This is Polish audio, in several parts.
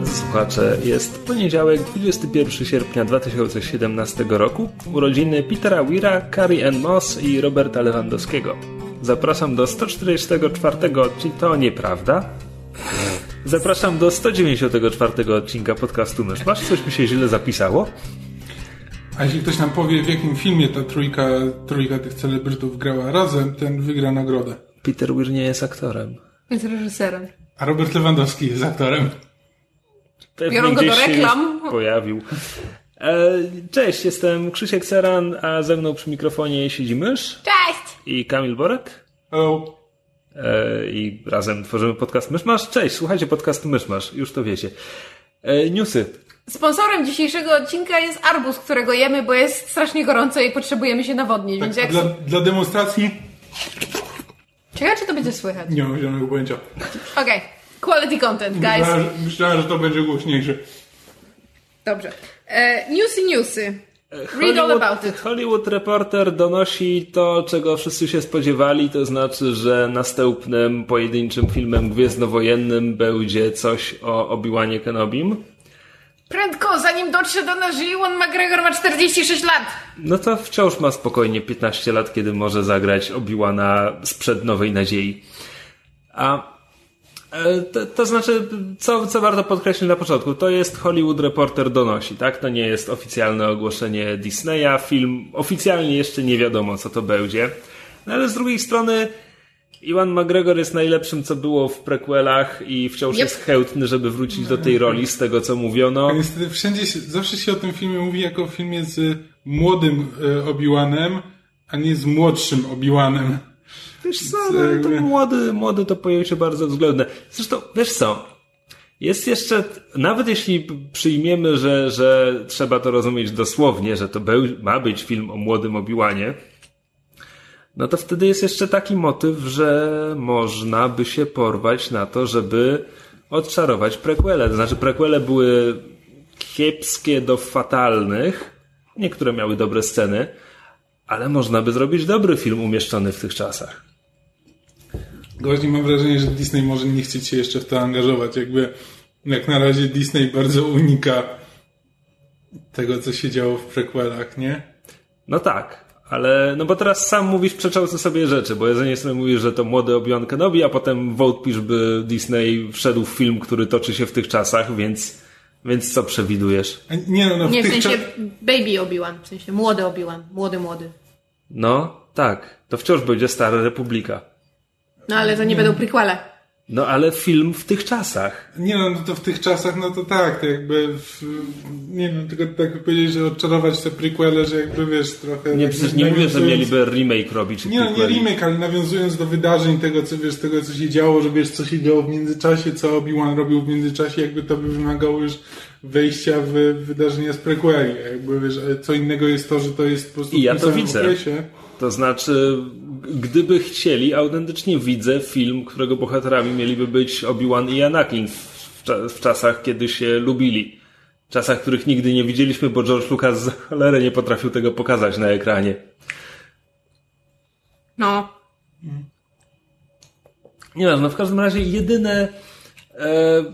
Drodzy słuchacze, jest poniedziałek, 21 sierpnia 2017 roku, urodziny Petera Weira, Carrie Ann Moss i Roberta Lewandowskiego. Zapraszam do 144 odcinka, to nieprawda. Zapraszam do 194 odcinka podcastu Mysz. Masz coś mi się źle zapisało? A jeśli ktoś nam powie, w jakim filmie ta trójka, trójka tych celebrytów grała razem, ten wygra nagrodę. Peter Weir nie jest aktorem. Jest reżyserem. A Robert Lewandowski jest aktorem. Pewnie Biorą go do reklam. pojawił. E, Cześć, jestem Krzysiek Seran, a ze mną przy mikrofonie siedzi mysz Cześć! i Kamil Borek. O, E, I razem tworzymy podcast Myszmasz. Cześć, słuchajcie podcastu Myszmasz, już to wiecie. E, Newsy. Sponsorem dzisiejszego odcinka jest arbuz, którego jemy, bo jest strasznie gorąco i potrzebujemy się nawodnić, tak, jak... dla, dla demonstracji Ciekawe, czy to będzie słychać. nie mam zielonego pojęcia. Okej. Quality content, guys. Myślałem, myślałem, że to będzie głośniejsze. Dobrze. E, newsy, newsy. Read all about it. Hollywood Reporter donosi to, czego wszyscy się spodziewali, to znaczy, że następnym pojedynczym filmem gwiezdnowojennym będzie coś o Obi-Wanie Kenobim. Prędko, zanim dotrze do nas, Ewan McGregor ma 46 lat. No to wciąż ma spokojnie 15 lat, kiedy może zagrać Obi-Wana sprzed Nowej Nadziei. A to, to znaczy, co, co warto podkreślić na początku, to jest Hollywood Reporter donosi, tak? To nie jest oficjalne ogłoszenie Disneya, film oficjalnie jeszcze nie wiadomo, co to będzie. No ale z drugiej strony Iwan McGregor jest najlepszym, co było w prequelach i wciąż Yep. jest chętny, żeby wrócić do tej roli, z tego co mówiono. A niestety wszędzie się, zawsze się o tym filmie mówi jako o filmie z młodym e, Obi-Wanem, a nie z młodszym Obi-Wanem. Wiesz co, no, to młody, młody to pojęcie bardzo względne. Zresztą, wiesz co, jest jeszcze, nawet jeśli przyjmiemy, że, że trzeba to rozumieć dosłownie, że to był, ma być film o młodym Obiłanie, no to wtedy jest jeszcze taki motyw, że można by się porwać na to, żeby odczarować prequele. To znaczy prequele były kiepskie do fatalnych, niektóre miały dobre sceny, ale można by zrobić dobry film umieszczony w tych czasach. Właśnie mam wrażenie, że Disney może nie chcieć się jeszcze w to angażować. Jakby jak na razie Disney bardzo unika tego, co się działo w prequelach, nie? No tak, ale no bo teraz sam mówisz przeczące sobie rzeczy, bo jednej strony mówisz, że to młody Obi-Wan Kenobi, a potem wątpisz, by Disney wszedł w film, który toczy się w tych czasach, więc, więc co przewidujesz? A nie no, no w Nie, w tych sensie baby Obi-Wan, w sensie młody Obi-Wan, młody, młody. No, tak, to wciąż będzie Stara Republika. No ale to nie będą prequele. No ale film w tych czasach. Nie no, no to w tych czasach, no to tak, to jakby w, nie wiem, tylko tak by powiedzieć, że odczarować te prequele, że jakby wiesz, trochę... Nie, tak przecież nie mówię, że mieliby remake robić. czy Nie, no, nie remake, ale nawiązując do wydarzeń tego, co wiesz, tego, co się działo, że wiesz, co się działo w międzyczasie, co Obi-Wan robił w międzyczasie, jakby to by wymagało już wejścia w wydarzenia z prequeli. Jakby wiesz, ale co innego jest to, że to jest po prostu I ja w to widzę. okresie. To znaczy, gdyby chcieli, autentycznie widzę film, którego bohaterami mieliby być Obi-Wan i Anakin w, w, cza- w czasach, kiedy się lubili. Czasach, których nigdy nie widzieliśmy, bo George Lucas za cholerę nie potrafił tego pokazać na ekranie. No. Nie wiem, no w każdym razie jedyne, e,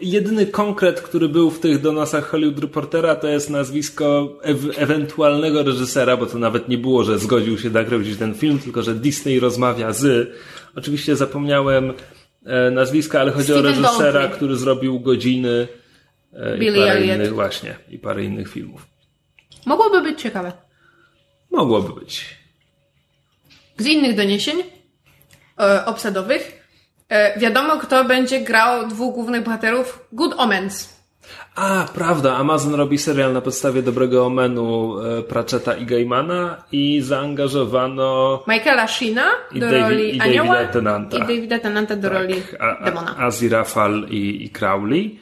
jedyny konkret, który był w tych donosach Hollywood Reportera, to jest nazwisko ew- ewentualnego reżysera, bo to nawet nie było, że zgodził się nakręcić ten film, tylko że Disney rozmawia z. Oczywiście zapomniałem e, nazwiska, ale chodzi o Steven reżysera, Daldry. który zrobił godziny e, i parę Elliot. innych, właśnie, i parę innych filmów. Mogłoby być ciekawe. Mogłoby być. Z innych doniesień e, obsadowych wiadomo, kto będzie grał dwóch głównych bohaterów Good Omens. A, prawda, Amazon robi serial na podstawie dobrego omenu e, Pratchetta i Gaimana i zaangażowano Michaela Sheena do Davi- roli i anioła Davida Tennanta. i Davida Tennanta do roli a, demona. a, Aziraphale i, i Crowley.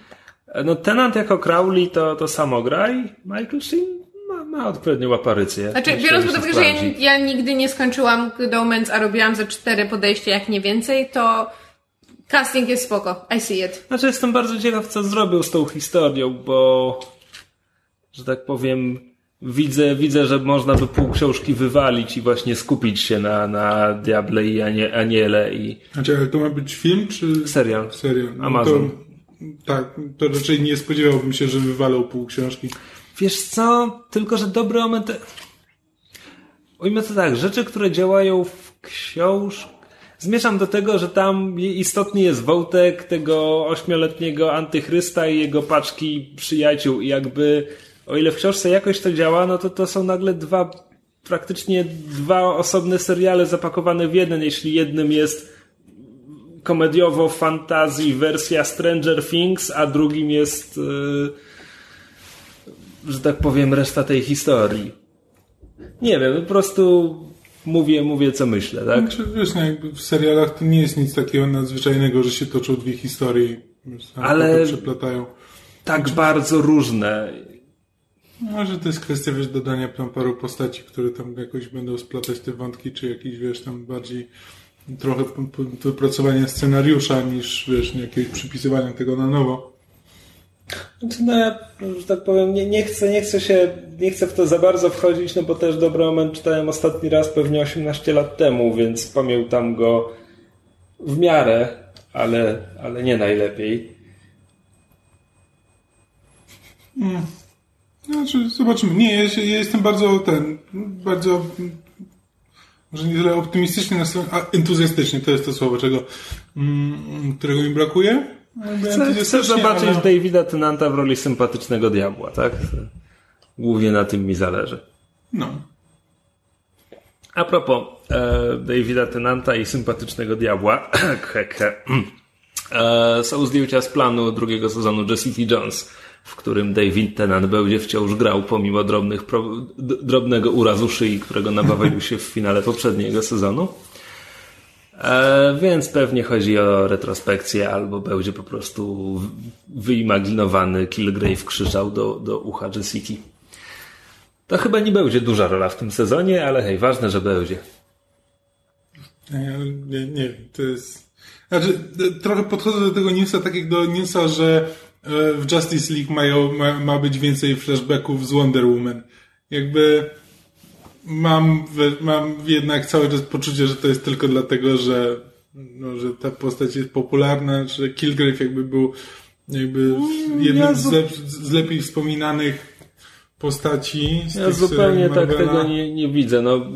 No Tenant jako Crowley to, to samo gra i Michael Sheen ma, ma odpowiednią aparycję. Znaczy, Myślę, biorąc że pod uwagę, że ja, ja nigdy nie skończyłam Good Omens, a robiłam ze cztery podejścia, jak nie więcej, to casting jest spoko. I see it. Znaczy jestem bardzo ciekaw, co zrobił z tą historią, bo że tak powiem, widzę, widzę, że można by pół książki wywalić i właśnie skupić się na, na Diable i Anie, Aniele i Znaczy, ale to ma być film, czy serial. serial? No Amazon. To, tak, to raczej nie spodziewałbym się, że wywalą pół książki. Wiesz co, tylko że dobry moment. Ujmę to tak, rzeczy, które działają w książce. Zmierzam do tego, że tam istotny jest wątek tego ośmioletniego antychrysta i jego paczki przyjaciół. I jakby, o ile w książce jakoś to działa, no to to są nagle dwa, praktycznie dwa osobne seriale zapakowane w jeden. Jeśli jednym jest komediowo fantazji wersja Stranger Things, a drugim jest. Yy, że tak powiem, reszta tej historii. Nie wiem, po prostu mówię, mówię co myślę, tak? Znaczy, wiesz, no jakby w serialach to nie jest nic takiego nadzwyczajnego, że się toczą dwie historie Ale- przeplatają. Tak bardzo różne. No, że to jest kwestia, wiesz, dodania tam paru postaci, które tam jakoś będą splatać te wątki, czy jakiś, wiesz, tam bardziej trochę wypracowania scenariusza niż, wiesz, jakiegoś przypisywania tego na nowo. Znaczy, no ja, że tak powiem, nie, nie, chcę, nie chcę się, nie chcę w to za bardzo wchodzić, no bo też dobry moment czytałem ostatni raz pewnie 18 lat temu, więc pamiętam go w miarę, ale, ale nie najlepiej. Znaczy, zobaczymy. Nie, ja, się, ja jestem bardzo ten, bardzo, może nie tyle optymistycznie, a entuzjastycznie, to jest to słowo, czego, mm, którego mi brakuje. Chcę, chcę entuzjastycznie, zobaczyć ale- Davida Tennanta w roli sympatycznego diabła, tak? Głównie na tym mi zależy. No. A propos e, Davida Tennanta i sympatycznego diabła, Hehe. e, są zdjęcia z planu drugiego sezonu Jessica Jones, w którym David Tennant będzie wciąż grał pomimo drobnych pro, drobnego urazu szyi, którego nabawił się w finale poprzedniego sezonu. E, więc pewnie chodzi o retrospekcję, albo będzie po prostu wyimaginowany Kilgrave krzyczał do, do ucha Jessica. To chyba nie będzie duża rola w tym sezonie, ale hej, ważne, że będzie. Nie, nie to jest... Znaczy, trochę podchodzę do tego newsa tak jak do newsa, że e, w Justice League mają, ma, ma być więcej flashbacków z Wonder Woman. Jakby mam, mam jednak cały czas poczucie, że to jest tylko dlatego, że, no, że ta postać jest popularna, że Kilgrave jakby był jakby jednym z, lep, z lepiej wspominanych postaci. Z Ja zupełnie tak tego nie, nie widzę. No,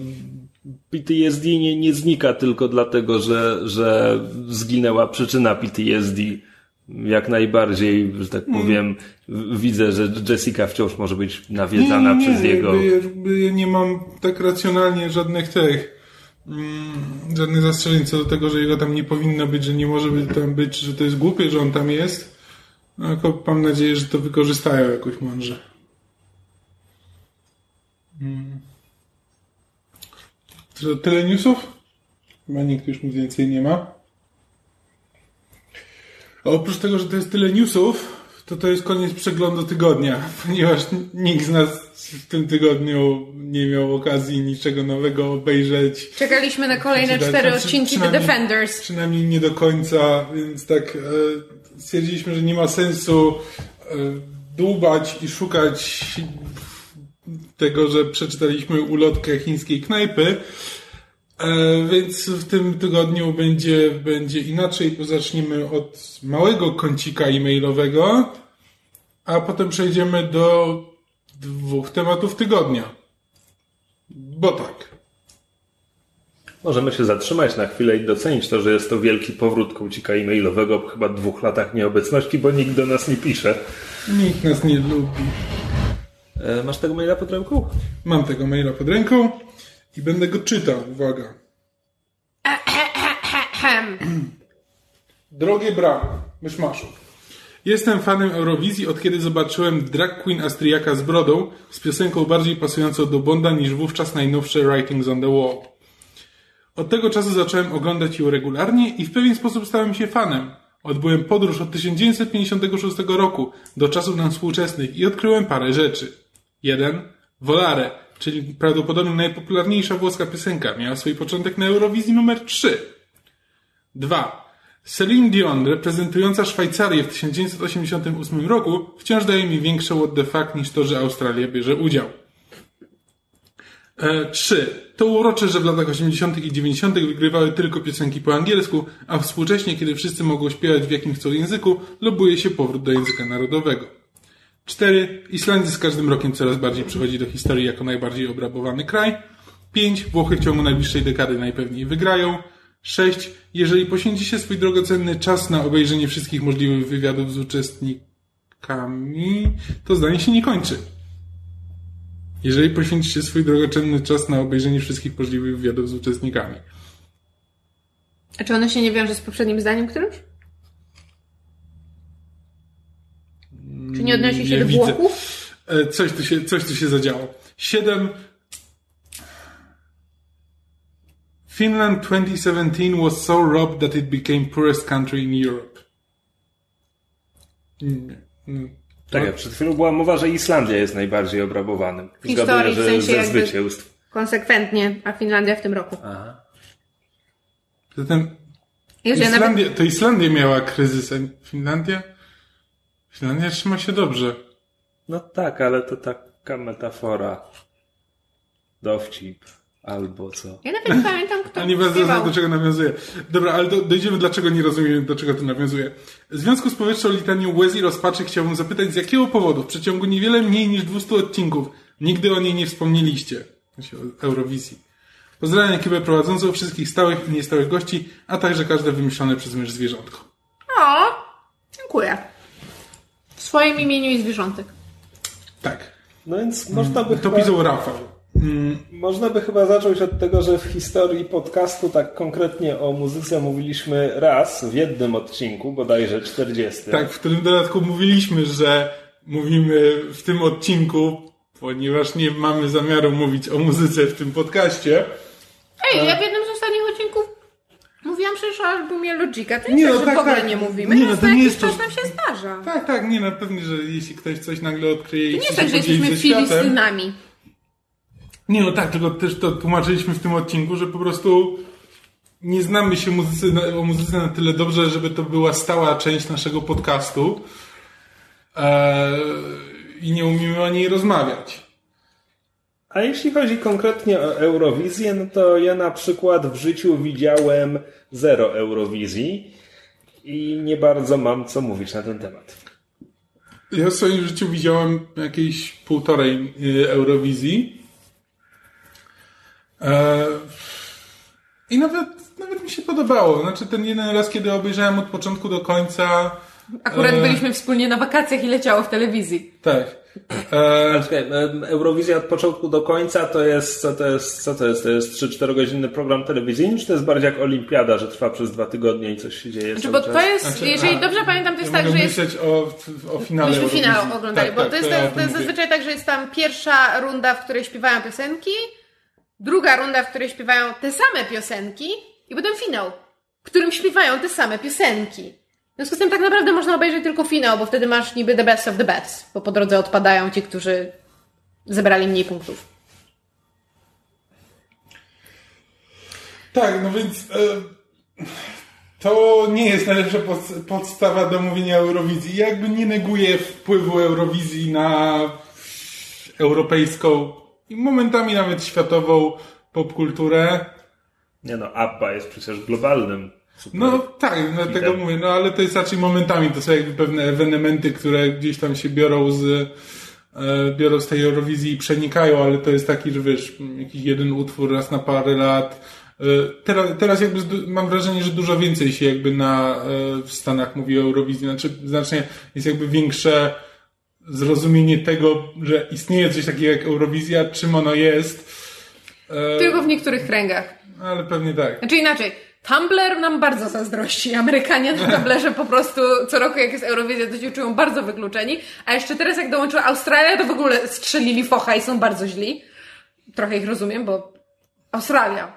PTSD nie, nie znika tylko dlatego, że, że zginęła przyczyna PTSD. Jak najbardziej, że tak powiem, w- widzę, że Jessica wciąż może być nawiedzana nie, nie, przez nie, jego. Jakby, jakby ja nie mam tak racjonalnie żadnych tych, mm, żadnych zastrzeżeń co do tego, że jego tam nie powinno być, że nie może być tam być, że to jest głupie, że on tam jest. No, tylko mam nadzieję, że to wykorzystają jakoś mądrze. Mm. To tyle newsów? Chyba nikt już nic więcej nie ma. A oprócz tego, że to jest tyle newsów, to to jest koniec przeglądu tygodnia, ponieważ nikt z nas w tym tygodniu nie miał okazji niczego nowego obejrzeć. Czekaliśmy na kolejne Przeczytać. cztery odcinki The Defenders. Przynajmniej nie do końca, więc tak e, stwierdziliśmy, że nie ma sensu e, dłubać i szukać tego, że przeczytaliśmy ulotkę chińskiej knajpy. E, więc w tym tygodniu będzie, będzie inaczej, bo zaczniemy od małego kącika e-mailowego, a potem przejdziemy do dwóch tematów tygodnia. Bo tak. Możemy się zatrzymać na chwilę i docenić to, że jest to wielki powrót kącika e-mailowego po chyba dwóch latach nieobecności, bo nikt do nas nie pisze. Nikt nas nie lubi. E, masz tego maila pod ręką? Mam tego maila pod ręką i będę go czytał. Uwaga. Drogie brawo, myszmaszu. Jestem fanem Eurowizji od kiedy zobaczyłem drag queen Astriaka z brodą z piosenką bardziej pasującą do Bonda niż wówczas najnowsze Writings on the Wall. Od tego czasu zacząłem oglądać ją regularnie i w pewien sposób stałem się fanem. Odbyłem podróż od 1956 roku do czasów nam współczesnych i odkryłem parę rzeczy. Jeden. Volare, czyli prawdopodobnie najpopularniejsza włoska piosenka, miała swój początek na Eurowizji numer 3. 2. Celine Dion, reprezentująca Szwajcarię w 1988 roku, wciąż daje mi większe what the fuck niż to, że Australia bierze udział. 3. To urocze, że w latach 80. i 90. wygrywały tylko piosenki po angielsku, a współcześnie, kiedy wszyscy mogą śpiewać w jakim chcą języku, lobuje się powrót do języka narodowego. 4. Islandia z każdym rokiem coraz bardziej przychodzi do historii jako najbardziej obrabowany kraj. 5. Włochy w ciągu najbliższej dekady najpewniej wygrają. 6. Jeżeli poświęci się swój drogocenny czas na obejrzenie wszystkich możliwych wywiadów z uczestnikami, to zdanie się nie kończy. Jeżeli poświęci się swój drogocenny czas na obejrzenie wszystkich możliwych wywiadów z uczestnikami. A czy ono się nie wiąże z poprzednim zdaniem którymś? Czy nie odnosi się Nie do widzę. Włochów? E, Coś tu się, coś tu się zadziało. 7. Finland 2017 was so robbed that it became poorest country in Europe. Nie. nie. Tak, jak przed chwilą była mowa, że Islandia jest najbardziej obrabowanym. historii, w że sensie ze zwycięstw. Konsekwentnie, a Finlandia w tym roku. Zatem Już ja nawet... Islandia, to Islandia miała kryzys, a Finlandia? Finlandia trzyma się dobrze. No tak, ale to taka metafora. Dowcip. Albo co. Ja nawet nie pamiętam, kto A nie bardzo śpiewał. do czego nawiązuje. Dobra, ale do, dojdziemy, dlaczego nie rozumiem, do czego to nawiązuje. W związku z powyższą litanią łez i rozpaczy chciałbym zapytać, z jakiego powodu w przeciągu niewiele mniej niż 200 odcinków nigdy o niej nie wspomnieliście? Znaczy o Eurowizji. Pozdrawiam ekipę prowadzącą, wszystkich stałych i niestałych gości, a także każde wymyślone przez mysz zwierzątko. O, dziękuję. W swoim imieniu i zwierzątek. Tak. No więc można by To chyba... pisał Rafał. Można by chyba zacząć od tego, że w historii podcastu tak konkretnie o muzyce mówiliśmy raz w jednym odcinku, bodajże 40. Tak, w którym dodatku mówiliśmy, że mówimy w tym odcinku, ponieważ nie mamy zamiaru mówić o muzyce w tym podcaście. Ej, ja w jednym mówiłam przecież o albumie Logika. To nie, Nie, tak, no że tak, w ogóle tak. nie mówimy. Nie, no to nie jakiś jest to- czas nam się zdarza. Tak, tak, nie, no pewnie, że jeśli ktoś coś nagle odkryje i To nie jest tak, że jesteśmy filistynami. Nie, no tak, tylko też to tłumaczyliśmy w tym odcinku, że po prostu nie znamy się muzycy, na- o muzyce na tyle dobrze, żeby to była stała część naszego podcastu eee, i nie umiemy o niej rozmawiać. A jeśli chodzi konkretnie o Eurowizję, no to ja na przykład w życiu widziałem zero Eurowizji i nie bardzo mam co mówić na ten temat. Ja w swoim życiu widziałem jakieś półtorej y, Eurowizji. E, I nawet, nawet mi się podobało. Znaczy ten jeden raz, kiedy obejrzałem od początku do końca. Akurat e, byliśmy wspólnie na wakacjach i leciało w telewizji. Tak. E, Czekaj, Eurowizja od początku do końca to jest, co to jest, co to jest? To jest 3-4 godzinny program telewizyjny, czy to jest bardziej jak olimpiada, że trwa przez dwa tygodnie i coś się dzieje Znaczy, bo czas? to jest, Znaczy, jeżeli a, dobrze pamiętam, to jest ja tak, że jest myśleć o, o finale Myśmy Eurowizji. finał oglądali, Tak, bo tak, to jest, ja to tym jest zazwyczaj tak, że jest tam pierwsza runda, w której śpiewają piosenki, druga runda, w której śpiewają te same piosenki i potem finał, w którym śpiewają te same piosenki. W związku z tym tak naprawdę można obejrzeć tylko finał, bo wtedy masz niby the best of the best, bo po drodze odpadają ci, którzy zebrali mniej punktów. Tak, no więc e, to nie jest najlepsza pod, podstawa do mówienia Eurowizji. Ja jakby nie neguję wpływu Eurowizji na europejską i momentami nawet światową popkulturę. Nie no, ABBA jest przecież globalnym. Super. No tak, dlatego Hitem. mówię, no ale to jest raczej momentami, to są jakby pewne ewenementy, które gdzieś tam się biorą z e, biorą z tej Eurowizji i przenikają, ale to jest taki, że wiesz, jakiś jeden utwór raz na parę lat. E, Teraz, teraz jakby mam wrażenie, że dużo więcej się jakby na, e, w Stanach mówi o Eurowizji, znaczy znacznie jest jakby większe zrozumienie tego, że istnieje coś takiego jak Eurowizja, czym ono jest, e, Tylko w niektórych kręgach. ale pewnie tak. Znaczy inaczej, Tumblr nam bardzo zazdrości. Amerykanie na Tumblrze po prostu co roku jak jest Eurowizja to się czują bardzo wykluczeni, a jeszcze teraz jak dołączyła Australia to w ogóle strzelili focha i są bardzo źli. Trochę ich rozumiem, bo Australia.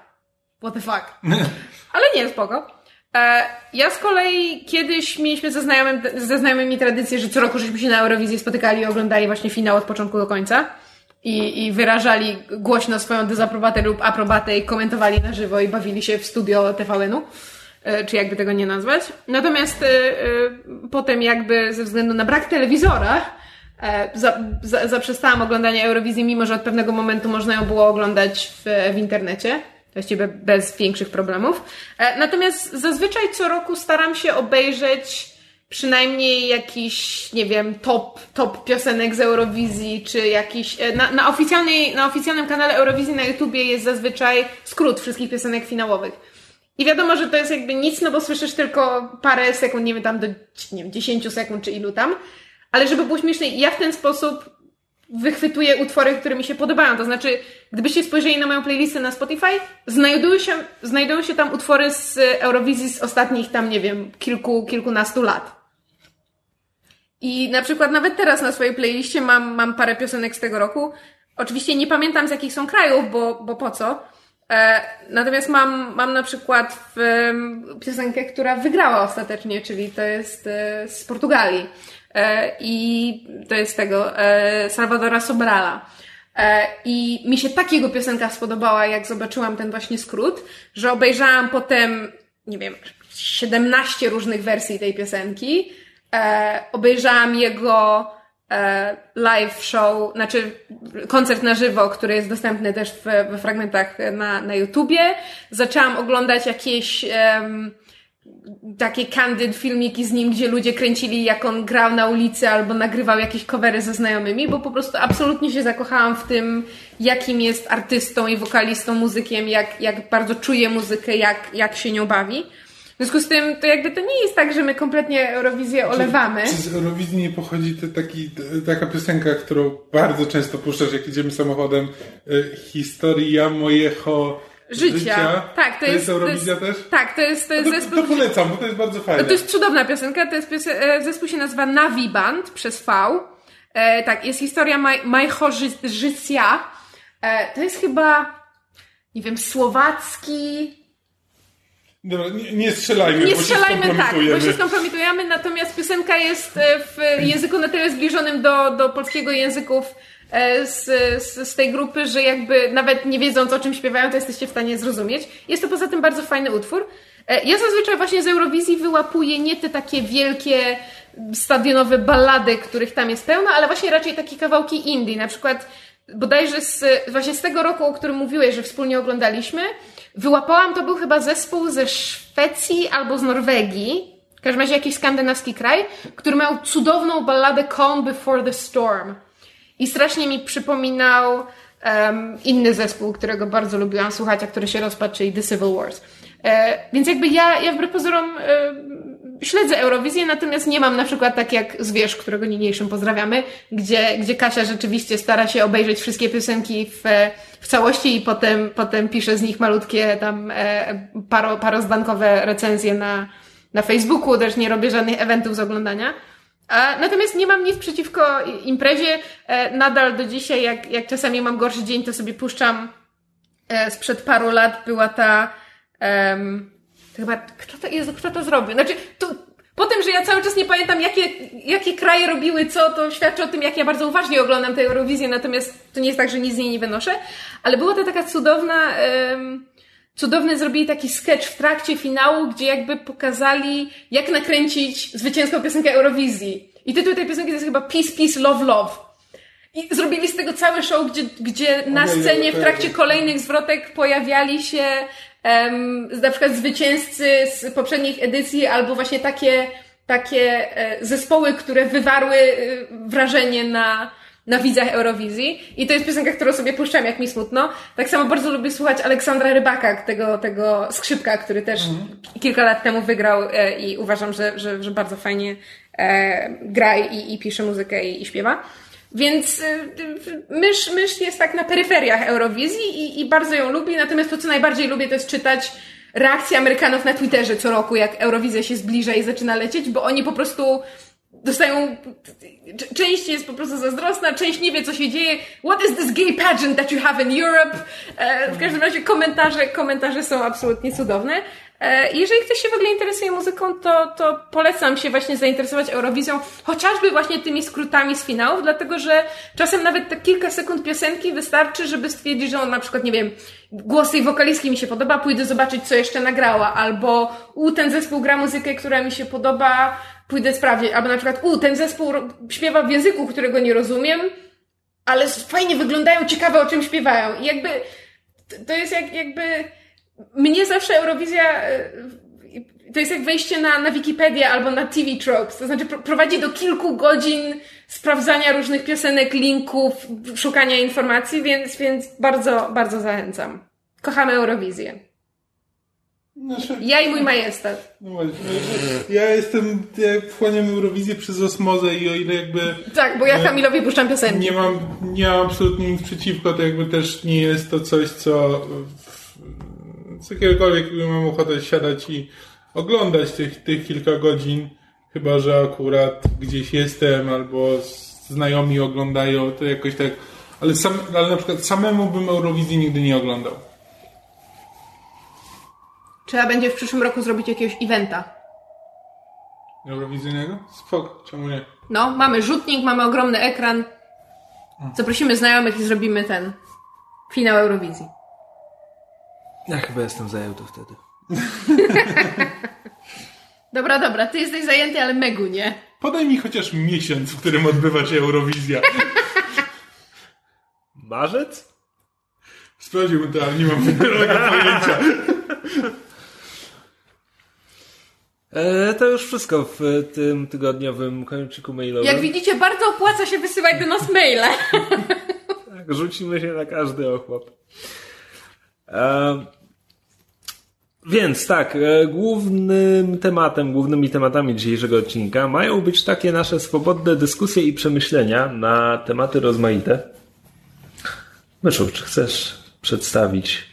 What the fuck. Ale nie, spoko. E, ja z kolei kiedyś mieliśmy ze, znajomym, ze znajomymi tradycję, że co roku żeśmy się na Eurowizji spotykali i oglądali właśnie finał od początku do końca. I, i wyrażali głośno swoją dezaprobatę lub aprobatę i komentowali na żywo i bawili się w studio TVN-u. E, czy jakby tego nie nazwać. Natomiast e, e, potem jakby ze względu na brak telewizora za, za, zaprzestałam oglądania Eurowizji, mimo że od pewnego momentu można ją było oglądać w, w internecie. Właściwie bez większych problemów. Natomiast zazwyczaj co roku staram się obejrzeć przynajmniej jakiś, nie wiem, top, top piosenek z Eurowizji, czy jakiś. Na, na, oficjalnej, na oficjalnym kanale Eurowizji na YouTubie jest zazwyczaj skrót wszystkich piosenek finałowych. I wiadomo, że to jest jakby nic, no bo słyszysz tylko parę sekund, nie wiem, tam do nie wiem, 10 sekund czy ilu tam. Ale żeby było śmieszne, ja w ten sposób wychwytuję utwory, które mi się podobają. To znaczy, gdybyście spojrzeli na moją playlistę na Spotify, znajdują się, znajdują się tam utwory z Eurowizji z ostatnich tam, nie wiem, kilku, kilkunastu lat. I na przykład nawet teraz na swojej playliście mam, mam parę piosenek z tego roku. Oczywiście nie pamiętam z jakich są krajów, bo, bo po co, E, natomiast mam, mam na przykład w, piosenkę, która wygrała ostatecznie, czyli to jest e, z Portugalii. E, I to jest tego Salvadora Sobrala. I mi się takiego piosenka spodobała, jak zobaczyłam ten właśnie skrót, że obejrzałam potem, nie wiem, 17 różnych wersji tej piosenki. Obejrzałam jego E, live show, znaczy koncert na żywo, który jest dostępny też w, we fragmentach na, na YouTubie. Zaczęłam oglądać jakieś um, takie candid filmiki z nim, gdzie ludzie kręcili jak on grał na ulicy albo nagrywał jakieś covery ze znajomymi, bo po prostu absolutnie się zakochałam w tym, jakim jest artystą i wokalistą, muzykiem, jak, jak bardzo czuje muzykę, jak, jak się nią bawi. W związku z tym, to jakby to nie jest tak, że my kompletnie Eurowizję olewamy. Czy, czy z Eurowizji nie pochodzi te, taki, taka piosenka, którą bardzo często puszczasz, jak idziemy samochodem, y, historia mojego życia. życia. Tak, to, to jest, jest Eurowizja to jest, też? Tak, to jest, to jest no to, zespół... To polecam, bo to jest bardzo fajne. To jest cudowna piosenka, to jest. E, zespół się nazywa Navi Band przez V. E, tak, jest historia mojego życia. E, to jest chyba, nie wiem, słowacki Dobra, nie, nie strzelajmy, nie bo strzelajmy, się tak, bo się skompromitujemy, natomiast piosenka jest e, w języku na tyle zbliżonym do, do polskiego języków z, z, z tej grupy, że jakby nawet nie wiedząc o czym śpiewają, to jesteście w stanie zrozumieć. Jest to poza tym bardzo fajny utwór. E, ja zazwyczaj właśnie z Eurowizji wyłapuję nie te takie wielkie stadionowe ballady, których tam jest pełno, ale właśnie raczej takie kawałki indie, na przykład bodajże z, właśnie z tego roku, o którym mówiłeś, że wspólnie oglądaliśmy, Wyłapałam, to był chyba zespół ze Szwecji albo z Norwegii, w każdym razie jakiś skandynawski kraj, który miał cudowną balladę Calm Before the Storm. I strasznie mi przypominał um, inny zespół, którego bardzo lubiłam słuchać, a który się rozpadł, czyli The Civil Wars. E, więc jakby ja, ja wbrew pozorom e, śledzę Eurowizję, natomiast nie mam na przykład tak jak Zwierz, którego niniejszym pozdrawiamy, gdzie, gdzie Kasia rzeczywiście stara się obejrzeć wszystkie piosenki w, w całości i potem, potem pisze z nich malutkie tam e, paro, parozdankowe recenzje na, na Facebooku, też nie robię żadnych eventów z oglądania. Natomiast nie mam nic przeciwko imprezie. E, nadal do dzisiaj, jak, jak czasami mam gorszy dzień, to sobie puszczam e, sprzed paru lat była ta um, chyba, kto to, jest, kto to zrobił? Znaczy, to, po tym, że ja cały czas nie pamiętam, jakie, jakie kraje robiły co, to świadczy o tym, jak ja bardzo uważnie oglądam tę Eurowizję, natomiast to nie jest tak, że nic z niej nie wynoszę. Ale była to taka cudowna, um, cudowny zrobili taki sketch w trakcie finału, gdzie jakby pokazali, jak nakręcić zwycięską piosenkę Eurowizji. I tytuł tej piosenki to jest chyba Peace, Peace, Love, Love. I zrobili z tego cały show, gdzie, gdzie na scenie w trakcie kolejnych zwrotek pojawiali się um, na przykład zwycięzcy z poprzednich edycji, albo właśnie takie, takie e, zespoły, które wywarły e, wrażenie na, na widzach Eurowizji. I to jest piosenka, którą sobie puszczam, jak mi smutno. Tak samo bardzo lubię słuchać Aleksandra Rybaka, tego, tego skrzypka, który też mhm. kilka lat temu wygrał e, i uważam, że, że, że bardzo fajnie e, gra i, i pisze muzykę i, i śpiewa. Więc y, mysz, mysz jest tak na peryferiach Eurowizji i, i bardzo ją lubi, natomiast to, co najbardziej lubię, to jest czytać reakcje Amerykanów na Twitterze co roku, jak Eurowizja się zbliża i zaczyna lecieć, bo oni po prostu dostają, część jest po prostu zazdrosna, część nie wie, co się dzieje. What is this gay pageant that you have in Europe? E, w każdym razie komentarze, komentarze są absolutnie cudowne. E, jeżeli ktoś się w ogóle interesuje muzyką, to, to polecam się właśnie zainteresować Eurowizją, chociażby właśnie tymi skrótami z finałów, dlatego że czasem nawet te kilka sekund piosenki wystarczy, żeby stwierdzić, że on na przykład, nie wiem, głos tej wokalistki mi się podoba, pójdę zobaczyć, co jeszcze nagrała, albo u, ten zespół gra muzykę, która mi się podoba, pójdę sprawdzić, albo na przykład u, ten zespół śpiewa w języku, którego nie rozumiem, ale fajnie wyglądają, ciekawe o czym śpiewają. I jakby to jest jak, jakby mnie zawsze Eurowizja e, to jest jak wejście na, na Wikipedię albo na TV Tropes. To znaczy prowadzi do kilku godzin sprawdzania różnych piosenek, linków, szukania informacji, więc, więc bardzo, bardzo zachęcam. Kochamy Eurowizję. Znaczy, ja i mój majestat. No właśnie, ja jestem, ja wchłaniam Eurowizję przez osmozę i o ile jakby... Tak, bo ja Kamilowi puszczam piosenki. Nie mam, nie mam absolutnie nic przeciwko, to jakby też nie jest to coś, co z jakiegokolwiek mam ochotę siadać i oglądać tych, tych kilka godzin, chyba że akurat gdzieś jestem albo znajomi oglądają, to jakoś tak. Ale, sam, ale na przykład samemu bym Eurowizji nigdy nie oglądał. Trzeba będzie w przyszłym roku zrobić jakiegoś eventa. Eurowizyjnego? Spoko, czemu nie? No, mamy rzutnik, mamy ogromny ekran. Zaprosimy znajomych i zrobimy ten finał Eurowizji. Ja chyba jestem zajęty wtedy. dobra, dobra, ty jesteś zajęty, ale Megu nie. Podaj mi chociaż miesiąc, w którym odbywa się Eurowizja. Marzec? Sprawdziłbym to, ale nie mam pojęcia. E, to już wszystko w tym tygodniowym kończyku mailowym. Jak widzicie, bardzo opłaca się wysyłać do nas maile. tak, rzucimy się na każdy ochłap. E, więc tak, e, głównym tematem, głównymi tematami dzisiejszego odcinka mają być takie nasze swobodne dyskusje i przemyślenia na tematy rozmaite. Myszu, czy chcesz przedstawić?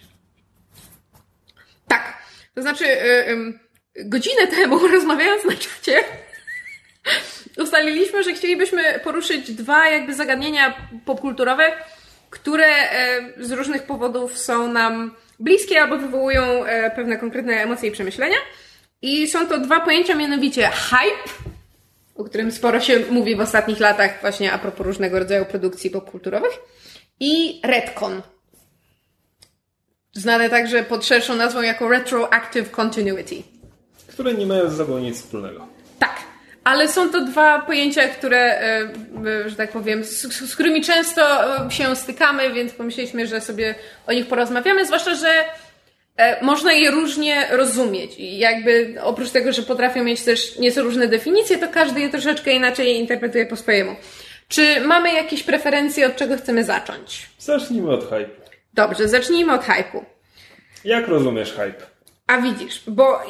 Tak. To znaczy, yy, yy, godzinę temu rozmawiając na czacie, ustaliliśmy, że chcielibyśmy poruszyć dwa jakby zagadnienia popkulturowe, które yy, z różnych powodów są nam bliskie albo wywołują e, pewne konkretne emocje i przemyślenia. I są to dwa pojęcia, mianowicie hype, o którym sporo się mówi w ostatnich latach właśnie a propos różnego rodzaju produkcji popkulturowych i retcon. Znane także pod szerszą nazwą jako retroactive continuity. Które nie mają ze sobą nic wspólnego. Tak. Ale są to dwa pojęcia, które, e, e, że tak powiem, z, z, którymi często e, się stykamy, więc pomyśleliśmy, że sobie o nich porozmawiamy, zwłaszcza, że można je różnie rozumieć. I jakby oprócz tego, że potrafią mieć też nieco różne definicje, to każdy je troszeczkę inaczej interpretuje po swojemu. Czy mamy jakieś preferencje, od czego chcemy zacząć? Zacznijmy od hype. Dobrze, zacznijmy od hype'u. Jak rozumiesz hype? A widzisz, bo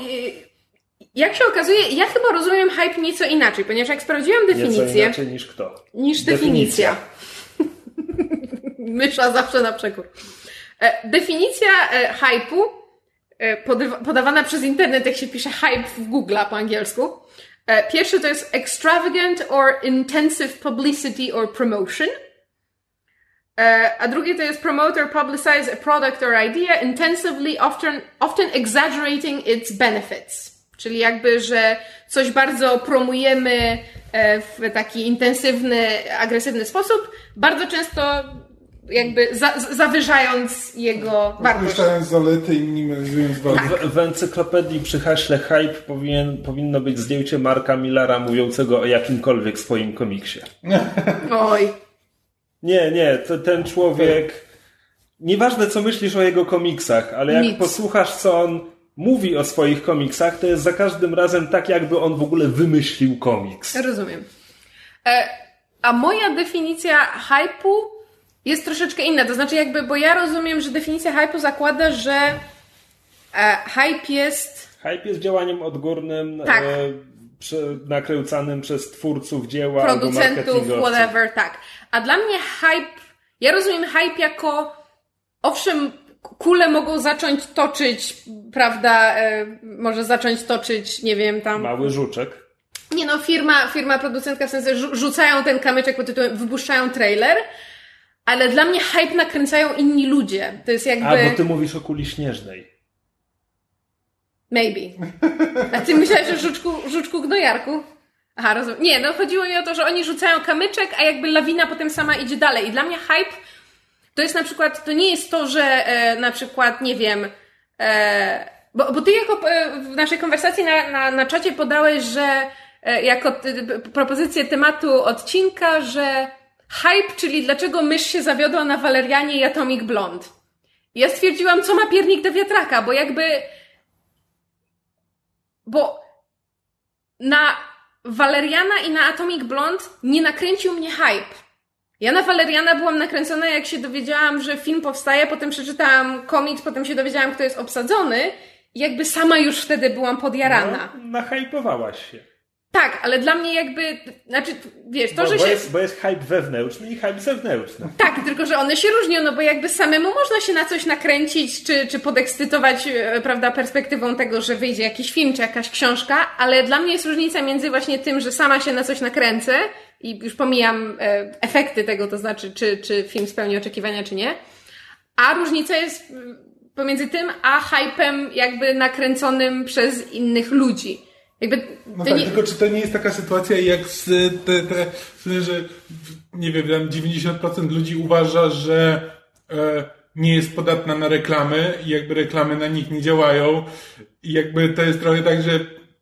jak się okazuje, ja chyba rozumiem hype nieco inaczej, ponieważ jak sprawdziłam definicję... Nieco inaczej niż kto? Niż definicja. Mysza zawsze na przekór. E, definicja e, hype'u e, podawana przez internet, jak się pisze hype w Google po angielsku. Pierwszy to jest extravagant or intensive publicity or promotion. A drugie to jest promote or publicize a product or idea intensively, often, often exaggerating its benefits. Czyli jakby, że coś bardzo promujemy e, w taki intensywny, agresywny sposób, bardzo często jakby za, zawyżając jego wartość. Myślałem zalety i minimalizując wady. W, w encyklopedii przy haśle hype powinien, powinno być zdjęcie Marka Millara mówiącego o jakimkolwiek swoim komiksie. Oj. Nie, nie, to ten człowiek... Nieważne, co myślisz o jego komiksach, ale jak Nic. posłuchasz, co on mówi o swoich komiksach, to jest za każdym razem tak, jakby on w ogóle wymyślił komiks. Rozumiem. E, a moja definicja hype'u jest troszeczkę inna. To znaczy jakby, bo ja rozumiem, że definicja hype'u zakłada, że e, hype jest... Hype jest działaniem odgórnym, tak. e, przy, nakręcanym przez twórców dzieła producentów, whatever, tak. A dla mnie hype, ja rozumiem hype jako owszem, kule mogą zacząć toczyć, prawda, e, może zacząć toczyć, nie wiem, tam... Mały żuczek. Nie no, firma, firma producentka w sensie rzucają ten kamyczek pod tytułem, wypuszczają trailer, ale dla mnie hype nakręcają inni ludzie. To jest jakby... A, bo ty mówisz o kuli śnieżnej. Maybe. A ty myślałeś o żuczku, żuczku gnojarku? Aha, rozumiem. Nie, no chodziło mi o to, że oni rzucają kamyczek, a jakby lawina potem sama idzie dalej. I dla mnie hype to jest na przykład, to nie jest to, że e, na przykład, nie wiem, e, bo, bo ty jako e, w naszej konwersacji na, na, na czacie podałeś, że e, jako t, propozycję tematu odcinka, że hype, czyli dlaczego mysz się zawiodła na Walerianie i Atomic Blonde. Ja stwierdziłam, co ma piernik do wiatraka, bo jakby bo na Waleriana i na Atomic Blonde nie nakręcił mnie hype. Ja na Waleriana byłam nakręcona, jak się dowiedziałam, że film powstaje, potem przeczytałam komiks, potem się dowiedziałam, kto jest obsadzony i jakby sama już wtedy byłam podjarana. No, nachajpowałaś się. Tak, ale dla mnie jakby, znaczy, wiesz, to, bo, że bo się... Jest, bo jest hype wewnętrzny i hype zewnętrzny. Tak, tylko że one się różnią, no bo jakby samemu można się na coś nakręcić, czy, czy podekscytować, e, prawda, perspektywą tego, że wyjdzie jakiś film, czy jakaś książka, ale dla mnie jest różnica między właśnie tym, że sama się na coś nakręcę i już pomijam e, efekty tego, to znaczy, czy, czy film spełni oczekiwania, czy nie, a różnica jest pomiędzy tym, a hypem jakby nakręconym przez innych ludzi. Jakby No tak, nie... tylko czy to nie jest taka sytuacja jak z te, te w sensie, że nie wiem, tam 90% ludzi uważa, że e, nie jest podatna na reklamy i jakby reklamy na nich nie działają i jakby to jest trochę tak, że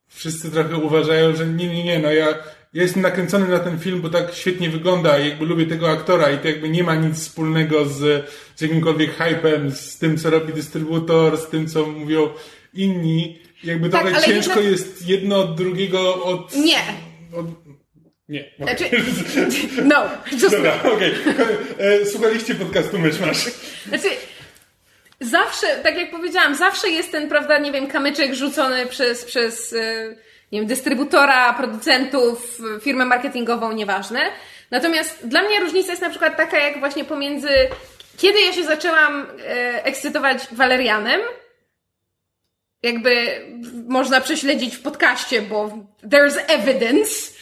wszyscy trochę uważają, że nie, nie, nie, no ja, ja jestem nakręcony na ten film, bo tak świetnie wygląda jakby lubię tego aktora i to jakby nie ma nic wspólnego z, z jakimkolwiek hypem, z tym, co robi dystrybutor, z tym, co mówią inni. Jakby Tak, trochę ciężko jednak- jest jedno od drugiego od... Nie. od... Nie. okej. Znaczy, no, just Dobra, okej. E, Słuchaliście podcastu Mysz Masz. Znaczy, zawsze, tak jak powiedziałam, zawsze jest ten, prawda, nie wiem, kamyczek rzucony przez, przez e, nie wiem, dystrybutora, producentów, firmę marketingową, nieważne. Natomiast dla mnie różnica jest na przykład taka, jak właśnie pomiędzy, kiedy ja się zaczęłam e, ekscytować Walerianem, jakby można prześledzić w podcaście, bo there's evidence,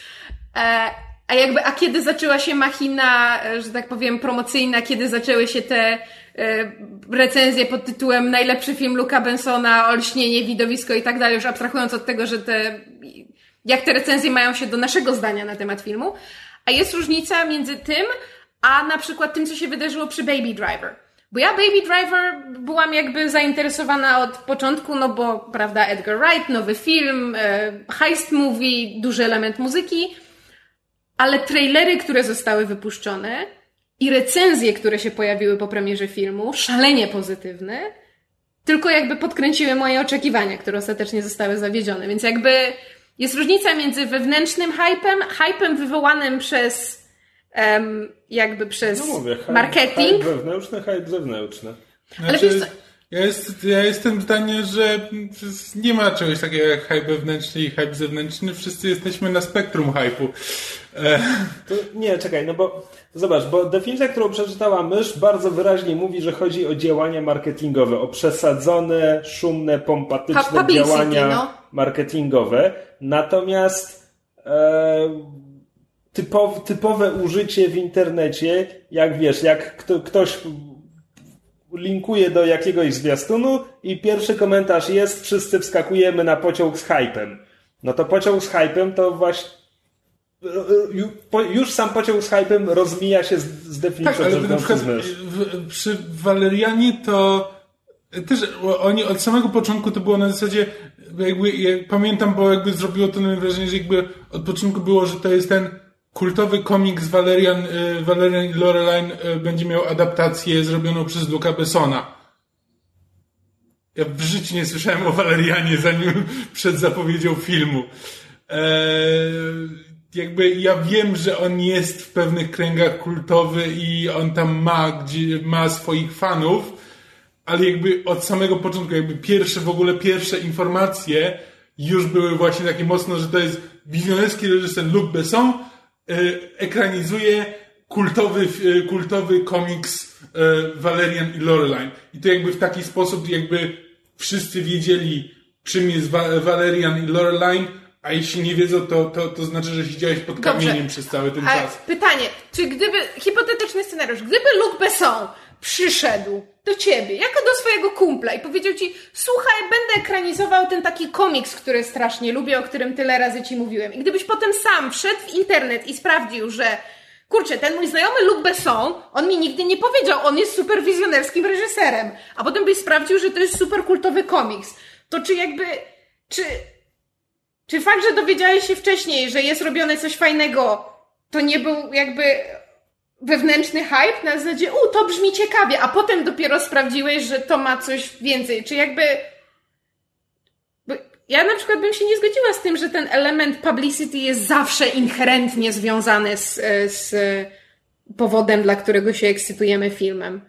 e, a jakby, a kiedy zaczęła się machina, e, że tak powiem, promocyjna, kiedy zaczęły się te e, recenzje pod tytułem najlepszy film Luka Bensona, olśnienie, widowisko i tak dalej, już abstrahując od tego, że te, jak te recenzje mają się do naszego zdania na temat filmu, a jest różnica między tym, a na przykład tym, co się wydarzyło przy Baby Driver. Bo ja Baby Driver byłam jakby zainteresowana od początku, no bo, prawda, Edgar Wright, nowy film, e, heist movie, duży element muzyki, ale trailery, które zostały wypuszczone i recenzje, które się pojawiły po premierze filmu, szalenie pozytywne, tylko jakby podkręciły moje oczekiwania, które ostatecznie zostały zawiedzione. Więc jakby jest różnica między wewnętrznym hypem, hypem wywołanym przez em, jakby przez No mówię, hype, marketing. Hype wewnętrzny, hype zewnętrzny. Ale wiesz co- ja, jest, ja jestem zdania, że nie ma czegoś takiego jak hype wewnętrzny i hype zewnętrzny. Wszyscy jesteśmy na spektrum hype'u. E, To, nie, czekaj, no bo zobacz, bo definicja, którą przeczytała mysz, bardzo wyraźnie mówi, że chodzi o działania marketingowe, o przesadzone, szumne, pompatyczne działania no. marketingowe. Natomiast e, typow, typowe użycie w internecie, jak wiesz, jak kto, ktoś linkuje do jakiegoś zwiastunu i pierwszy komentarz jest, wszyscy wskakujemy na pociąg z hypem. No to pociąg z hypem to właśnie już sam pociąg z hypem rozmija się z, z definicją tak, ale na przykład w, przy Walerianie to też oni od samego początku to było na zasadzie jakby, jak pamiętam, bo jakby zrobiło to wrażenie, że jakby od początku było, że to jest ten kultowy komiks Valerian, y, Valerian i Loreline y, będzie miał adaptację zrobioną przez Luca Bessona. Ja w życiu nie słyszałem o Valerianie zanim przed zapowiedzią filmu. Eee, jakby ja wiem, że on jest w pewnych kręgach kultowy i on tam ma, gdzie ma swoich fanów, ale jakby od samego początku, jakby pierwsze w ogóle pierwsze informacje już były właśnie takie mocno, że to jest wizjonerski reżyser Luc Besson e, ekranizuje kultowy, e, kultowy komiks e, Valerian i Loreline. I to jakby w taki sposób jakby wszyscy wiedzieli, czym jest Va- Valerian i Loreline, a jeśli nie wiedzą, to, to, to znaczy, że siedziałeś pod Dobrze. kamieniem przez cały ten A czas. pytanie, czy gdyby, hipotetyczny scenariusz, gdyby Luc Besson przyszedł do ciebie, jako do swojego kumpla i powiedział ci, słuchaj, będę ekranizował ten taki komiks, który strasznie lubię, o którym tyle razy ci mówiłem. I gdybyś potem sam wszedł w internet i sprawdził, że kurczę, ten mój znajomy Luc Besson, on mi nigdy nie powiedział, on jest superwizjonerskim reżyserem, a potem byś sprawdził, że to jest super kultowy komiks, to czy jakby, czy, czy fakt, że dowiedziałeś się wcześniej, że jest robione coś fajnego, to nie był jakby wewnętrzny hype na zasadzie, u, to brzmi ciekawie, a potem dopiero sprawdziłeś, że to ma coś więcej. Czy jakby. Ja na przykład bym się nie zgodziła z tym, że ten element publicity jest zawsze inherentnie związany z, z powodem, dla którego się ekscytujemy filmem.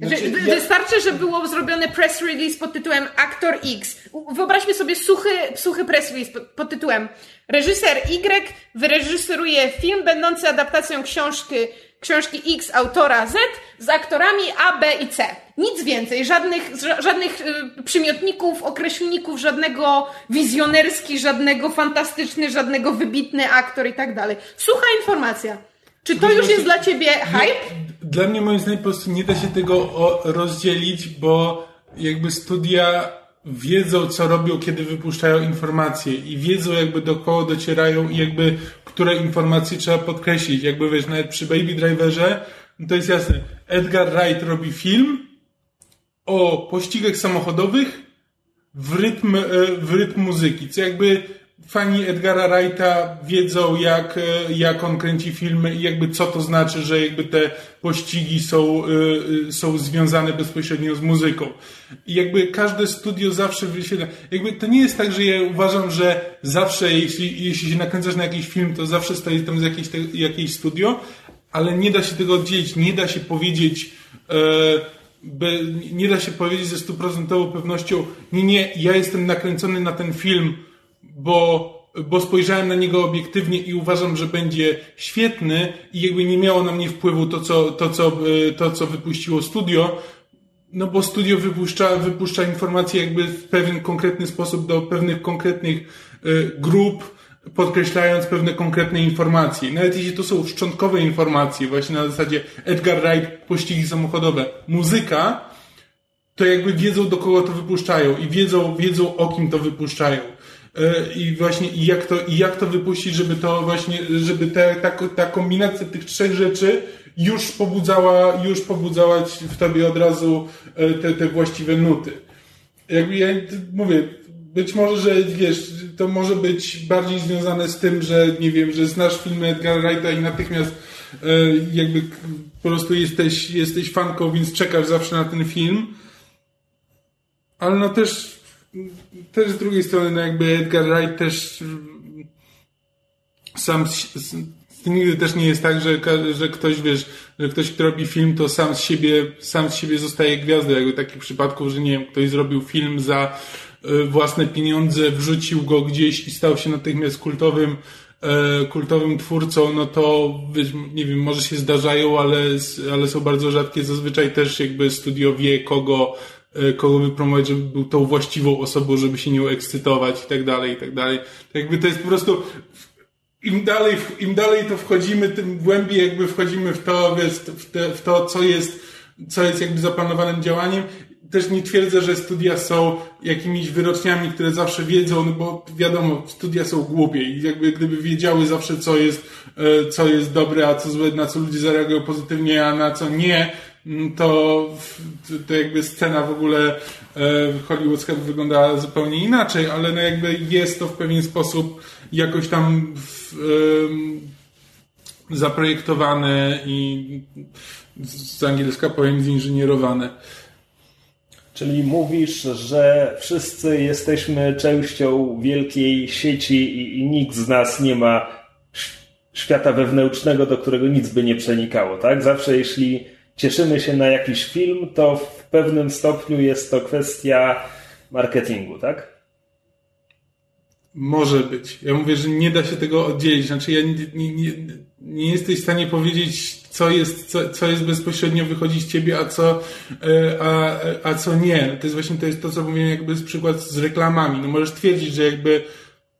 Znaczy, ja... Wystarczy, że było zrobione press release pod tytułem Aktor X. Wyobraźmy sobie suchy, suchy press release pod, tytułem Reżyser Y wyreżyseruje film będący adaptacją książki, książki X autora Z z aktorami A, B i C. Nic więcej, żadnych, żadnych y, przymiotników, określników, żadnego wizjonerski, żadnego fantastyczny, żadnego wybitny aktor i tak dalej. Sucha informacja. Czy to już jest dla ciebie hype? Dla mnie moim zdaniem po prostu nie da się tego rozdzielić, bo jakby studia wiedzą, co robią, kiedy wypuszczają informacje i wiedzą, jakby do kogo docierają i jakby, które informacje trzeba podkreślić. Jakby wiesz, nawet przy Baby Driverze, no to jest jasne. Edgar Wright robi film o pościgach samochodowych w rytm, e, w rytm muzyki, co jakby fani Edgara Wrighta wiedzą, jak, e, jak on kręci filmy i jakby co to znaczy, że jakby te pościgi są, y, są związane bezpośrednio z muzyką. I jakby każde studio zawsze wyświetla. Jakby to nie jest tak, że ja uważam, że zawsze, jeśli, jeśli się nakręcasz na jakiś film, to zawsze stoi tam z jakieś, te, studio, ale nie da się tego oddzielić, nie da się powiedzieć, e, by, nie da się powiedzieć ze stuprocentową pewnością, nie, nie, ja jestem nakręcony na ten film, bo, bo spojrzałem na niego obiektywnie i uważam, że będzie świetny i jakby nie miało na mnie wpływu to, co, to, co, e, to, co wypuściło studio, no bo studio wypuszcza, wypuszcza informacje jakby w pewien konkretny sposób do pewnych konkretnych e, grup, podkreślając pewne konkretne informacje. Nawet jeśli to są szczątkowe informacje, właśnie na zasadzie Edgar Wright, pościgi samochodowe, muzyka, to jakby wiedzą do kogo to wypuszczają i wiedzą, wiedzą o kim to wypuszczają. E, i właśnie i jak to, i jak to wypuścić, żeby to właśnie, żeby te, ta, ta kombinacja tych trzech rzeczy już pobudzała, już pobudzała w tobie od razu e, te, te właściwe nuty. Jakby ja mówię, być może, że wiesz, to może być bardziej związane z tym, że nie wiem, że znasz filmy Edgar Wrighta i natychmiast e, jakby po prostu jesteś, jesteś fanką, więc czekasz zawsze na ten film. Ale no też też z drugiej strony, no jakby Edgar Wright też sam nigdy też nie jest tak, że, że ktoś, wiesz, że ktoś, kto robi film, to sam z siebie, sam z siebie zostaje gwiazdą. Jakby takich przypadków, że nie wiem, ktoś zrobił film za y, własne pieniądze, wrzucił go gdzieś i stał się natychmiast kultowym, e, kultowym twórcą, no to nie wiem, może się zdarzają, ale, ale są bardzo rzadkie. Zazwyczaj też jakby studio wie, kogo E, kogo wypromować, żeby był tą właściwą osobą, żeby się nią ekscytować i tak dalej, i tak dalej. Jakby to jest po prostu im dalej, im dalej to wchodzimy, tym głębiej jakby wchodzimy w to, wiesz, w, te, w to, co jest, co jest jakby zaplanowanym działaniem. Też nie twierdzę, że studia są jakimiś wyroczniami, które zawsze wiedzą, no bo wiadomo, studia są głupie i jakby gdyby wiedziały zawsze, co jest, e, co jest dobre, a co złe, na co ludzie zareagują pozytywnie, a na co nie, to, to jakby scena w ogóle e, hollywoodzka wyglądała zupełnie inaczej, ale no jakby jest to w pewien sposób jakoś tam w, zaprojektowane i z angielska powiem zinżynierowane. Czyli mówisz, że wszyscy jesteśmy częścią wielkiej sieci i, i nikt z nas nie ma świata wewnętrznego, do którego nic by nie przenikało, tak? Zawsze jeśli cieszymy się na jakiś film, to w pewnym stopniu jest to kwestia marketingu, tak? Może być. Ja mówię, że nie da się tego oddzielić. Znaczy, ja nie, nie, nie, nie jesteś w stanie powiedzieć, co jest, co, co jest bezpośrednio wychodzi z ciebie, a co, e, a, a co nie. To jest właśnie to, jest to co mówiłem, jakby z przykład z reklamami. No możesz twierdzić, że jakby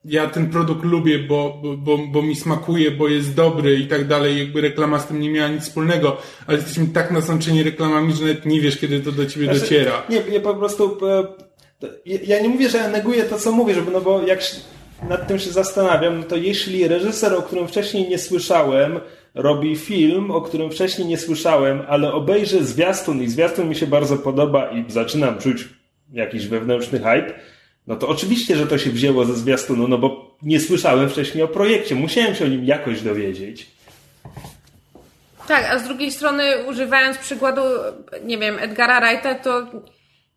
ja ten produkt lubię, bo, bo, bo mi smakuje, bo jest dobry i tak dalej, jakby reklama z tym nie miała nic wspólnego, ale jesteśmy tak nasączeni reklamami, że nawet nie wiesz, kiedy to do ciebie Znaczy, dociera. Nie, nie po prostu. e, Ja nie mówię, że ja neguję to, co mówisz, bo- no bo jak nad tym się zastanawiam, no to jeśli reżyser, o którym wcześniej nie słyszałem, robi film, o którym wcześniej nie słyszałem, ale obejrzę zwiastun i zwiastun mi się bardzo podoba i zaczynam czuć jakiś wewnętrzny hype, no to oczywiście, że to się wzięło ze zwiastunu, no bo nie słyszałem wcześniej o projekcie, musiałem się o nim jakoś dowiedzieć. Tak, a z drugiej strony, używając przykładu, nie wiem, Edgara Wrighta, to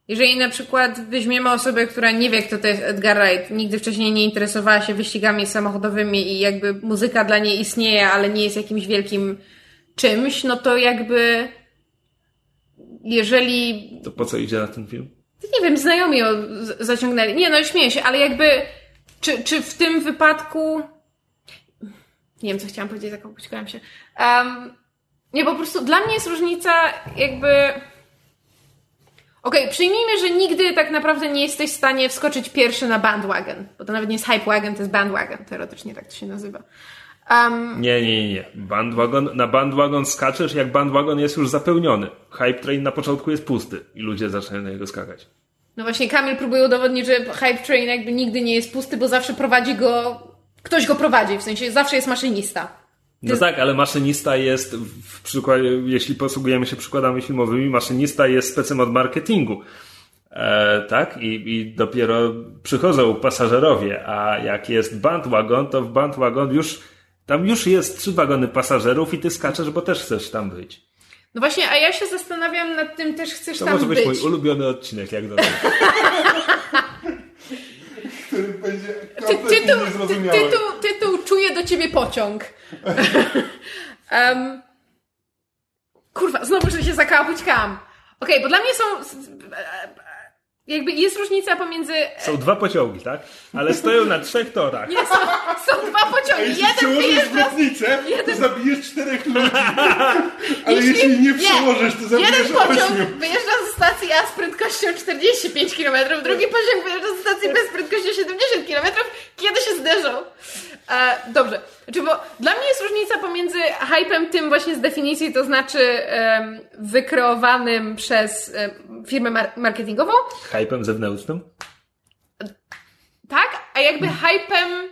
jeżeli na przykład weźmiemy osobę, która nie wie, kto to jest Edgar Wright, nigdy wcześniej nie interesowała się wyścigami samochodowymi i jakby muzyka dla niej istnieje, ale nie jest jakimś wielkim czymś, no to jakby jeżeli To po co idzie na ten film? Nie wiem, znajomi zaciągnęli. Nie, no śmieję się, ale jakby, czy, czy w tym wypadku. Nie wiem, co chciałam powiedzieć, zakopciłam się. Um, nie, po prostu dla mnie jest różnica, jakby. Okej, przyjmijmy, że nigdy tak naprawdę nie jesteś w stanie wskoczyć pierwszy na bandwagon, bo to nawet nie jest hype wagon, to jest bandwagon, teoretycznie tak to się nazywa. Um, Nie, nie, nie. Bandwagon, na bandwagon skaczesz, jak bandwagon jest już zapełniony. Hype train na początku jest pusty i ludzie zaczynają na niego skakać. No właśnie Kamil próbuje udowodnić, że Hype Train jakby nigdy nie jest pusty, bo zawsze prowadzi go, ktoś go prowadzi, w sensie zawsze jest maszynista. No tak, ale maszynista jest, w przykładzie, jeśli posługujemy się przykładami filmowymi, maszynista jest specem od marketingu. E, tak? I, I dopiero przychodzą pasażerowie, a jak jest bandwagon, to w bandwagon już, tam już jest trzy wagony pasażerów i ty skaczesz, bo też chcesz tam być. No właśnie, a ja się zastanawiam nad tym, też chcesz To tam może być być. mój ulubiony odcinek, jak dobrze. Który będzie Ty, tytuł, ty, tytuł, tytuł Czuję do ciebie pociąg. um, kurwa, znowu że się zakapućkam. Okej, bo dla mnie są... Jakby jest różnica pomiędzy... Są dwa pociągi, tak? Ale stoją na trzech torach. Nie, są, są dwa A pociągi. jeśli Jeden przełożysz wyjeżdża... zwrotnicę, to zabijesz czterech ludzi. Ale Jeśli- jeśli nie przełożysz, to zabijesz Jeden pociąg ośmiu. wyjeżdża ze stacji A z prędkością 45 km, drugi pociąg wyjeżdża ze stacji B z prędkością 70 km, kiedy się zderzą. E, dobrze. Znaczy, bo dla mnie jest różnica pomiędzy hypem tym właśnie z definicji, to znaczy em, wykreowanym przez em, firmę mar- marketingową, Hypem zewnętrznym. tak? A jakby hypem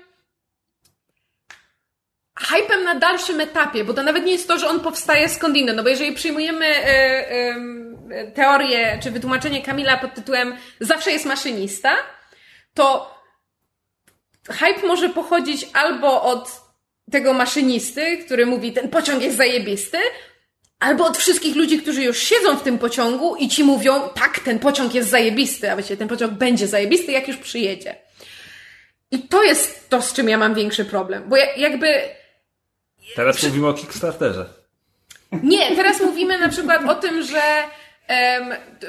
hypem na dalszym etapie, bo to nawet nie jest to, że on powstaje skądinąd, no bo jeżeli przyjmujemy em, e, teorię czy wytłumaczenie Kamila pod tytułem zawsze jest maszynista, to hype może pochodzić albo od tego maszynisty, który mówi ten pociąg jest zajebisty, albo od wszystkich ludzi, którzy już siedzą w tym pociągu i ci mówią tak, ten pociąg jest zajebisty, a właściwie ten pociąg będzie zajebisty, jak już przyjedzie. I to jest to, z czym ja mam większy problem, bo ja, jakby Teraz mówimy o Kickstarterze. Nie, teraz mówimy na przykład o tym, że t-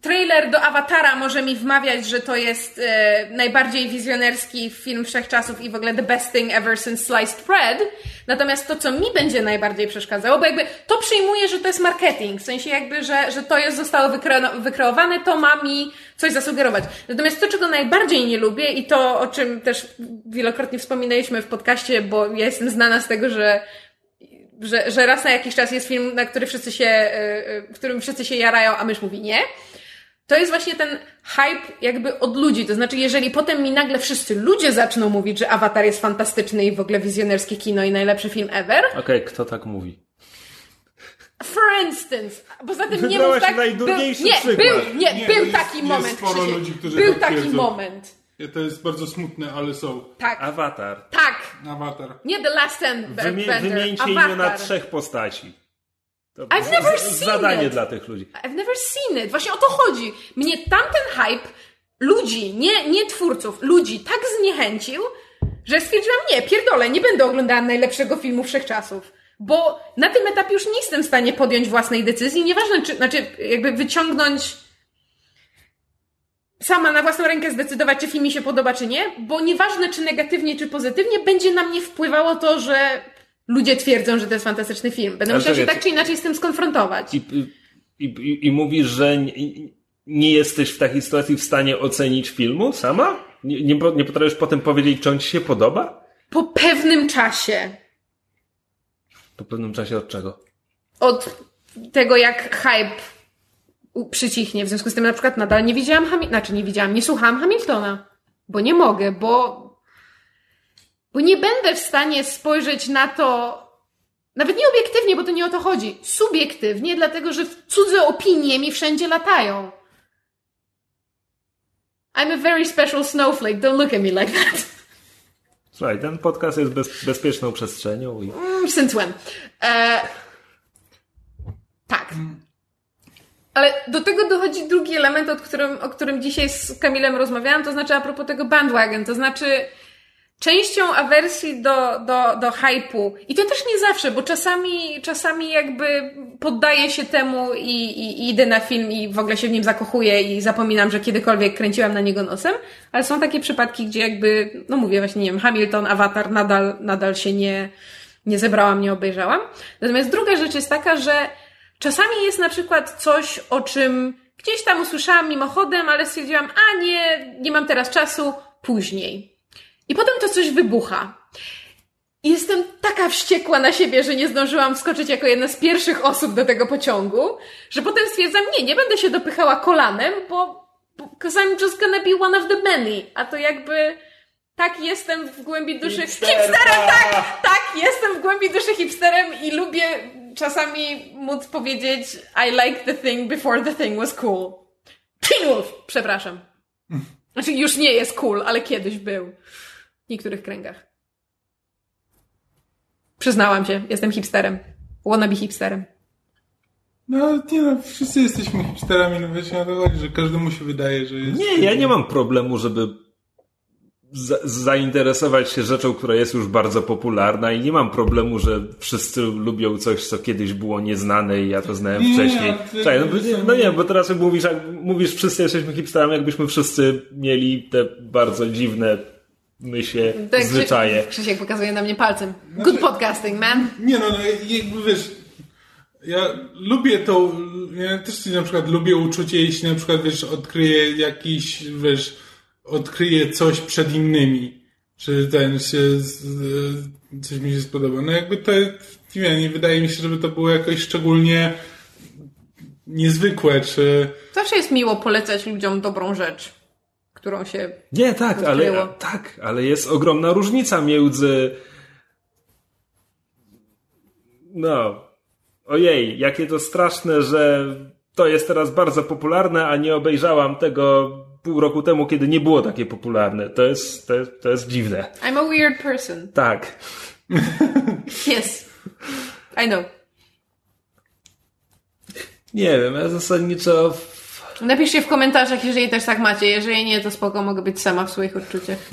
trailer do Awatara może mi wmawiać, że to jest e, najbardziej wizjonerski film wszechczasów i w ogóle the best thing ever since sliced bread. Natomiast to, co mi będzie najbardziej przeszkadzało, bo jakby to przyjmuję, że to jest marketing, w sensie jakby, że, że to jest, zostało wykreo- wykreowane, to ma mi coś zasugerować. Natomiast to, czego najbardziej nie lubię i to, o czym też wielokrotnie wspominaliśmy w podcaście, bo ja jestem znana z tego, że że, że raz na jakiś czas jest film, na który wszyscy się, y, w którym wszyscy się jarają, a mysz mówi nie. To jest właśnie ten hype jakby od ludzi. To znaczy, jeżeli potem mi nagle wszyscy ludzie zaczną mówić, że Avatar jest fantastyczny i w ogóle wizjonerskie kino i najlepszy film ever. Okej, kto tak mówi? For instance. Poza tym nie mów tak. najdurniejszy był, nie, przykład. był, nie, Nie, był taki jest moment. Krzysiek. ludzi, którzy był tak taki twierdzą. moment. To jest bardzo smutne, ale są. Tak, Awatar. tak. Awatar. Nie The Last End- Wymie, Bender. wymieńcie Avatar. imiona trzech postaci. To I've never seen zadanie it. dla tych ludzi. I've never seen it. Właśnie o to chodzi. Mnie tamten hype ludzi, nie, nie twórców, ludzi tak zniechęcił, że stwierdziłam, nie, pierdolę, nie będę oglądała najlepszego filmu wszechczasów. Bo na tym etapie już nie jestem w stanie podjąć własnej decyzji. Nieważne, czy, znaczy, jakby wyciągnąć sama na własną rękę zdecydować, czy film mi się podoba, czy nie, bo nieważne, czy negatywnie, czy pozytywnie, będzie na mnie wpływało to, że ludzie twierdzą, że to jest fantastyczny film. Będę Ale musiała się tak czy inaczej z tym skonfrontować. I, i, i, I mówisz, że nie, nie jesteś w takiej sytuacji w stanie ocenić filmu sama? Nie, nie, nie potrafisz potem powiedzieć, czy on ci się podoba? Po pewnym czasie. Po pewnym czasie od czego? Od tego, jak hype przycichnie. W związku z tym na przykład nadal nie widziałam Hamiltona, znaczy nie widziałam, nie słuchałam Hamiltona. Bo nie mogę, bo bo nie będę w stanie spojrzeć na to nawet nie obiektywnie, bo to nie o to chodzi. Subiektywnie, dlatego że cudze opinie mi wszędzie latają. I'm a very special snowflake, don't look at me like that. Słuchaj, ten podcast jest bez, bezpieczną przestrzenią. I... Mm, since when? E... Tak. Ale do tego dochodzi drugi element, o którym, o którym dzisiaj z Kamilem rozmawiałam, to znaczy a propos tego bandwagon, to znaczy częścią awersji do, do, do hypu, i to też nie zawsze, bo czasami, czasami jakby poddaję się temu i, i, i idę na film i w ogóle się w nim zakochuję i zapominam, że kiedykolwiek kręciłam na niego nosem, ale są takie przypadki, gdzie jakby, no mówię właśnie, nie wiem, Hamilton, Avatar nadal, nadal się nie, nie zebrałam, nie obejrzałam. Natomiast druga rzecz jest taka, że czasami jest na przykład coś, o czym gdzieś tam usłyszałam mimochodem, ale stwierdziłam, a nie, nie mam teraz czasu, później. I potem to coś wybucha. Jestem taka wściekła na siebie, że nie zdążyłam wskoczyć jako jedna z pierwszych osób do tego pociągu, że potem stwierdzam, nie, nie będę się dopychała kolanem, bo because I'm just gonna be one of the many. A to jakby tak jestem w głębi duszy Hipster, hipsterem, tak, tak! tak, jestem w głębi duszy hipsterem i lubię czasami móc powiedzieć I like the thing before the thing was cool. Teen Wolf, przepraszam. Znaczy już nie jest cool, ale kiedyś był niektórych kręgach. Przyznałam się, jestem hipsterem. Wannabe hipsterem. No, nie no, wszyscy jesteśmy hipsterami, no wiecie, na to chodzi, że każdemu się wydaje, że jest... Nie, ja nie mam problemu, żeby zainteresować się rzeczą, która jest już bardzo popularna i nie mam problemu, że wszyscy lubią coś, co kiedyś było nieznane i ja to znałem Nie, wcześniej. ty- Czekaj, no, ty- no nie, bo teraz jak mówisz, jak mówisz wszyscy jesteśmy hipsterami, jakbyśmy wszyscy mieli te bardzo dziwne myśli, Tak, zwyczaje. Krzy- Krzysiek pokazuje na mnie palcem. Good podcasting, man. Nie no, no jakby wiesz, ja lubię to, ja też na przykład lubię uczucie, jeśli na przykład wiesz, odkryję jakiś, wiesz, odkryję coś przed innymi, czy ten się, coś mi się spodoba. No jakby to, nie wiem, nie wydaje mi się, żeby to było jakoś szczególnie niezwykłe, czy... Zawsze jest miło polecać ludziom dobrą rzecz, którą się... Nie, tak, Odkryło. ale, tak, ale jest ogromna różnica między no ojej, jakie to straszne, że to jest teraz bardzo popularne, a nie obejrzałam tego pół roku temu, kiedy nie było takie popularne. To jest, to jest, to jest dziwne. I'm a weird person. Tak. Yes. I know. Nie wiem, ja zasadniczo w- Napiszcie w komentarzach, jeżeli też tak macie. Jeżeli nie, to spoko, mogę być sama w swoich odczuciach.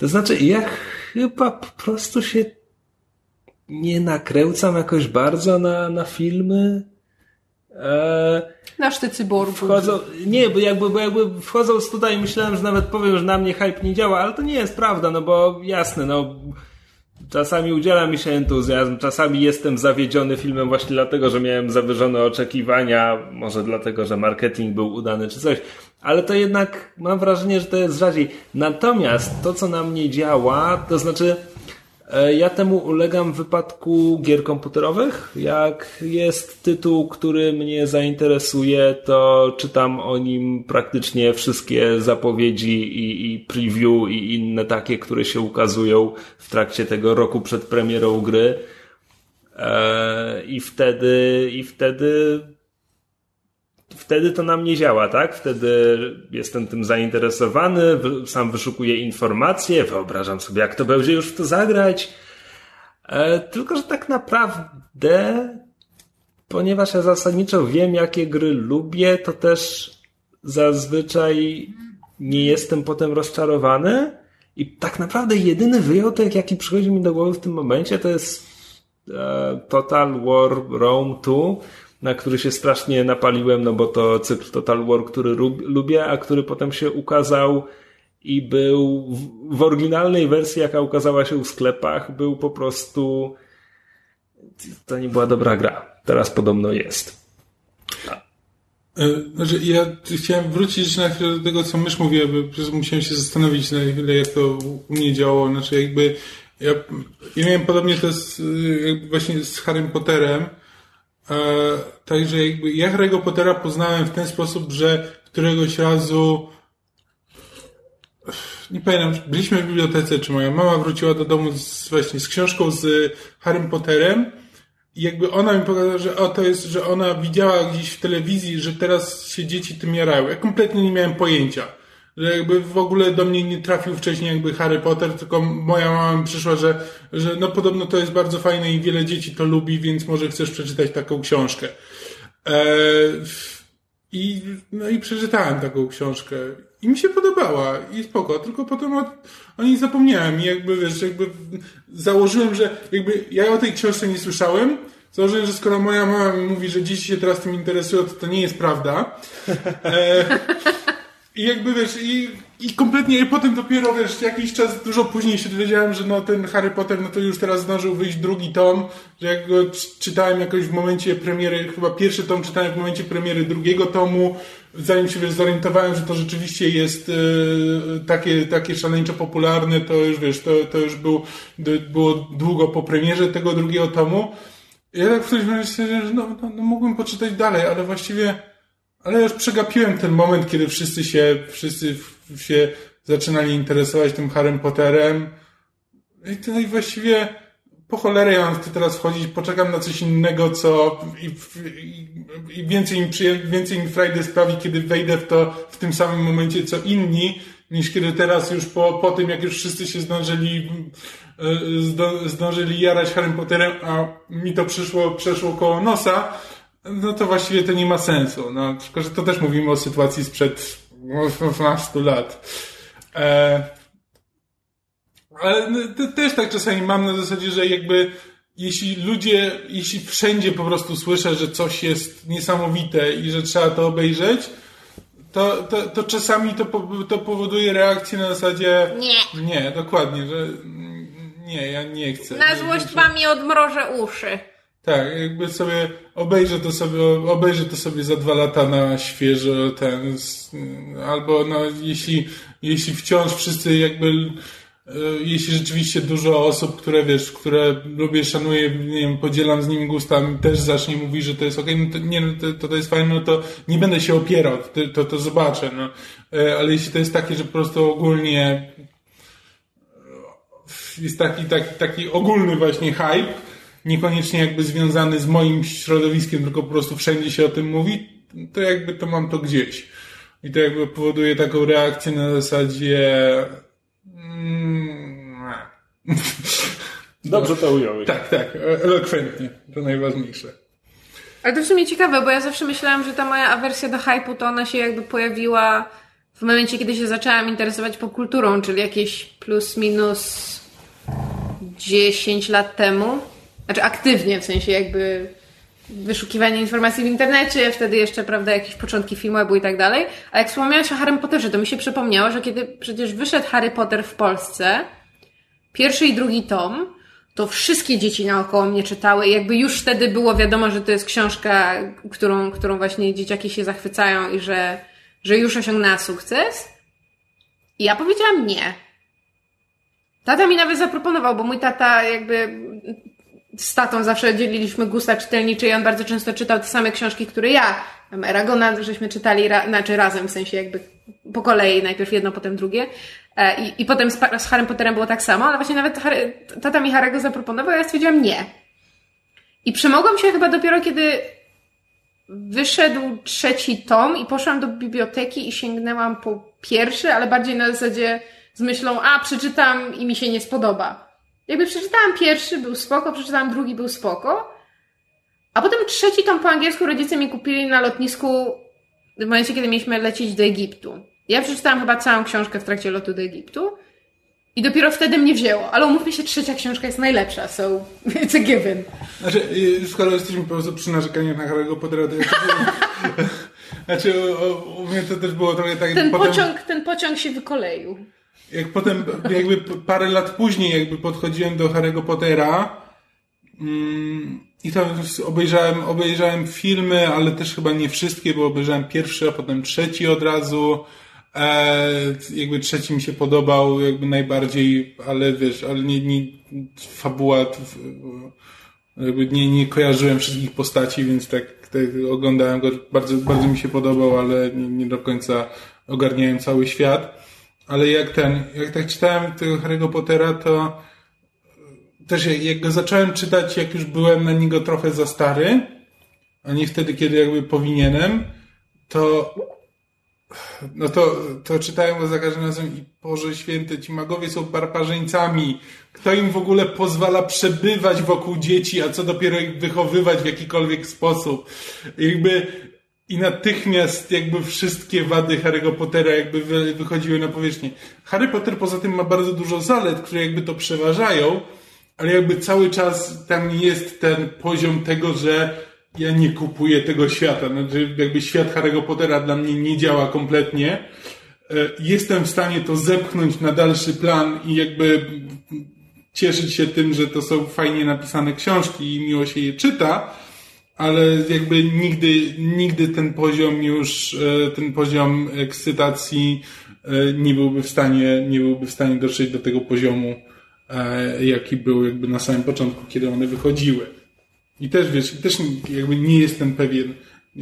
To znaczy, ja chyba po prostu się nie nakręcam jakoś bardzo na, na filmy. Eee, Nasz ty cyborgu. wchodzą, nie, bo jakby, bo jakby wchodząc tutaj myślałem, że nawet powiem, że na mnie hype nie działa, ale to nie jest prawda, no bo jasne, no czasami udziela mi się entuzjazm, czasami jestem zawiedziony filmem właśnie dlatego, że miałem zawyżone oczekiwania, może dlatego, że marketing był udany czy coś, ale to jednak mam wrażenie, że to jest rzadziej. Natomiast to, co na mnie działa, to znaczy E, Ja temu ulegam w wypadku gier komputerowych. Jak jest tytuł, który mnie zainteresuje, to czytam o nim praktycznie wszystkie zapowiedzi i, i preview i inne takie, które się ukazują w trakcie tego roku przed premierą gry. E, I wtedy, i wtedy wtedy to na mnie działa, tak? Wtedy jestem tym zainteresowany, sam wyszukuję informacje, wyobrażam sobie, jak to będzie już w to zagrać. E, tylko, że tak naprawdę, ponieważ ja zasadniczo wiem, jakie gry lubię, to też zazwyczaj nie jestem potem rozczarowany. I tak naprawdę jedyny wyjątek, jaki przychodzi mi do głowy w tym momencie, to jest e, Total War Rome 2, na który się strasznie napaliłem, no bo to cykl Total War, który lub, lubię, a który potem się ukazał i był w, w oryginalnej wersji, jaka ukazała się w sklepach, był po prostu to nie była dobra gra. Teraz podobno jest. E, znaczy, ja chciałem wrócić na chwilę do tego, co mysz mówiła, bo przecież musiałem się zastanowić na chwilę, jak to u mnie działało. Znaczy, jakby ja, ja miałem podobnie to z, jakby właśnie z Harrym Potterem. E, także jakby ja Harry'ego Pottera poznałem w ten sposób, że któregoś razu nie pamiętam, byliśmy w bibliotece, czy moja mama wróciła do domu z, właśnie z książką z Harrym Potterem i jakby ona mi pokazała, że o, to jest, że ona widziała gdzieś w telewizji, że teraz się dzieci tym jarają. Ja kompletnie nie miałem pojęcia. Że jakby w ogóle do mnie nie trafił wcześniej jakby Harry Potter, tylko moja mama mi przyszła, że, że no podobno to jest bardzo fajne i wiele dzieci to lubi, więc może chcesz przeczytać taką książkę. Eee, i, no i przeczytałem taką książkę. I mi się podobała. I spoko. Tylko potem o, o niej zapomniałem. I jakby, wiesz, jakby założyłem, że jakby ja o tej książce nie słyszałem. Założyłem, że skoro moja mama mi mówi, że dzieci się teraz tym interesują, to to nie jest prawda. E, I jakby, wiesz, i i kompletnie, i potem dopiero, wiesz, jakiś czas, dużo później się dowiedziałem, że no ten Harry Potter, no to już teraz zdążył wyjść drugi tom, że jak go czytałem jakoś w momencie premiery, chyba pierwszy tom czytałem w momencie premiery drugiego tomu, zanim się, wiesz, zorientowałem, że to rzeczywiście jest e, takie, takie szaleńczo popularne, to już, wiesz, to, to już był, było długo po premierze tego drugiego tomu. Ja tak w którymś momencie że no, no, no mógłbym poczytać dalej, ale właściwie, ale już przegapiłem ten moment, kiedy wszyscy się, wszyscy się zaczynali interesować tym Harrym Potterem. I to właściwie po cholerę ja mam w to teraz wchodzić, poczekam na coś innego, co i, i, i więcej im przyjem, więcej mi Friday sprawi, kiedy wejdę w to w tym samym momencie, co inni, niż kiedy teraz już po, po tym, jak już wszyscy się zdążyli, e, zdążyli jarać Harrym Potterem, a mi to przyszło, przeszło koło nosa, no to właściwie to nie ma sensu. No, tylko, że to też mówimy o sytuacji sprzed 12 lat. E, ale no, też tak czasami mam na zasadzie, że jakby jeśli ludzie, jeśli wszędzie po prostu słyszę, że coś jest niesamowite i że trzeba to obejrzeć, to, to, to czasami to, to powoduje reakcję na zasadzie nie. Nie, dokładnie, że nie, ja nie chcę. Na złość wam mi odmrożę uszy. Tak, jakby sobie obejrzę to sobie, obejrzę to sobie za dwa lata na świeżo ten, albo no, jeśli, jeśli wciąż wszyscy jakby, e, jeśli rzeczywiście dużo osób, które wiesz, które lubię, szanuję, nie wiem, podzielam z nimi gustami, też zacznie mówić, że to jest okej, okay, no to, nie, no to, to jest fajne, no to nie będę się opierał, to, to, to zobaczę, no. E, ale jeśli to jest takie, że po prostu ogólnie jest taki, taki, taki ogólny właśnie hype, niekoniecznie jakby związany z moim środowiskiem, tylko po prostu wszędzie się o tym mówi, to jakby to mam to gdzieś. I to jakby powoduje taką reakcję na zasadzie... Mm, Dobrze to ująłeś. Tak, tak, elokwentnie. To najważniejsze. Ale to w sumie ciekawe, bo ja zawsze myślałam, że ta moja awersja do hype'u, to ona się jakby pojawiła w momencie, kiedy się zaczęłam interesować popkulturą, czyli jakieś plus minus 10 lat temu. Znaczy aktywnie, w sensie jakby wyszukiwanie informacji w internecie, wtedy jeszcze, prawda, jakieś początki filmu i tak dalej. A jak wspomniałeś o Harry Potterze, to mi się przypomniało, że kiedy przecież wyszedł Harry Potter w Polsce, pierwszy i drugi tom, to wszystkie dzieci naokoło mnie czytały i jakby już wtedy było wiadomo, że to jest książka, którą, którą właśnie dzieciaki się zachwycają i że, że już osiągnęła sukces. I ja powiedziałam nie. Tata mi nawet zaproponował, bo mój tata jakby z tatą zawsze dzieliliśmy gusta czytelnicze i on bardzo często czytał te same książki, które ja. Eragona żeśmy czytali, ra, znaczy razem, w sensie jakby po kolei, najpierw jedno, potem drugie. E, I, i potem z, z Harrym Potterem było tak samo, ale właśnie nawet Harry, tata mi Harry'ego zaproponował, ja stwierdziłam nie. I przemogłam się chyba dopiero, kiedy wyszedł trzeci tom i poszłam do biblioteki i sięgnęłam po pierwszy, ale bardziej na zasadzie z myślą, a przeczytam i mi się nie spodoba. Jakby przeczytałam pierwszy, był spoko, przeczytałam drugi, był spoko. A potem trzeci tom po angielsku rodzice mi kupili na lotnisku w momencie, kiedy mieliśmy lecieć do Egiptu. Ja przeczytałam chyba całą książkę w trakcie lotu do Egiptu. I dopiero wtedy mnie wzięło. Ale umówmy się, trzecia książka jest najlepsza, so it's a given. Znaczy, y, skoro jesteśmy po prostu przy narzekaniach na Harry'ego Pottera, to Znaczy, u, mnie to też było trochę tak... Ten, potem... pociąg, ten pociąg się wykoleił jak potem jakby parę lat później jakby podchodziłem do Harry'ego Pottera mm, i tam obejrzałem, obejrzałem filmy, ale też chyba nie wszystkie, bo obejrzałem pierwszy, a potem trzeci od razu. E, jakby trzeci mi się podobał jakby najbardziej, ale wiesz, ale nie, nie fabuła, jakby nie, nie kojarzyłem wszystkich postaci, więc tak, tak oglądałem go, bardzo, bardzo mi się podobał, ale nie, nie do końca ogarniałem cały świat. Ale jak ten, jak tak czytałem tego Harry'ego Pottera, to też jak go zacząłem czytać, jak już byłem na niego trochę za stary, a nie wtedy, kiedy jakby powinienem, to no to, to czytałem go za każdym razem i Boże Święty, ci magowie są barbarzyńcami. Kto im w ogóle pozwala przebywać wokół dzieci, a co dopiero ich wychowywać w jakikolwiek sposób? Jakby i natychmiast jakby wszystkie wady Harry'ego Pottera jakby wychodziły na powierzchnię. Harry Potter poza tym ma bardzo dużo zalet, które jakby to przeważają, ale jakby cały czas tam jest ten poziom tego, że ja nie kupuję tego świata. Znaczy, jakby świat Harry'ego Pottera dla mnie nie działa kompletnie. E, jestem w stanie to zepchnąć na dalszy plan i jakby cieszyć się tym, że to są fajnie napisane książki i miło się je czyta, ale jakby nigdy, nigdy ten poziom już, e, ten poziom ekscytacji e, nie byłby w stanie, nie byłby w stanie dotrzeć do tego poziomu, jaki był jakby na samym początku, kiedy one wychodziły. I też wiesz, też jakby nie jestem pewien, e,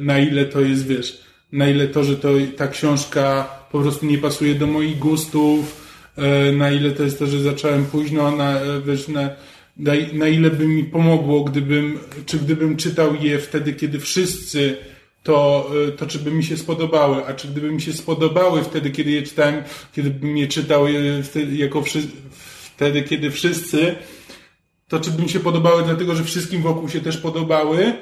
na ile to jest, wiesz, na ile to, że to ta książka po prostu nie pasuje do moich gustów, e, na ile to jest to, że zacząłem późno, na, e, wiesz, na, na, na ile by mi pomogło, gdybym, czy gdybym czytał je wtedy, kiedy wszyscy to, to czy by mi się spodobały, a czy gdyby mi się spodobały wtedy, kiedy je czytałem, kiedy bym je czytał wtedy, jako wtedy, kiedy wszyscy, to czy by mi się podobały dlatego, że wszystkim wokół się też podobały,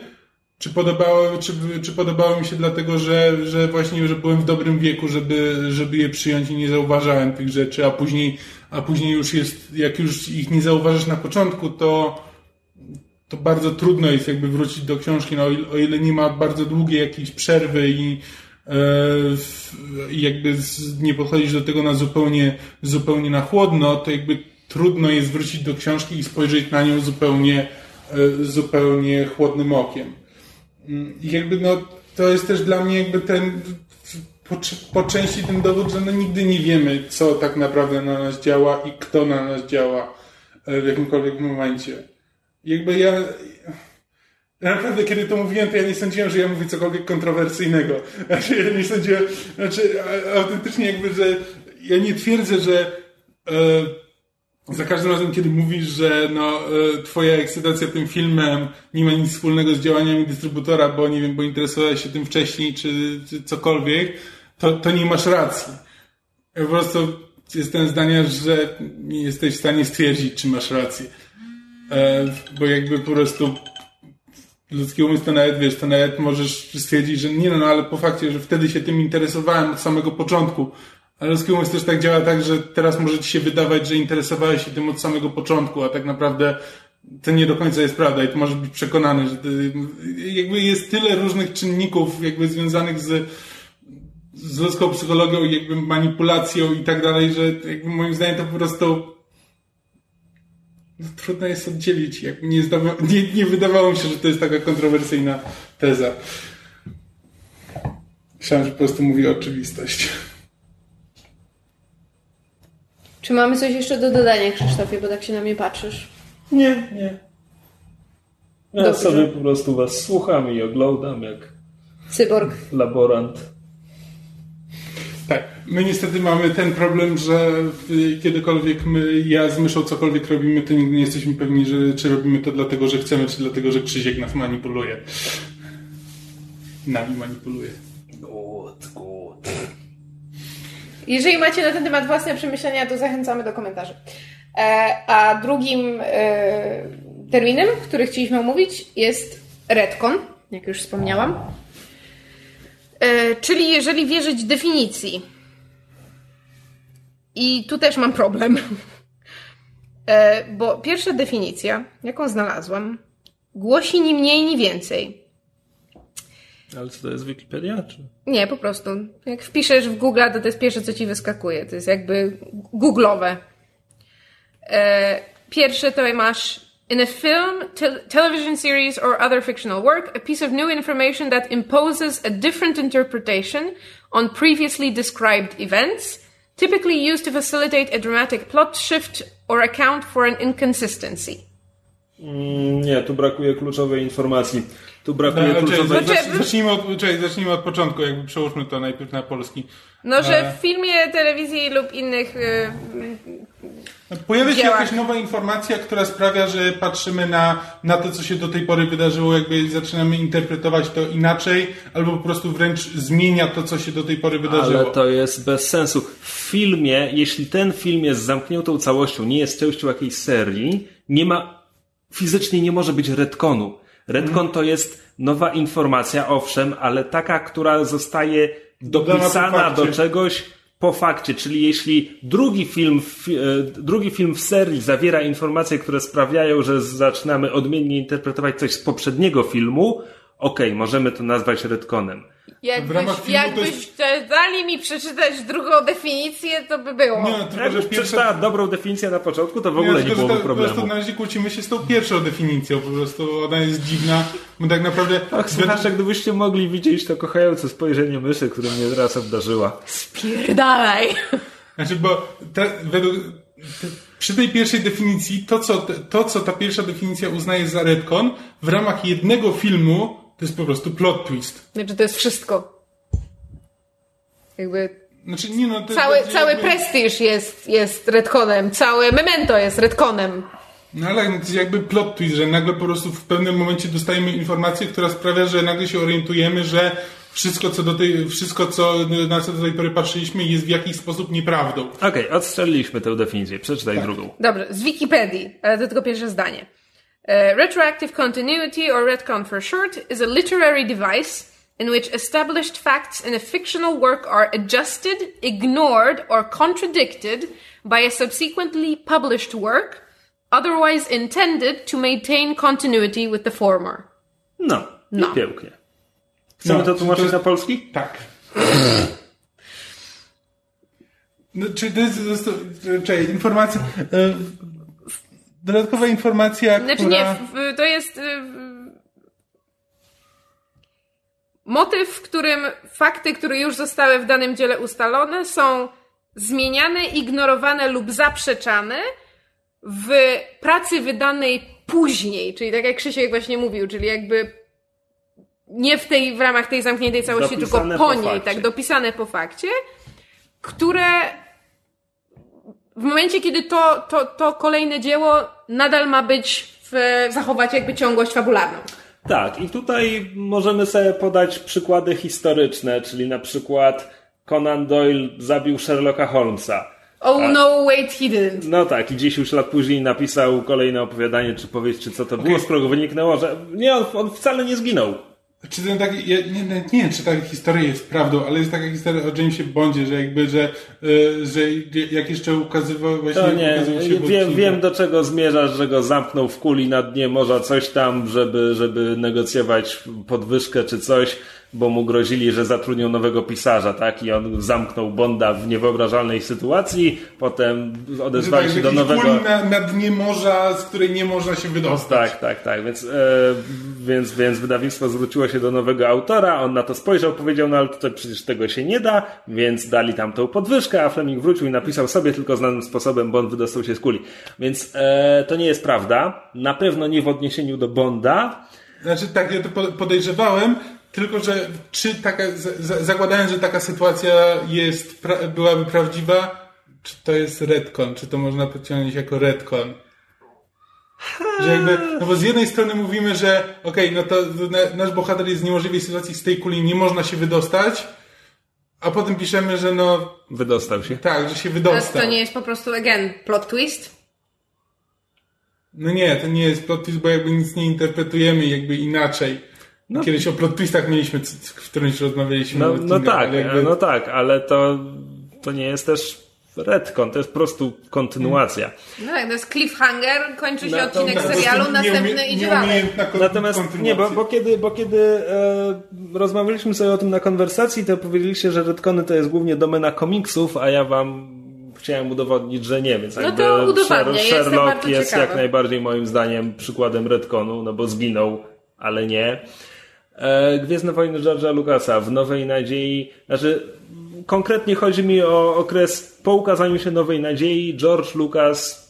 czy podobały, czy, czy podobały mi się dlatego, że, że właśnie, że byłem w dobrym wieku, żeby, żeby je przyjąć i nie zauważałem tych rzeczy, a później, a później już jest, jak już ich nie zauważasz na początku, to, to bardzo trudno jest jakby wrócić do książki, no, o ile nie ma bardzo długiej jakiejś przerwy i, e, jakby nie podchodzisz do tego na zupełnie, zupełnie na chłodno, to jakby trudno jest wrócić do książki i spojrzeć na nią zupełnie, e, zupełnie chłodnym okiem. Mm, I jakby no, to jest też dla mnie jakby ten, po, po części ten dowód, że no nigdy nie wiemy, co tak naprawdę na nas działa i kto na nas działa e, w jakimkolwiek momencie. Jakby ja, Naprawdę, kiedy to mówiłem, to ja nie sądziłem, że ja mówię cokolwiek kontrowersyjnego. Znaczy, ja nie sądziłem, znaczy, autentycznie jakby, że ja nie twierdzę, że e, za każdym razem, kiedy mówisz, że no, e, twoja ekscytacja tym filmem nie ma nic wspólnego z działaniami dystrybutora, bo nie wiem, bo interesowałeś się tym wcześniej, czy, czy cokolwiek, to, to nie masz racji. Ja po prostu jestem zdania, że nie jesteś w stanie stwierdzić, czy masz rację. E, bo jakby po prostu ludzki umysł to nawet, wiesz, to nawet możesz stwierdzić, że nie no, no ale po fakcie, że wtedy się tym interesowałem od samego początku, ale umysł też tak działa tak, że teraz może ci się wydawać, że interesowałeś się tym od samego początku, a tak naprawdę to nie do końca jest prawda i to możesz być przekonany, że jakby jest tyle różnych czynników jakby związanych z, z ludzką psychologią jakby manipulacją i tak dalej, że jakby moim zdaniem to po prostu trudno jest oddzielić. Jakby nie, zdawa, nie, nie wydawało mi się, że to jest taka kontrowersyjna teza. Myślałem, że po prostu mówi oczywistość. Czy mamy coś jeszcze do dodania, Krzysztofie, bo tak się na mnie patrzysz? Nie, nie. Ja Dobrze. sobie po prostu was słucham i oglądam jak cyborg. Laborant. Tak, my niestety mamy ten problem, że kiedykolwiek my, ja z myszą cokolwiek robimy, to nigdy nie jesteśmy pewni, że czy robimy to dlatego, że chcemy, czy dlatego, że Krzysiek nas manipuluje. Nami manipuluje. Good, good. Jeżeli macie na ten temat własne przemyślenia, to zachęcamy do komentarzy. E, a drugim e, terminem, który chcieliśmy omówić, jest Redcon, jak już wspomniałam. E, czyli jeżeli wierzyć definicji. I tu też mam problem. Bo pierwsza definicja, jaką znalazłam, głosi ni mniej, ni więcej, ale co to jest Wikipedia? Czy? Nie, po prostu. Jak wpiszesz w Google, to to jest pierwsze, co ci wyskakuje. To jest jakby googlowe. E, pierwsze to masz In a film, te- television series, or other fictional work, a piece of new information that imposes a different interpretation on previously described events, typically used to facilitate a dramatic plot shift or account for an inconsistency. Mm, Nie, tu brakuje kluczowej informacji. Tu brakuje No, czekaj, kluczowej... zacz- zacznijmy, od, czekaj, zacznijmy od początku, jakby przełóżmy to najpierw na polski. No, że E. w filmie, telewizji lub innych y, Pojawia się jakaś nowa informacja, która sprawia, że patrzymy na, na to, co się do tej pory wydarzyło, jakby zaczynamy interpretować to inaczej, albo po prostu wręcz zmienia to, co się do tej pory wydarzyło. Ale to jest bez sensu. W filmie, jeśli ten film jest zamkniętą całością, nie jest częścią jakiejś serii, nie ma, fizycznie nie może być retconu. Retcon to jest nowa informacja, owszem, ale taka, która zostaje dopisana do czegoś po fakcie, czyli jeśli drugi film, w, e, drugi film w serii zawiera informacje, które sprawiają, że zaczynamy odmiennie interpretować coś z poprzedniego filmu, okej, możemy to nazwać ramach jakbyś, jakbyś jest- dali mi przeczytać drugą definicję, to by było. Nie, tylko, Jakbyś pierwsza... przeczytała dobrą definicję na początku, to w ogóle nie tylko, że byłoby to, Po prostu problemu. na razie kłócimy się z tą pierwszą definicją, po prostu ona jest dziwna, bo tak naprawdę... Ach, słuchacze, gdybyście mogli widzieć to kochające spojrzenie myszy, które mnie raz obdarzyła. Dalej. Znaczy, bo te, według, te, przy tej pierwszej definicji, to co, to co ta pierwsza definicja uznaje za retcon, w ramach jednego filmu, to jest po prostu plot twist. Znaczy, to jest wszystko. Jakby Znaczy, nie no, to cały, jest cały jakby, prestiż jest, jest retconem, całe memento jest retconem. No ale to jest jakby plot twist, że nagle po prostu w pewnym momencie dostajemy informację, która sprawia, że nagle się orientujemy, że wszystko, co do tej, wszystko, co, na co do tej pory patrzyliśmy, jest w jakiś sposób nieprawdą. Okej, odstrzeliliśmy tę definicję. Przeczytaj drugą. Dobrze, z Wikipedii, ale to tylko pierwsze zdanie. E, retroactive continuity, or retcon for short, is a literary device in which established facts in a fictional work are adjusted, ignored, or contradicted by a subsequently published work, otherwise intended to maintain continuity with the former. No, No. pięknie. Chcemy No, to tłumaczyć to- na polski? Tak. No, czy to jest, to jest to, czekaj, informacja, dodatkowa informacja, Znaczy która... nie, w, w, to jest y, motyw, w którym fakty, które już zostały w danym dziele ustalone, są zmieniane, ignorowane lub zaprzeczane w pracy wydanej później, czyli tak jak Krzysiek właśnie mówił, czyli jakby nie w tej, w ramach tej zamkniętej całości, Dopisane tylko po, po niej, fakcie. tak, dopisane po fakcie, które w momencie, kiedy to, to, to kolejne dzieło nadal ma być, w, zachować jakby ciągłość fabularną. Tak, i tutaj możemy sobie podać przykłady historyczne, czyli na przykład Conan Doyle zabił Sherlocka Holmesa. Oh no, wait, he didn't. No tak, i 10 lat później napisał kolejne opowiadanie, czy powieść, czy co to było, z którego wyniknęło, że nie, on, on wcale nie zginął. Czy ten taki, ja nie, nie, wiem, czy ta historia jest prawdą, ale jest taka historia o Jamesie Bondzie, że jakby, że, y, że jak jeszcze ukazywał, właśnie To nie, wiem, wiem do czego zmierzasz, że go zamknął w kuli na dnie morza, coś tam, żeby, żeby negocjować podwyżkę czy coś, bo mu grozili, że zatrudnią nowego pisarza, tak? I on zamknął Bonda w niewyobrażalnej sytuacji, potem odezwali się do nowego... na, na dnie morza, z której nie można się wydostać. Tak, tak, tak. Więc, e, więc, więc wydawnictwo zwróciło się do nowego autora, on na to spojrzał, powiedział, no ale tutaj przecież tego się nie da, więc dali tam tą podwyżkę, a Fleming wrócił i napisał sobie tylko znanym sposobem, Bond wydostał się z kuli. Więc e, to nie jest prawda. Na pewno nie w odniesieniu do Bonda. Znaczy tak, ja to po- podejrzewałem, tylko że czy taka, za- za- zakładając, że taka sytuacja jest, pra, byłaby prawdziwa, czy to jest retcon, czy to można pociągnąć jako retcon? Że jakby, no bo z jednej strony mówimy, że okej, no to na, nasz bohater jest w niemożliwej sytuacji, z tej kuli nie można się wydostać, a potem piszemy, że no Wydostał się. tak, że się Ale wydostał. to nie jest po prostu, again, plot twist? No nie, to nie jest plot twist, bo jakby nic nie interpretujemy jakby inaczej. Kiedyś o plot twistach mieliśmy, w którymś rozmawialiśmy. No, no tak, ale jakby- no tak, ale to, to nie jest też retcon, to jest po prostu kontynuacja. No tak, to jest cliffhanger, kończy się No, to- odcinek serialu, Nie następny idzie dalej. Natomiast nie, bo, bo kiedy, bo kiedy e, rozmawialiśmy sobie o tym na konwersacji, to powiedzieliście, że retcony to jest głównie domena komiksów, a ja wam chciałem udowodnić, że nie, więc No jakby Sherlock bardzo jest ciekawa. jak najbardziej moim zdaniem przykładem retconu, no bo zginął, ale nie. E, Gwiezdne Wojny George'a Lucasa w Nowej Nadziei, znaczy konkretnie chodzi mi o okres po ukazaniu się Nowej Nadziei, George Lucas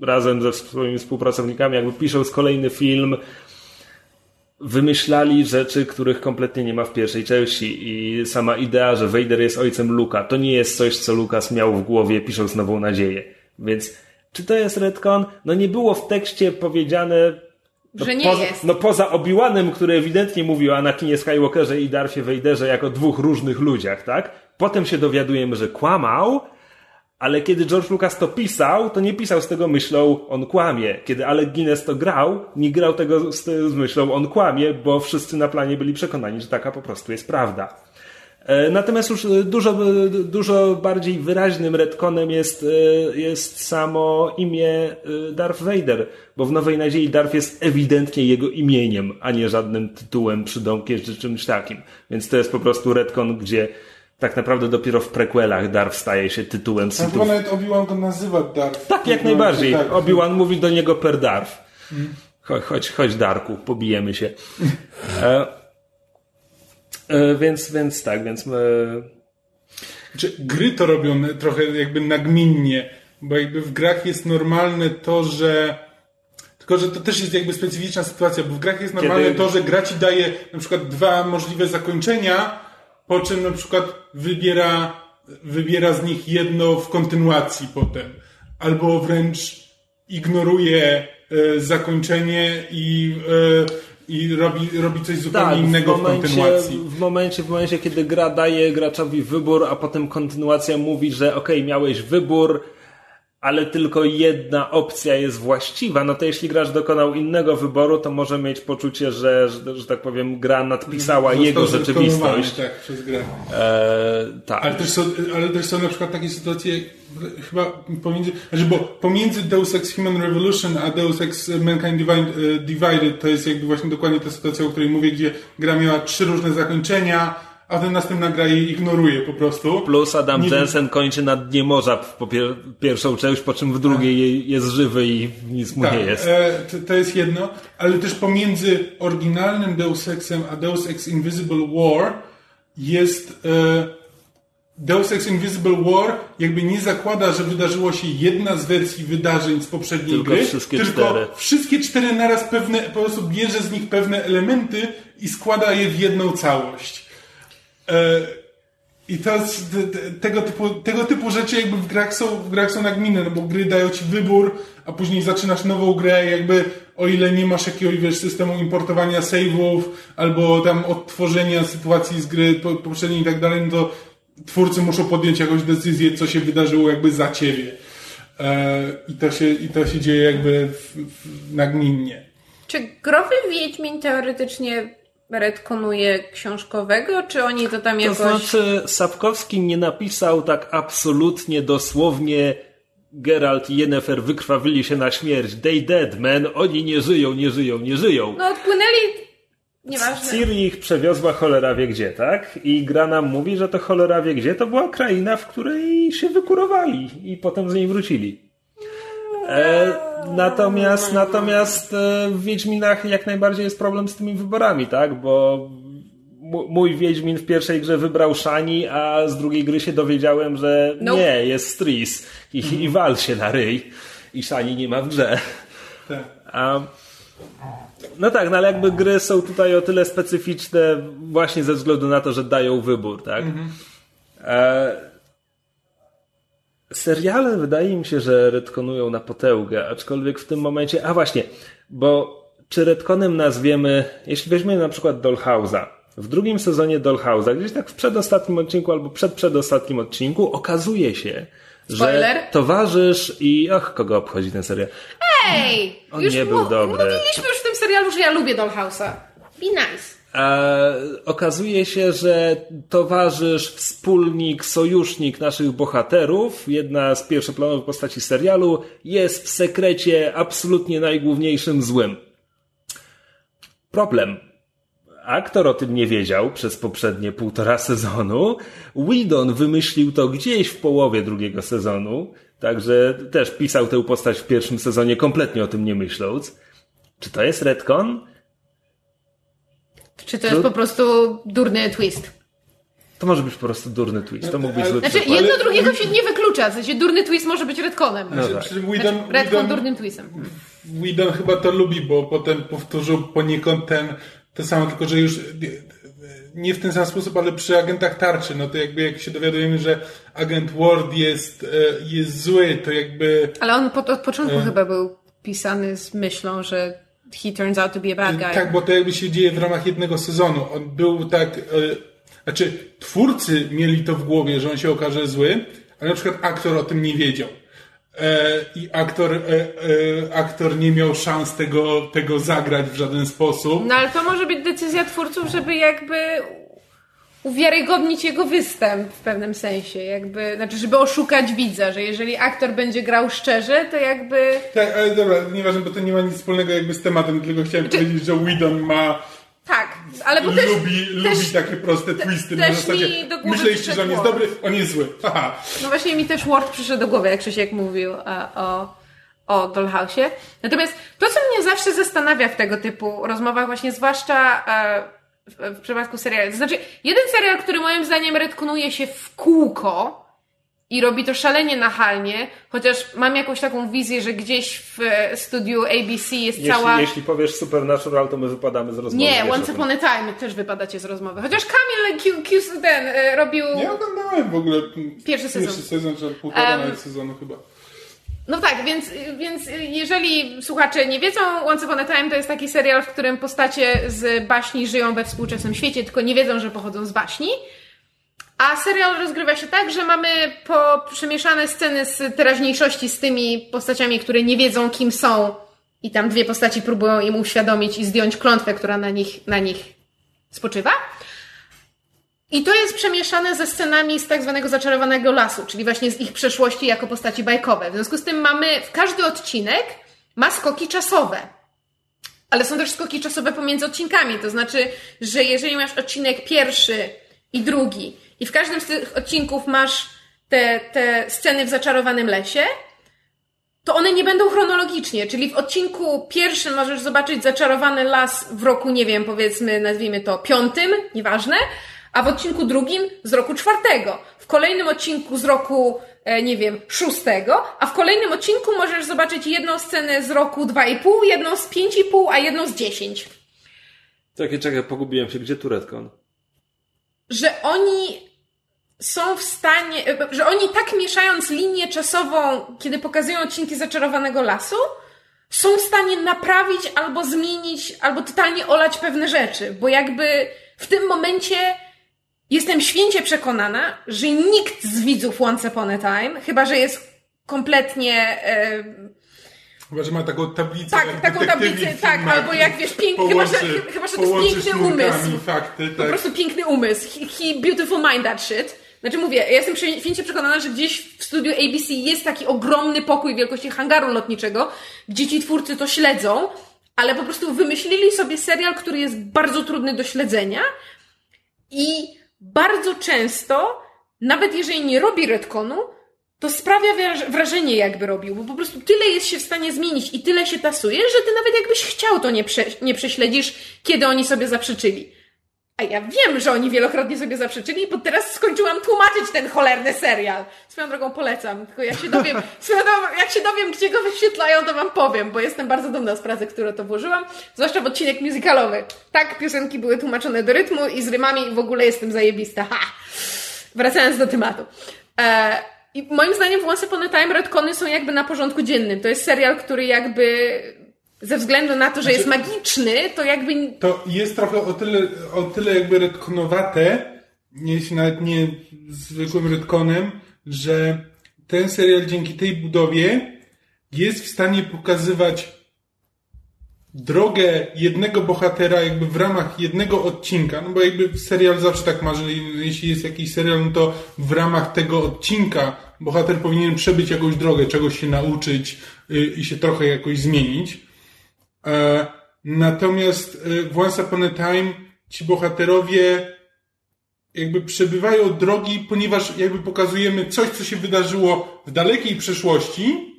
razem ze swoimi współpracownikami jakby piszą z kolejny film, wymyślali rzeczy, których kompletnie nie ma w pierwszej części i sama idea, że Vader jest ojcem Luka, to nie jest coś, co Lucas miał w głowie pisząc Nową Nadzieję. Więc czy to jest retcon? No nie było w tekście powiedziane no Że nie poza, jest. No poza Obi-Wanem, który ewidentnie mówił o Anakinie Skywalkerze i Darfie Vaderze jako dwóch różnych ludziach, tak? Potem się dowiadujemy, że kłamał, ale kiedy George Lucas to pisał, to nie pisał z tego myślą, on kłamie. Kiedy Alec Guinness to grał, nie grał tego z, z myślą, on kłamie, bo wszyscy na planie byli przekonani, że taka po prostu jest prawda. E, Natomiast już e, dużo, e, dużo bardziej wyraźnym retconem jest, jest samo imię Darth Vader, bo w Nowej Nadziei Darth jest ewidentnie jego imieniem, a nie żadnym tytułem, przydomkiem czy czymś takim. Więc to jest po prostu retcon, gdzie tak naprawdę dopiero w prequelach Darth staje się tytułem Sithów. nawet Obi-Wan go nazywa Darth. Tak, jak najbardziej. Tak. Obi-Wan mówi do niego per Darth. Chodź, chodź, chodź Darku, pobijemy się. E, więc, więc tak, więc... E, Czy gry to robią trochę jakby nagminnie, bo jakby w grach jest normalne to, że tylko, że to też jest jakby specyficzna sytuacja, bo w grach jest normalne Kiedy- to, że gra ci daje na przykład dwa możliwe zakończenia, po czym na przykład wybiera, wybiera z nich jedno w kontynuacji potem. Albo wręcz ignoruje e, zakończenie i, e, i robi, robi coś zupełnie tak, innego w w, momencie, kontynuacji. w momencie, w momencie, kiedy gra daje graczowi wybór, a potem kontynuacja mówi, że okej, miałeś wybór, ale tylko jedna opcja jest właściwa, no to jeśli gracz dokonał innego wyboru, to może mieć poczucie, że, że, że tak powiem, gra nadpisała Został jego rzeczywistość. Tak, przez grę. E, tak. Ale też, są, ale też są na przykład takie sytuacje, chyba pomiędzy, znaczy bo pomiędzy Deus Ex Human Revolution a Deus Ex Mankind e, Divided to jest jakby właśnie dokładnie ta sytuacja, o której mówię, gdzie gra miała trzy różne zakończenia, a ten następna gra jej ignoruje po prostu. Plus Adam Nie- Jensen kończy na dnie morza po pier pierwszą część, po czym w drugiej jest żywy i nic mu Tak, nie jest. e, to, to jest jedno, ale też pomiędzy oryginalnym Deus Exem a Deus Ex Invisible War jest e, Deus Ex Invisible War jakby nie zakłada, że wydarzyło się jedna z wersji wydarzeń z poprzedniej Tylko gry, wszystkie tylko cztery. wszystkie cztery naraz pewne, po prostu bierze z nich pewne elementy i składa je w jedną całość. E, I to tego, typu, tego typu rzeczy jakby w grach są, w grach są nagminne, no bo gry dają ci wybór, a później zaczynasz nową grę, jakby o ile nie masz jakiegoś wiesz, systemu importowania save'ów albo tam odtworzenia sytuacji z gry po- poprzedniej i tak dalej, no to twórcy muszą podjąć jakąś decyzję, co się wydarzyło jakby za ciebie. E, I to się, i to się dzieje jakby w, w, nagminnie. Czy growy Wiedźmin teoretycznie retkonuje książkowego, czy oni to tam To jakoś... znaczy, Sapkowski nie napisał tak absolutnie dosłownie Geralt i Yennefer wykrwawili się na śmierć. They dead, man. Oni nie żyją, nie żyją, nie żyją. No odpłynęli... Nieważne. Ciri ich przewiozła cholera wie gdzie, tak? I gra nam mówi, że to cholera wie gdzie to była kraina, w której się wykurowali i potem z niej wrócili. E, natomiast natomiast e, w Wiedźminach jak najbardziej jest problem z tymi wyborami, tak? Bo mój Wiedźmin w pierwszej grze wybrał Shani, a z drugiej gry się dowiedziałem, że Nope. nie, jest Stris i, i wal się na ryj i Shani nie ma w grze. Tak. A, no tak, no ale jakby gry są tutaj o tyle specyficzne właśnie ze względu na to, że dają wybór, tak? E, seriale wydaje mi się, że retkonują na potęgę, aczkolwiek w tym momencie, a właśnie, bo czy retkonem nazwiemy, jeśli weźmiemy na przykład Dollhouse'a, w drugim sezonie Dollhouse'a, gdzieś tak w przedostatnim odcinku albo przed przedostatnim odcinku okazuje się, Spoiler. że towarzysz i och, kogo obchodzi ten serial? Ej! On już nie był dobry. Mówiliśmy już w tym serialu, że ja lubię Dollhouse'a. Be nice. E, okazuje się, że towarzysz, wspólnik, sojusznik naszych bohaterów, jedna z pierwszoplanowych postaci serialu, jest w sekrecie absolutnie najgłówniejszym złym. Problem. aktor o tym nie wiedział przez poprzednie półtora sezonu. Whedon wymyślił to gdzieś w połowie drugiego sezonu, także też pisał tę postać w pierwszym sezonie kompletnie o tym nie myśląc. Czy to jest retcon? Czy to jest po prostu durny twist? To może być po prostu durny twist. To mógł być zły Znaczy, przykład. jedno drugiego się nie wyklucza. W sensie durny twist może być retconem. No Znaczy, tak. przy Whedon, Znaczy, retcon Whedon, durnym twistem. Whedon chyba to lubi, bo potem powtórzył poniekąd ten, to samo, tylko że już nie, w ten sam sposób, ale przy agentach tarczy, no to jakby jak się dowiadujemy, że agent Ward jest, e, jest zły, to jakby Ale on po, od początku chyba był pisany z myślą, że he turns out to be a bad guy. Tak, bo to jakby się dzieje w ramach jednego sezonu. On był tak. E, znaczy, twórcy mieli to w głowie, że on się okaże zły, ale na przykład aktor o tym nie wiedział. E, I aktor, e, e, aktor nie miał szans tego, tego zagrać w żaden sposób. No ale to może być decyzja twórców, żeby jakby uwiarygodnić jego występ w pewnym sensie, jakby, znaczy, żeby oszukać widza, że jeżeli aktor będzie grał szczerze, to jakby Tak, ale dobra, nieważne, bo to nie ma nic wspólnego jakby z tematem, tylko chciałem powiedzieć, że Whedon ma. tak, ale bo też, lubi, też lubi takie proste twisty na też zasadzie. mi do głowy Myśleliście, że on jest dobry, on jest zły. Haha. No właśnie mi też Ward przyszedł do głowy, jak Krzysiek mówił e, o, o Dollhouse'ie. Natomiast to, co mnie zawsze zastanawia w tego typu rozmowach, właśnie zwłaszcza e, w, przypadku seriali, to znaczy jeden serial, który moim zdaniem retkonuje się w kółko i robi to szalenie nachalnie, chociaż mam jakąś taką wizję, że gdzieś w e, studiu ABC jest Jeśli, cała... jeśli powiesz Supernatural, to my wypadamy z rozmowy. Nie, Once. Upon a Time też wypadacie z rozmowy. Chociaż Kamil Q, Q, ten e, robił... Ja oglądałem w ogóle Pierwszy sezon. Pierwszy sezon, czy półtora nawet sezonu chyba. No tak, więc, więc jeżeli słuchacze nie wiedzą, Once Upon a Time to jest taki serial, w którym postacie z baśni żyją we współczesnym świecie, tylko nie wiedzą, że pochodzą z baśni. A serial rozgrywa się tak, że mamy po przemieszane sceny z teraźniejszości z tymi postaciami, które nie wiedzą, kim są, i tam dwie postaci próbują im uświadomić i zdjąć klątwę, która na nich, na nich spoczywa. I to jest przemieszane ze scenami z tak zwanego zaczarowanego lasu, czyli właśnie z ich przeszłości jako postaci bajkowe. W związku z tym mamy, w każdy odcinek ma skoki czasowe. Ale są też skoki czasowe pomiędzy odcinkami. To znaczy, że jeżeli masz odcinek pierwszy i drugi i w każdym z tych odcinków masz te, te sceny w zaczarowanym lesie, to one nie będą chronologicznie, czyli w odcinku pierwszym możesz zobaczyć zaczarowany las w roku, nie wiem, powiedzmy, nazwijmy to piątym, nieważne, a w odcinku drugim z roku czwartego, w kolejnym odcinku z roku, e, nie wiem, szóstego, a w kolejnym odcinku możesz zobaczyć jedną scenę z roku dwa i pół, jedną z pięć i pół, a jedną z dziesięć. Czekaj, czekaj, pogubiłem się. Gdzie tu retcon? że oni są w stanie, że oni tak mieszając linię czasową, kiedy pokazują odcinki zaczarowanego lasu, są w stanie naprawić albo zmienić, albo totalnie olać pewne rzeczy, bo jakby w tym momencie jestem święcie przekonana, że nikt z widzów Once Upon a Time, chyba że jest kompletnie e, Chyba, że ma taką tablicę. Tak, taką tablicę, tak, albo jak, wiesz, pięk- połączy- chyba, że- chyba, że to jest piękny umysł. fakty, Po tak. prostu piękny umysł. He, he beautiful mind that shit. Znaczy mówię, ja jestem święcie przekonana, że gdzieś w studiu ABC jest taki ogromny pokój wielkości hangaru lotniczego, gdzie ci twórcy to śledzą, ale po prostu wymyślili sobie serial, który jest bardzo trudny do śledzenia i bardzo często, nawet jeżeli nie robi retconu, to sprawia wraż- wrażenie, jakby robił, bo po prostu tyle jest się w stanie zmienić i tyle się tasuje, że ty nawet jakbyś chciał, to nie, prze, nie prześledzisz, kiedy oni sobie zaprzeczyli. A ja wiem, że oni wielokrotnie sobie zaprzeczyli, bo teraz skończyłam tłumaczyć ten cholerny serial. Swoją drogą polecam, tylko jak się dowiem, jak się dowiem, gdzie go wyświetlają, to wam powiem, bo jestem bardzo dumna z pracy, którą to włożyłam, zwłaszcza w odcinek musicalowy. Tak, piosenki były tłumaczone do rytmu i z rymami i w ogóle jestem zajebista. Ha! Wracając do tematu. E, I moim zdaniem Once Upon a Time retcony są jakby na porządku dziennym. To jest serial, który jakby ze względu na to, że jest magiczny, to jakby To jest trochę o tyle, o tyle jakby retkonowate, jeśli nawet nie zwykłym retkonem, że ten serial dzięki tej budowie jest w stanie pokazywać drogę jednego bohatera jakby w ramach jednego odcinka, no bo jakby serial zawsze tak ma, że jeśli jest jakiś serial, no to w ramach tego odcinka bohater powinien przebyć jakąś drogę, czegoś się nauczyć y, i się trochę jakoś zmienić. E, natomiast w Once Upon a Time ci bohaterowie jakby przebywają drogi, ponieważ jakby pokazujemy coś, co się wydarzyło w dalekiej przeszłości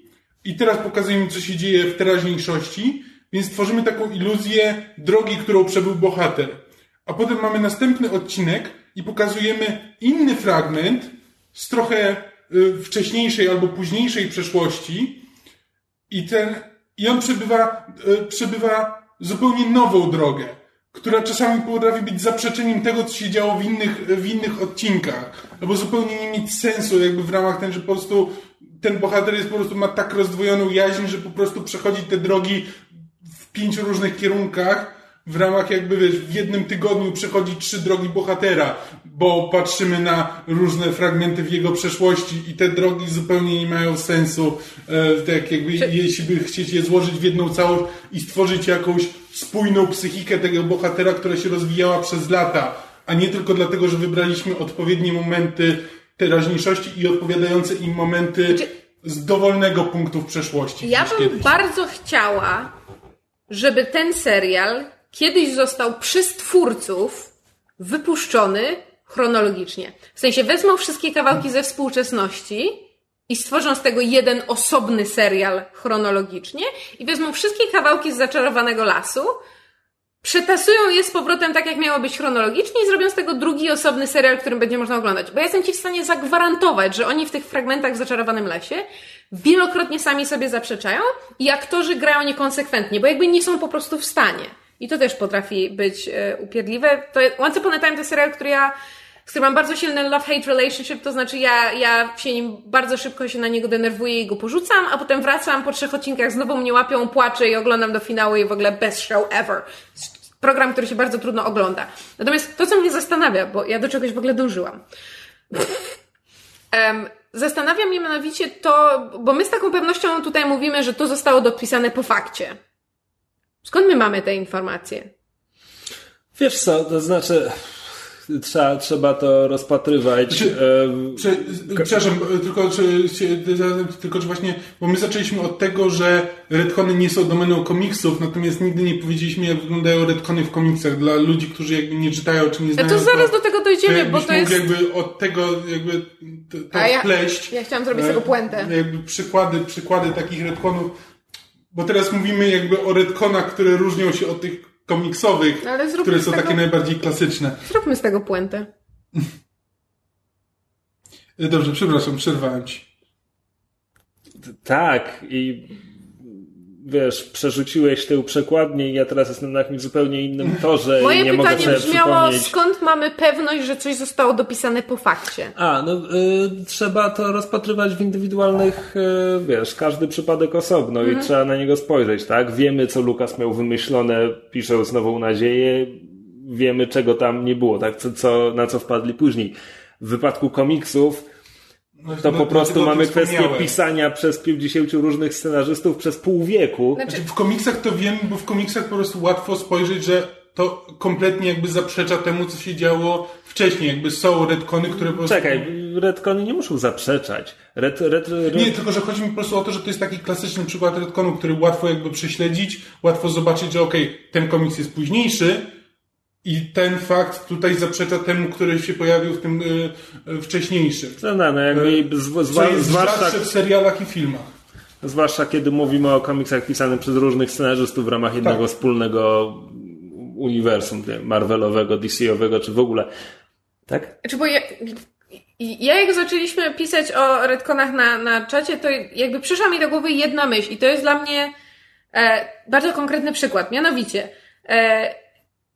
i teraz pokazujemy, co się dzieje w teraźniejszości, więc tworzymy taką iluzję drogi, którą przebył bohater. A potem mamy następny odcinek i pokazujemy inny fragment z trochę y, wcześniejszej albo późniejszej przeszłości i ten, i on przebywa, y, przebywa zupełnie nową drogę która czasami potrafi być zaprzeczeniem tego, co się działo w innych, w innych odcinkach. Albo zupełnie nie mieć sensu jakby w ramach ten, że po prostu ten bohater jest po prostu ma tak rozdwojoną jaźń, że po prostu przechodzi te drogi w pięciu różnych kierunkach w ramach jakby, wiesz, w jednym tygodniu przechodzi trzy drogi bohatera, bo patrzymy na różne fragmenty w jego przeszłości i te drogi zupełnie nie mają sensu, e, tak jakby, jeśli by chcieć je złożyć w jedną całość i stworzyć jakąś spójną psychikę tego bohatera, która się rozwijała przez lata, a nie tylko dlatego, że wybraliśmy odpowiednie momenty teraźniejszości i odpowiadające im momenty Czy... z dowolnego punktu w przeszłości. Ja bym kiedyś. bardzo chciała, żeby ten serial kiedyś został przez twórców wypuszczony chronologicznie. W sensie wezmą wszystkie kawałki ze współczesności i stworzą z tego jeden osobny serial chronologicznie i wezmą wszystkie kawałki z zaczarowanego lasu, przetasują je z powrotem tak, jak miało być chronologicznie i zrobią z tego drugi osobny serial, którym będzie można oglądać. Bo ja jestem Ci w stanie zagwarantować, że oni w tych fragmentach w zaczarowanym lesie wielokrotnie sami sobie zaprzeczają i aktorzy grają niekonsekwentnie, bo jakby nie są po prostu w stanie. I to też potrafi być e, upierdliwe. To Once Upon a Time to serial, który ja z którym mam bardzo silny love-hate relationship, to znaczy ja, ja się nim bardzo szybko się na niego denerwuję i go porzucam, a potem wracam po trzech odcinkach, znowu mnie łapią, płaczę i oglądam do finału i w ogóle best show ever. Program, który się bardzo trudno ogląda. Natomiast to, co mnie zastanawia, bo ja do czegoś w ogóle dążyłam. um, zastanawia mnie mianowicie to, bo my z taką pewnością tutaj mówimy, że to zostało dopisane po fakcie. Skąd my mamy te informacje? Wiesz co, to znaczy trzeba, trzeba to rozpatrywać. Znaczy, prze, przepraszam, tylko czy, tylko czy właśnie, bo my zaczęliśmy od tego, że redkony nie są domeną komiksów, natomiast nigdy nie powiedzieliśmy, jak wyglądają redkony w komiksach dla ludzi, którzy jakby nie czytają, czy nie znają. To zaraz to, do tego dojdziemy, bo to jest... jakby od tego jakby to, to ja, wpleść. Ja chciałam zrobić z tego puentę. Jakby przykłady, przykłady takich redkonów, bo teraz mówimy jakby o redkonach, które różnią się od tych komiksowych, które są tego... takie najbardziej klasyczne. Zróbmy z tego puentę. Dobrze, przepraszam, przerwałem ci. Tak, i wiesz, przerzuciłeś tę przekładnię i ja teraz jestem na jakimś zupełnie innym torze Moje i nie mogę sobie brzmiało, przypomnieć. skąd mamy pewność, że coś zostało dopisane po fakcie? A, no y, trzeba to rozpatrywać w indywidualnych, y, wiesz, każdy przypadek osobno mhm. i trzeba na niego spojrzeć, tak? Wiemy, co Lukas miał wymyślone, pisząc Nową Nadzieję, wiemy, czego tam nie było, tak? Co, co, na co wpadli później. W wypadku komiksów to no, po prostu mamy kwestię pisania przez 50 różnych scenarzystów przez pół wieku. Znaczy, w komiksach to wiem, bo w komiksach po prostu łatwo spojrzeć, że to kompletnie jakby zaprzecza temu, co się działo wcześniej. Jakby są redkony, które po prostu... Czekaj, redkony nie muszą zaprzeczać. Red, red, red... Nie, tylko że chodzi mi po prostu o to, że to jest taki klasyczny przykład redkonu, który łatwo jakby prześledzić, łatwo zobaczyć, że okej, okay, ten komiks jest późniejszy, i ten fakt tutaj zaprzecza temu, który się pojawił w tym y, wcześniejszym. No, no, no jakby y, z, z, jest zwłaszcza w serialach i filmach. Zwłaszcza kiedy mówimy o komiksach pisanych przez różnych scenarzystów w ramach jednego tak. wspólnego uniwersum Marvelowego, DC-owego, czy w ogóle. Tak? Czy bo ja, ja jak zaczęliśmy pisać o redkonach na, na czacie, to jakby przyszła mi do głowy jedna myśl i to jest dla mnie e, bardzo konkretny przykład. Mianowicie, e,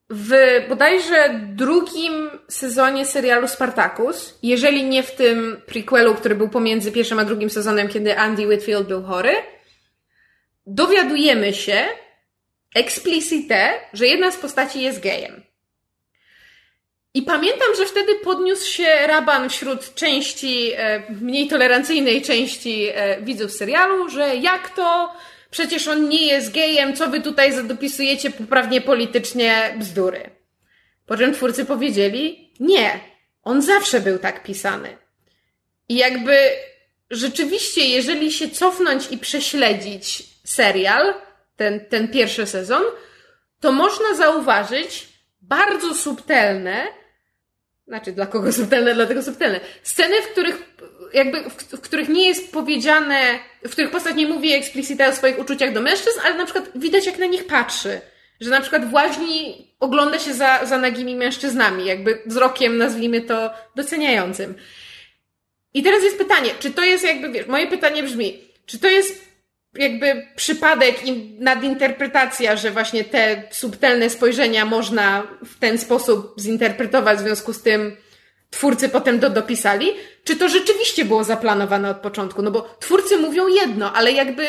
w bodajże drugim sezonie serialu Spartacus, jeżeli nie w tym prequelu, który był pomiędzy pierwszym a drugim sezonem, kiedy Andy Whitfield był chory, dowiadujemy się explicite, że jedna z postaci jest gejem. I pamiętam, że wtedy podniósł się raban wśród części, e, mniej tolerancyjnej części e, widzów serialu, że jak to Przecież on nie jest gejem, co wy tutaj zadopisujecie poprawnie politycznie bzdury. Po czym twórcy powiedzieli, nie, on zawsze był tak pisany. I jakby rzeczywiście, jeżeli się cofnąć i prześledzić serial, ten, ten pierwszy sezon, to można zauważyć, bardzo subtelne, znaczy dla kogo subtelne, dlatego subtelne, sceny, w których jakby, w, w których nie jest powiedziane, w których postać nie mówi eksplicite o swoich uczuciach do mężczyzn, ale na przykład widać jak na nich patrzy. Że na przykład w ogląda się za, za nagimi mężczyznami, jakby wzrokiem, nazwijmy to, doceniającym. I teraz jest pytanie, czy to jest jakby, wiesz, moje pytanie brzmi, czy to jest jakby przypadek i nadinterpretacja, że właśnie te subtelne spojrzenia można w ten sposób zinterpretować, w związku z tym twórcy potem to dopisali? Czy to rzeczywiście było zaplanowane od początku? No bo twórcy mówią jedno, ale jakby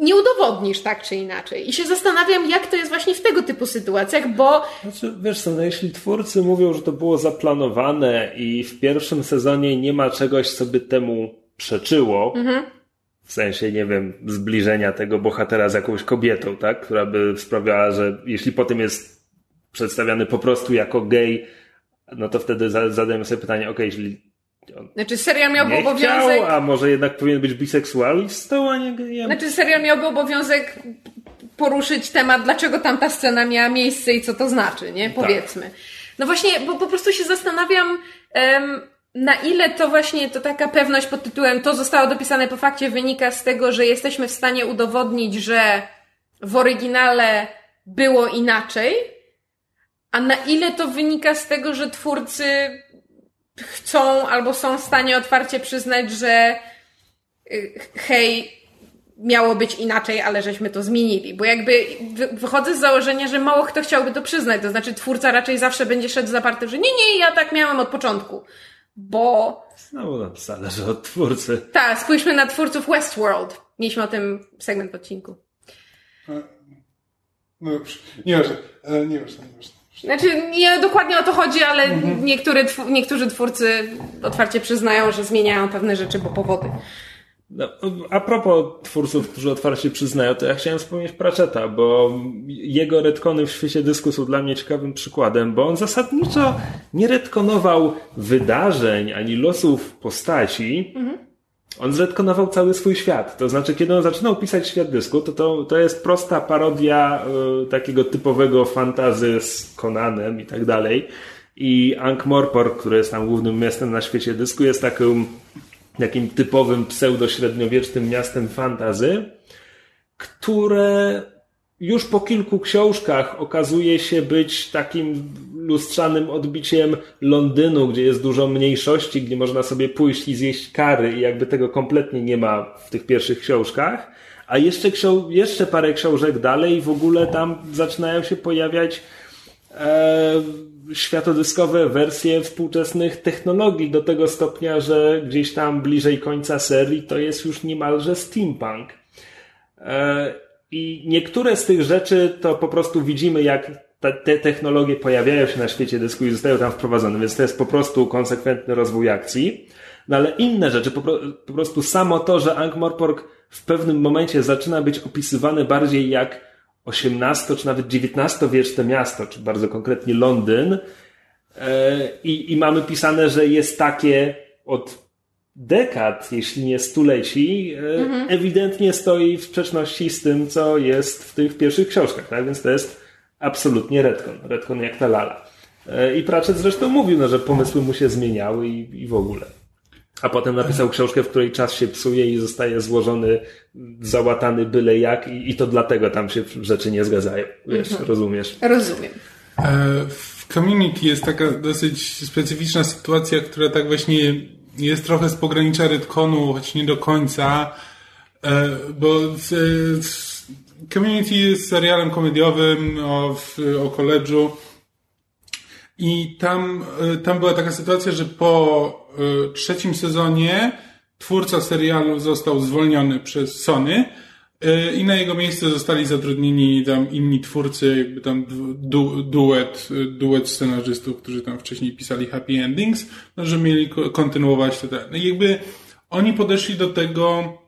nie udowodnisz tak czy inaczej. I się zastanawiam, jak to jest właśnie w tego typu sytuacjach, bo... Znaczy, wiesz co, no jeśli twórcy mówią, że to było zaplanowane i w pierwszym sezonie nie ma czegoś, co by temu przeczyło, mhm. w sensie, nie wiem, zbliżenia tego bohatera z jakąś kobietą, tak, która by sprawiała, że jeśli potem jest przedstawiany po prostu jako gej, no to wtedy zadajemy sobie pytanie, ok, jeśli znaczy serial miałby obowiązek... Chciał, a może jednak powinien być biseksualistą, a nie? Znaczy serial miałby obowiązek poruszyć temat, dlaczego tamta scena miała miejsce i co to znaczy, nie? Tak. Powiedzmy. Tak. No właśnie, bo po prostu się zastanawiam, um, na ile to właśnie, to taka pewność pod tytułem to zostało dopisane po fakcie wynika z tego, że jesteśmy w stanie udowodnić, że w oryginale było inaczej, a na ile to wynika z tego, że twórcy chcą albo są w stanie otwarcie przyznać, że y, hej, miało być inaczej, ale żeśmy to zmienili. Bo jakby wychodzę z założenia, że mało kto chciałby to przyznać. To znaczy twórca raczej zawsze będzie szedł zaparty, że nie, nie, ja tak miałem od początku. Bo... Znowu nam zależy od twórcy. Tak, spójrzmy na twórców Westworld. Mieliśmy o tym segment w odcinku. No dobrze. Nie ważne. E, nie ważne, nie ważne. Znaczy, nie dokładnie o to chodzi, ale mhm. niektóry, niektórzy twórcy otwarcie przyznają, że zmieniają pewne rzeczy, bo powody. No, a propos twórców, którzy otwarcie przyznają, to ja chciałem wspomnieć Pratchetta, bo jego retkony w świecie dysku są dla mnie ciekawym przykładem, bo on zasadniczo nie retkonował wydarzeń ani losów postaci, mhm on zretkonował cały swój świat. To znaczy, kiedy on zaczynał pisać świat dysku, to to, to jest prosta parodia y, takiego typowego fantazy z Conanem i tak dalej. I Ankh-Morpork, który jest tam głównym miastem na świecie dysku, jest takim, takim typowym pseudo-średniowiecznym miastem fantazy, które już po kilku książkach okazuje się być takim lustrzanym odbiciem Londynu, gdzie jest dużo mniejszości, gdzie można sobie pójść i zjeść kary i jakby tego kompletnie nie ma w tych pierwszych książkach. A jeszcze, jeszcze parę książek dalej w ogóle tam zaczynają się pojawiać e, światodyskowe wersje współczesnych technologii do tego stopnia, że gdzieś tam bliżej końca serii to jest już niemalże steampunk. E, I niektóre z tych rzeczy to po prostu widzimy, jak te technologie pojawiają się na świecie dysku i zostają tam wprowadzone, więc to jest po prostu konsekwentny rozwój akcji. No ale inne rzeczy, po, prostu samo to, że Ankh-Morpork w pewnym momencie zaczyna być opisywany bardziej jak XVIII czy nawet XIX wieczne miasto, czy bardzo konkretnie Londyn, e, i, i mamy pisane, że jest takie od dekad, jeśli nie stuleci, e, mhm. ewidentnie stoi w sprzeczności z tym, co jest w tych pierwszych książkach, tak? Więc to jest absolutnie retcon. Retcon jak ta lala. E, I Pratchett zresztą mówił, no, że pomysły mu się zmieniały i, i w ogóle. A potem napisał książkę, w której czas się psuje i zostaje złożony, załatany byle jak i, i to dlatego tam się rzeczy nie zgadzają. Wiesz, mhm. rozumiesz? Rozumiem. E, w community jest taka dosyć specyficzna sytuacja, która tak właśnie jest trochę z pogranicza retconu, choć nie do końca, e, bo Community jest serialem komediowym o, o koledżu i tam, e, tam była taka sytuacja, że po e, trzecim sezonie twórca serialu został zwolniony przez Sony i na jego miejsce zostali zatrudnieni tam inni twórcy, jakby tam du, duet, duet scenarzystów, którzy tam wcześniej pisali happy endings, no, że mieli kontynuować to. No i jakby oni podeszli do tego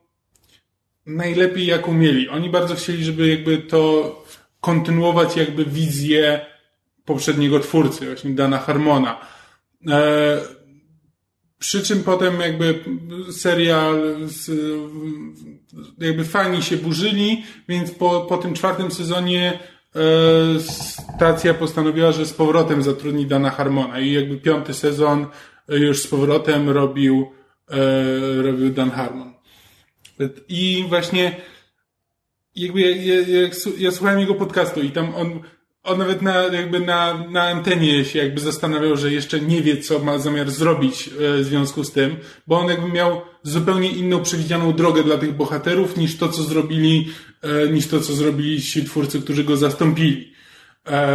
najlepiej jak umieli. Oni bardzo chcieli, żeby jakby to kontynuować jakby wizję poprzedniego twórcy, właśnie Dana Harmona. E, przy czym potem jakby serial, jakby fani się burzyli, więc po, po tym czwartym sezonie e, stacja postanowiła, że z powrotem zatrudni Dana Harmona i jakby piąty sezon już z powrotem robił, e, robił Dan Harmon. I właśnie jakby ja, ja, ja, ja słuchałem jego podcastu i tam on on nawet na, jakby na, na antenie się jakby zastanawiał, że jeszcze nie wie, co ma zamiar zrobić e, w związku z tym, bo on jakby miał zupełnie inną przewidzianą drogę dla tych bohaterów niż to, co zrobili, e, niż to, co zrobili ci twórcy, którzy go zastąpili. E,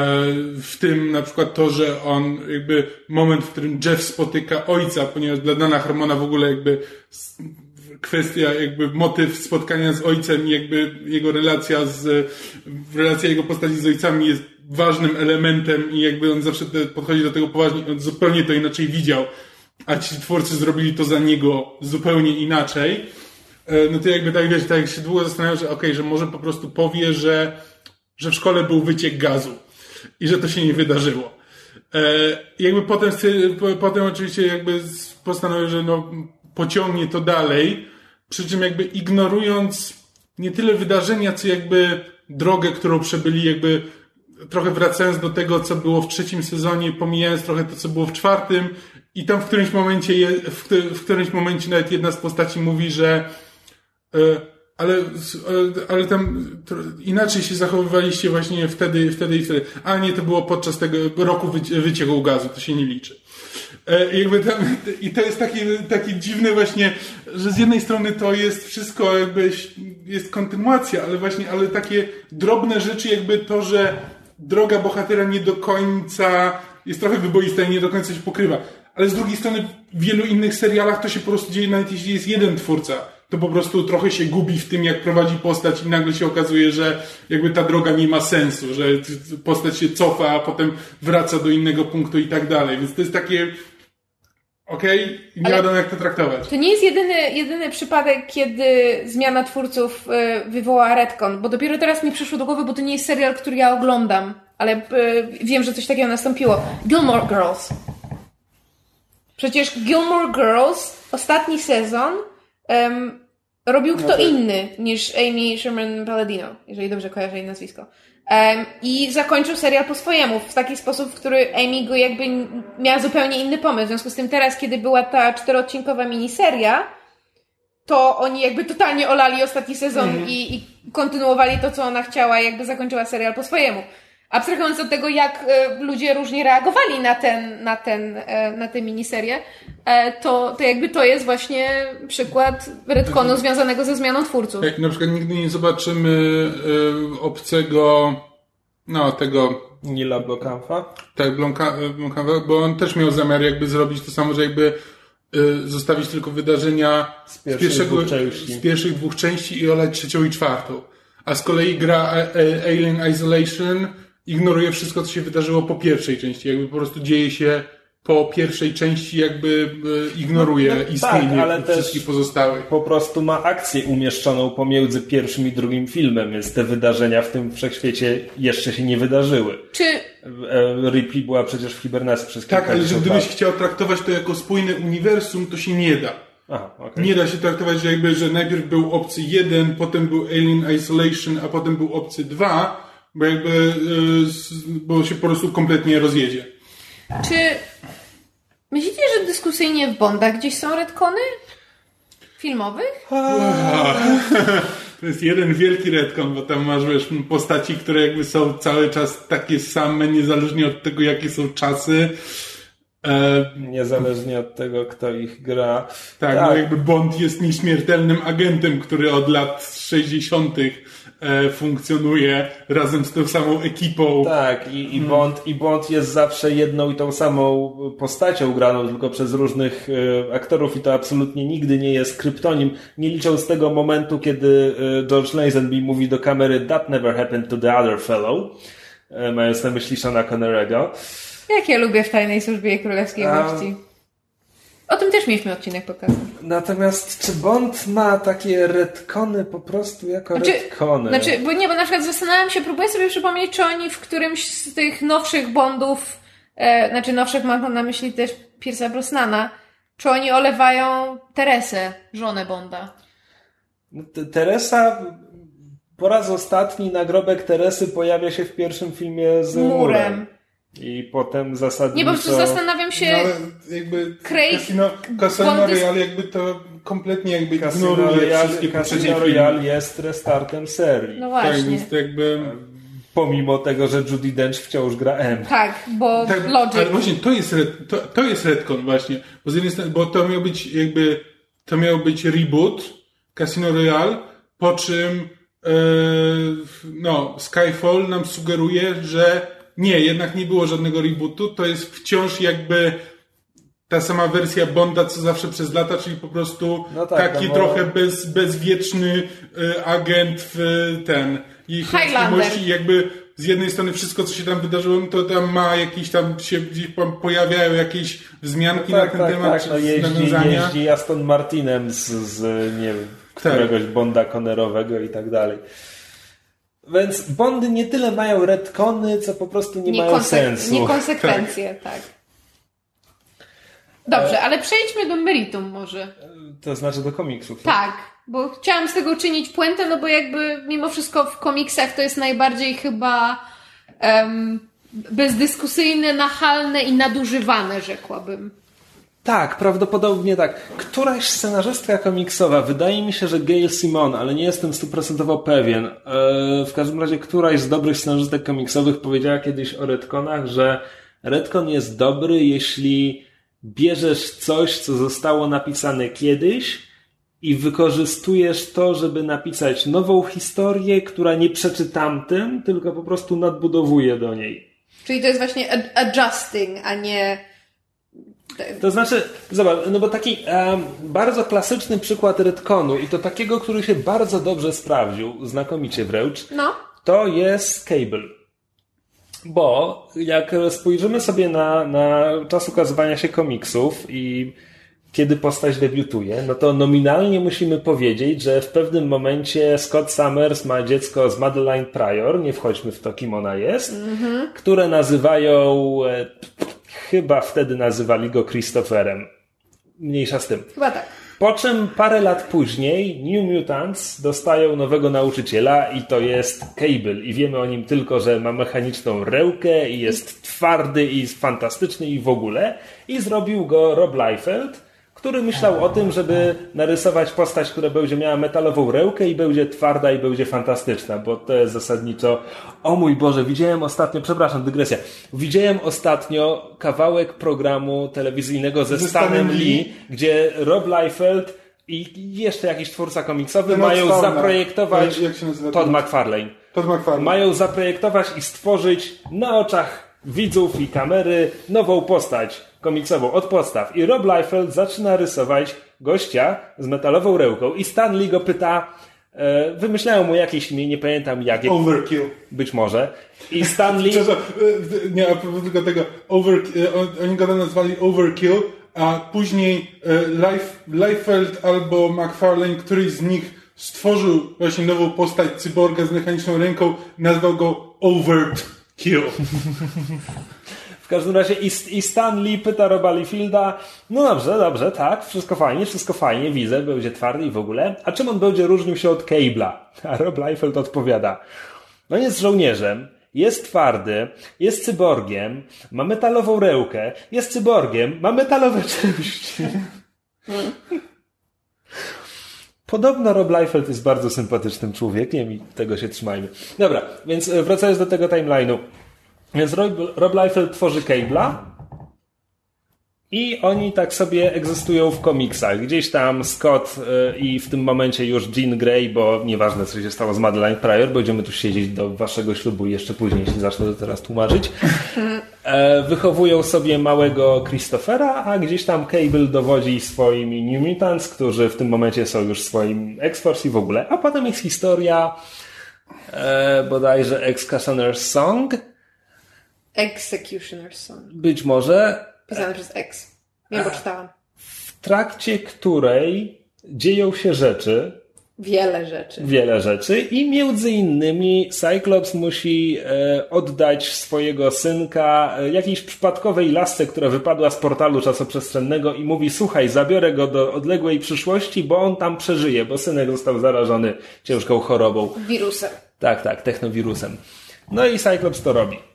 w tym na przykład to, że on jakby moment, w którym Jeff spotyka ojca, ponieważ dla Dana Harmona w ogóle jakby kwestia, jakby motyw spotkania z ojcem i jakby jego relacja z, relacja jego postaci z ojcami jest ważnym elementem i jakby on zawsze podchodzi do tego poważnie, on zupełnie to inaczej widział, a ci twórcy zrobili to za niego zupełnie inaczej, e, no to jakby tak wiesz, tak się długo zastanawiał, że okej, okay, że może po prostu powie, że, że w szkole był wyciek gazu i że to się nie wydarzyło. E, jakby potem, potem oczywiście jakby postanowił, że no pociągnie to dalej, przy czym jakby ignorując nie tyle wydarzenia, co jakby drogę, którą przebyli jakby trochę wracając do tego, co było w trzecim sezonie, pomijając trochę to, co było w czwartym i tam w którymś momencie, je, w, w którymś momencie nawet jedna z postaci mówi, że e, ale, ale tam inaczej się zachowywaliście właśnie wtedy, wtedy i wtedy. A nie, to było podczas tego roku wycieku gazu, to się nie liczy. E, jakby tam, I to jest taki, taki dziwny właśnie, że z jednej strony to jest wszystko jakby, jest kontynuacja, ale właśnie, ale takie drobne rzeczy jakby to, że droga bohatera nie do końca jest trochę wyboista i nie do końca się pokrywa. Ale z drugiej strony w wielu innych serialach to się po prostu dzieje, nawet jeśli jest jeden twórca, to po prostu trochę się gubi w tym, jak prowadzi postać i nagle się okazuje, że jakby ta droga nie ma sensu, że postać się cofa, a potem wraca do innego punktu i tak dalej. Więc to jest takie Okej, okay? nie Ale wiadomo jak to traktować. To nie jest jedyny, jedyny przypadek, kiedy zmiana twórców y, wywoła retcon, bo dopiero teraz mi przyszło do głowy, bo to nie jest serial, który ja oglądam, ale y, wiem, że coś takiego nastąpiło. Gilmore Girls. Przecież Gilmore Girls, ostatni sezon, um, robił kto no tak. inny niż Amy Sherman Palladino, jeżeli dobrze kojarzę jej nazwisko. I zakończył serial po swojemu, w taki sposób, w który Amy go jakby miała zupełnie inny pomysł. W związku z tym teraz, kiedy była ta czteroodcinkowa miniseria, to oni jakby totalnie olali ostatni sezon mm. i, i kontynuowali to, co ona chciała, jakby zakończyła serial po swojemu. Abstrahując od tego, jak e, ludzie różnie reagowali na ten, na ten, e, na tę miniserię, e, to, to jakby to jest właśnie przykład retconu związanego ze zmianą twórców. Jak na przykład nigdy nie zobaczymy obcego, no tego... Nila Blomkampa? Tak, Blomkampa, bo on też miał zamiar jakby zrobić to samo, że jakby zostawić tylko wydarzenia z, z, pierwszego, z pierwszych dwóch części i olać trzecią i czwartą. A z kolei gra Alien Isolation ignoruje wszystko, co się wydarzyło po pierwszej części. Jakby po prostu dzieje się po pierwszej części jakby e, ignoruje no, no, istnienie tak, wszystkich pozostałych. Po prostu ma akcję umieszczoną pomiędzy pierwszym i drugim filmem, więc te wydarzenia w tym wszechświecie jeszcze się nie wydarzyły. Czy... E, Ripley była przecież w hibernacji przez kilka Tak, ale że gdybyś chciał traktować to jako spójne uniwersum, to się nie da. Aha, okay. Nie da się traktować, że jakby, że najpierw był obcy 1, potem był Alien Isolation, a potem był obcy 2, bo jakby, y, bo się po prostu kompletnie rozjedzie. Czy myślicie, że dyskusyjnie w Bondach gdzieś są redkony? Filmowych? To jest jeden wielki redkon, bo tam masz wiesz, postaci, które jakby są cały czas takie same, niezależnie od tego, jakie są czasy. E... Niezależnie od tego, kto ich gra. Tak, tak, no jakby Bond jest nieśmiertelnym agentem, który od lat 60 E, funkcjonuje razem z tą samą ekipą. Tak, i, i, hmm. Bond, i Bond jest zawsze jedną i tą samą postacią graną, tylko przez różnych e, aktorów i to absolutnie nigdy nie jest kryptonim. Nie licząc tego momentu, kiedy e, George Lazenby mówi do kamery That never happened to the other fellow, mając na myśli Shana Connerego. Jak ja lubię w Tajnej Służbie Królewskiej Mości. O tym też mieliśmy odcinek pokazać. Natomiast czy Bond ma takie retcony po prostu jako znaczy, retcony? Znaczy, bo nie, bo na przykład zastanawiam się, próbuję sobie przypomnieć, czy oni w którymś z tych nowszych Bondów, e, znaczy nowszych mam na myśli też Pierce'a Brosnana, czy oni olewają Teresę, żonę Bonda? No, Teresa po raz ostatni nagrobek Teresy pojawia się w pierwszym filmie z murem. Murem. I potem zasadniczo... Nie, po prostu zastanawiam się... No, ale jakby Craig- Casino, Casino Royale jakby to kompletnie jakby Casino ignoruje Royale, wszystkie Casino Royale jest restartem serii. No Tak, właśnie. więc to jakby... Pomimo tego, że Judy Dench wciąż gra M. Tak, bo Tak, Logic. ale właśnie to jest, red, to, to jest retcon właśnie, bo z jednej strony, bo to miał być jakby, to miał być reboot Casino Royale, po czym e, no, Skyfall nam sugeruje, że nie, jednak nie było żadnego rebootu, to jest wciąż jakby ta sama wersja Bonda, co zawsze przez lata, czyli po prostu No tak, taki no trochę bez, bezwieczny e, agent w ten i Highlander. i jakby z jednej strony wszystko, co się tam wydarzyło, no to tam ma jakieś tam się gdzieś tam pojawiają jakieś wzmianki tak, na ten tak, temat, tak, no jeździ, nawiązania. jeździ Aston Martinem z, z nie wiem, Tak. któregoś Bonda Connerowego i tak dalej. Więc Bondy nie tyle mają retcony, co po prostu nie mają sensu. Niekonsekwencje, tak. Dobrze, ale przejdźmy do meritum może. To znaczy do komiksów. Tak, bo chciałam z tego uczynić puentę, no bo jakby mimo wszystko w komiksach to jest najbardziej chyba em, bezdyskusyjne, nachalne i nadużywane, rzekłabym. Tak, prawdopodobnie tak. Któraś scenarzystka komiksowa, wydaje mi się, że Gail Simon, ale nie jestem stuprocentowo pewien. E, w każdym razie któraś z dobrych scenarzystek komiksowych powiedziała kiedyś o retconach, że retcon jest dobry, jeśli bierzesz coś, co zostało napisane kiedyś i wykorzystujesz to, żeby napisać nową historię, która nie przeczy tamtym, tylko po prostu nadbudowuje do niej. Czyli to jest właśnie ad- adjusting, a nie... To znaczy, zobacz, no bo taki em, bardzo klasyczny przykład retconu i to takiego, który się bardzo dobrze sprawdził, znakomicie wręcz, No, to jest Cable. Bo jak spojrzymy sobie na, na czas ukazywania się komiksów i kiedy postać debiutuje, no to nominalnie musimy powiedzieć, że w pewnym momencie Scott Summers ma dziecko z Madeline Pryor, nie wchodźmy w to, kim ona jest, które nazywają, e, chyba wtedy nazywali go Christopherem. Mniejsza z tym. chyba tak. Po czym parę lat później New Mutants dostają nowego nauczyciela i to jest Cable i wiemy o nim tylko, że ma mechaniczną rełkę i jest twardy i fantastyczny i w ogóle i zrobił go Rob Liefeld, który myślał o tym, żeby narysować postać, która będzie miała metalową rełkę i będzie twarda i będzie fantastyczna, bo to jest zasadniczo o mój Boże, widziałem ostatnio, przepraszam, dygresja, widziałem ostatnio kawałek programu telewizyjnego ze, Ze Stanem Lee, Lee. gdzie Rob Liefeld i jeszcze jakiś twórca komiksowy Ten mają zaprojektować Jak Todd? McFarlane. Todd McFarlane. Mają zaprojektować i stworzyć na oczach widzów i kamery nową postać komiksową od podstaw. I Rob Liefeld zaczyna rysować gościa z metalową rełką i Stan Lee go pyta, e, wymyślają mu jakieś imię, nie pamiętam jakie, Overkill. być może. I Stan Lee... Przepraszam, e, nie, a propos tylko tego, over, e, on- oni go nazwali Overkill, a później e, Liefeld albo McFarlane, któryś z nich stworzył właśnie nową postać cyborga z mechaniczną ręką, nazwał go Overkill. W każdym razie i, i Stan Lee pyta Roba Liefilda, no dobrze, dobrze, tak, wszystko fajnie, wszystko fajnie, widzę, będzie twardy i w ogóle. A czym on będzie różnił się od Cable'a? A Rob Liefeld odpowiada, no jest żołnierzem, jest twardy, jest cyborgiem, ma metalową rełkę, jest cyborgiem, ma metalowe części. Podobno Rob Liefeld jest bardzo sympatycznym człowiekiem i tego się trzymajmy. Dobra, więc e, wracając do tego timeline'u. Więc Rob, Rob Liefeld tworzy Cable'a i oni tak sobie egzystują w komiksach. Gdzieś tam Scott y, i w tym momencie już Jean Grey, bo nieważne co się stało z Madeline Pryor, będziemy tu siedzieć do waszego ślubu jeszcze później, jeśli zacznę to teraz tłumaczyć. E, wychowują sobie małego Christophera, a gdzieś tam Cable dowodzi swoimi New Mutants, którzy w tym momencie są już swoim X-Force i w ogóle. A potem jest historia e, bodajże Ex-Cassoner's Song, Executioner's Son. być może Pisane przez X. Nie, bo czytałam. w trakcie której dzieją się rzeczy, Wiele rzeczy. Wiele rzeczy i między innymi Cyclops musi e, oddać swojego synka e, jakiejś przypadkowej lasce, która wypadła z portalu czasoprzestrzennego i mówi słuchaj, zabiorę go do odległej przyszłości, bo on tam przeżyje, bo synek został zarażony ciężką chorobą. Wirusem. Tak, tak, technowirusem. No i Cyclops to robi.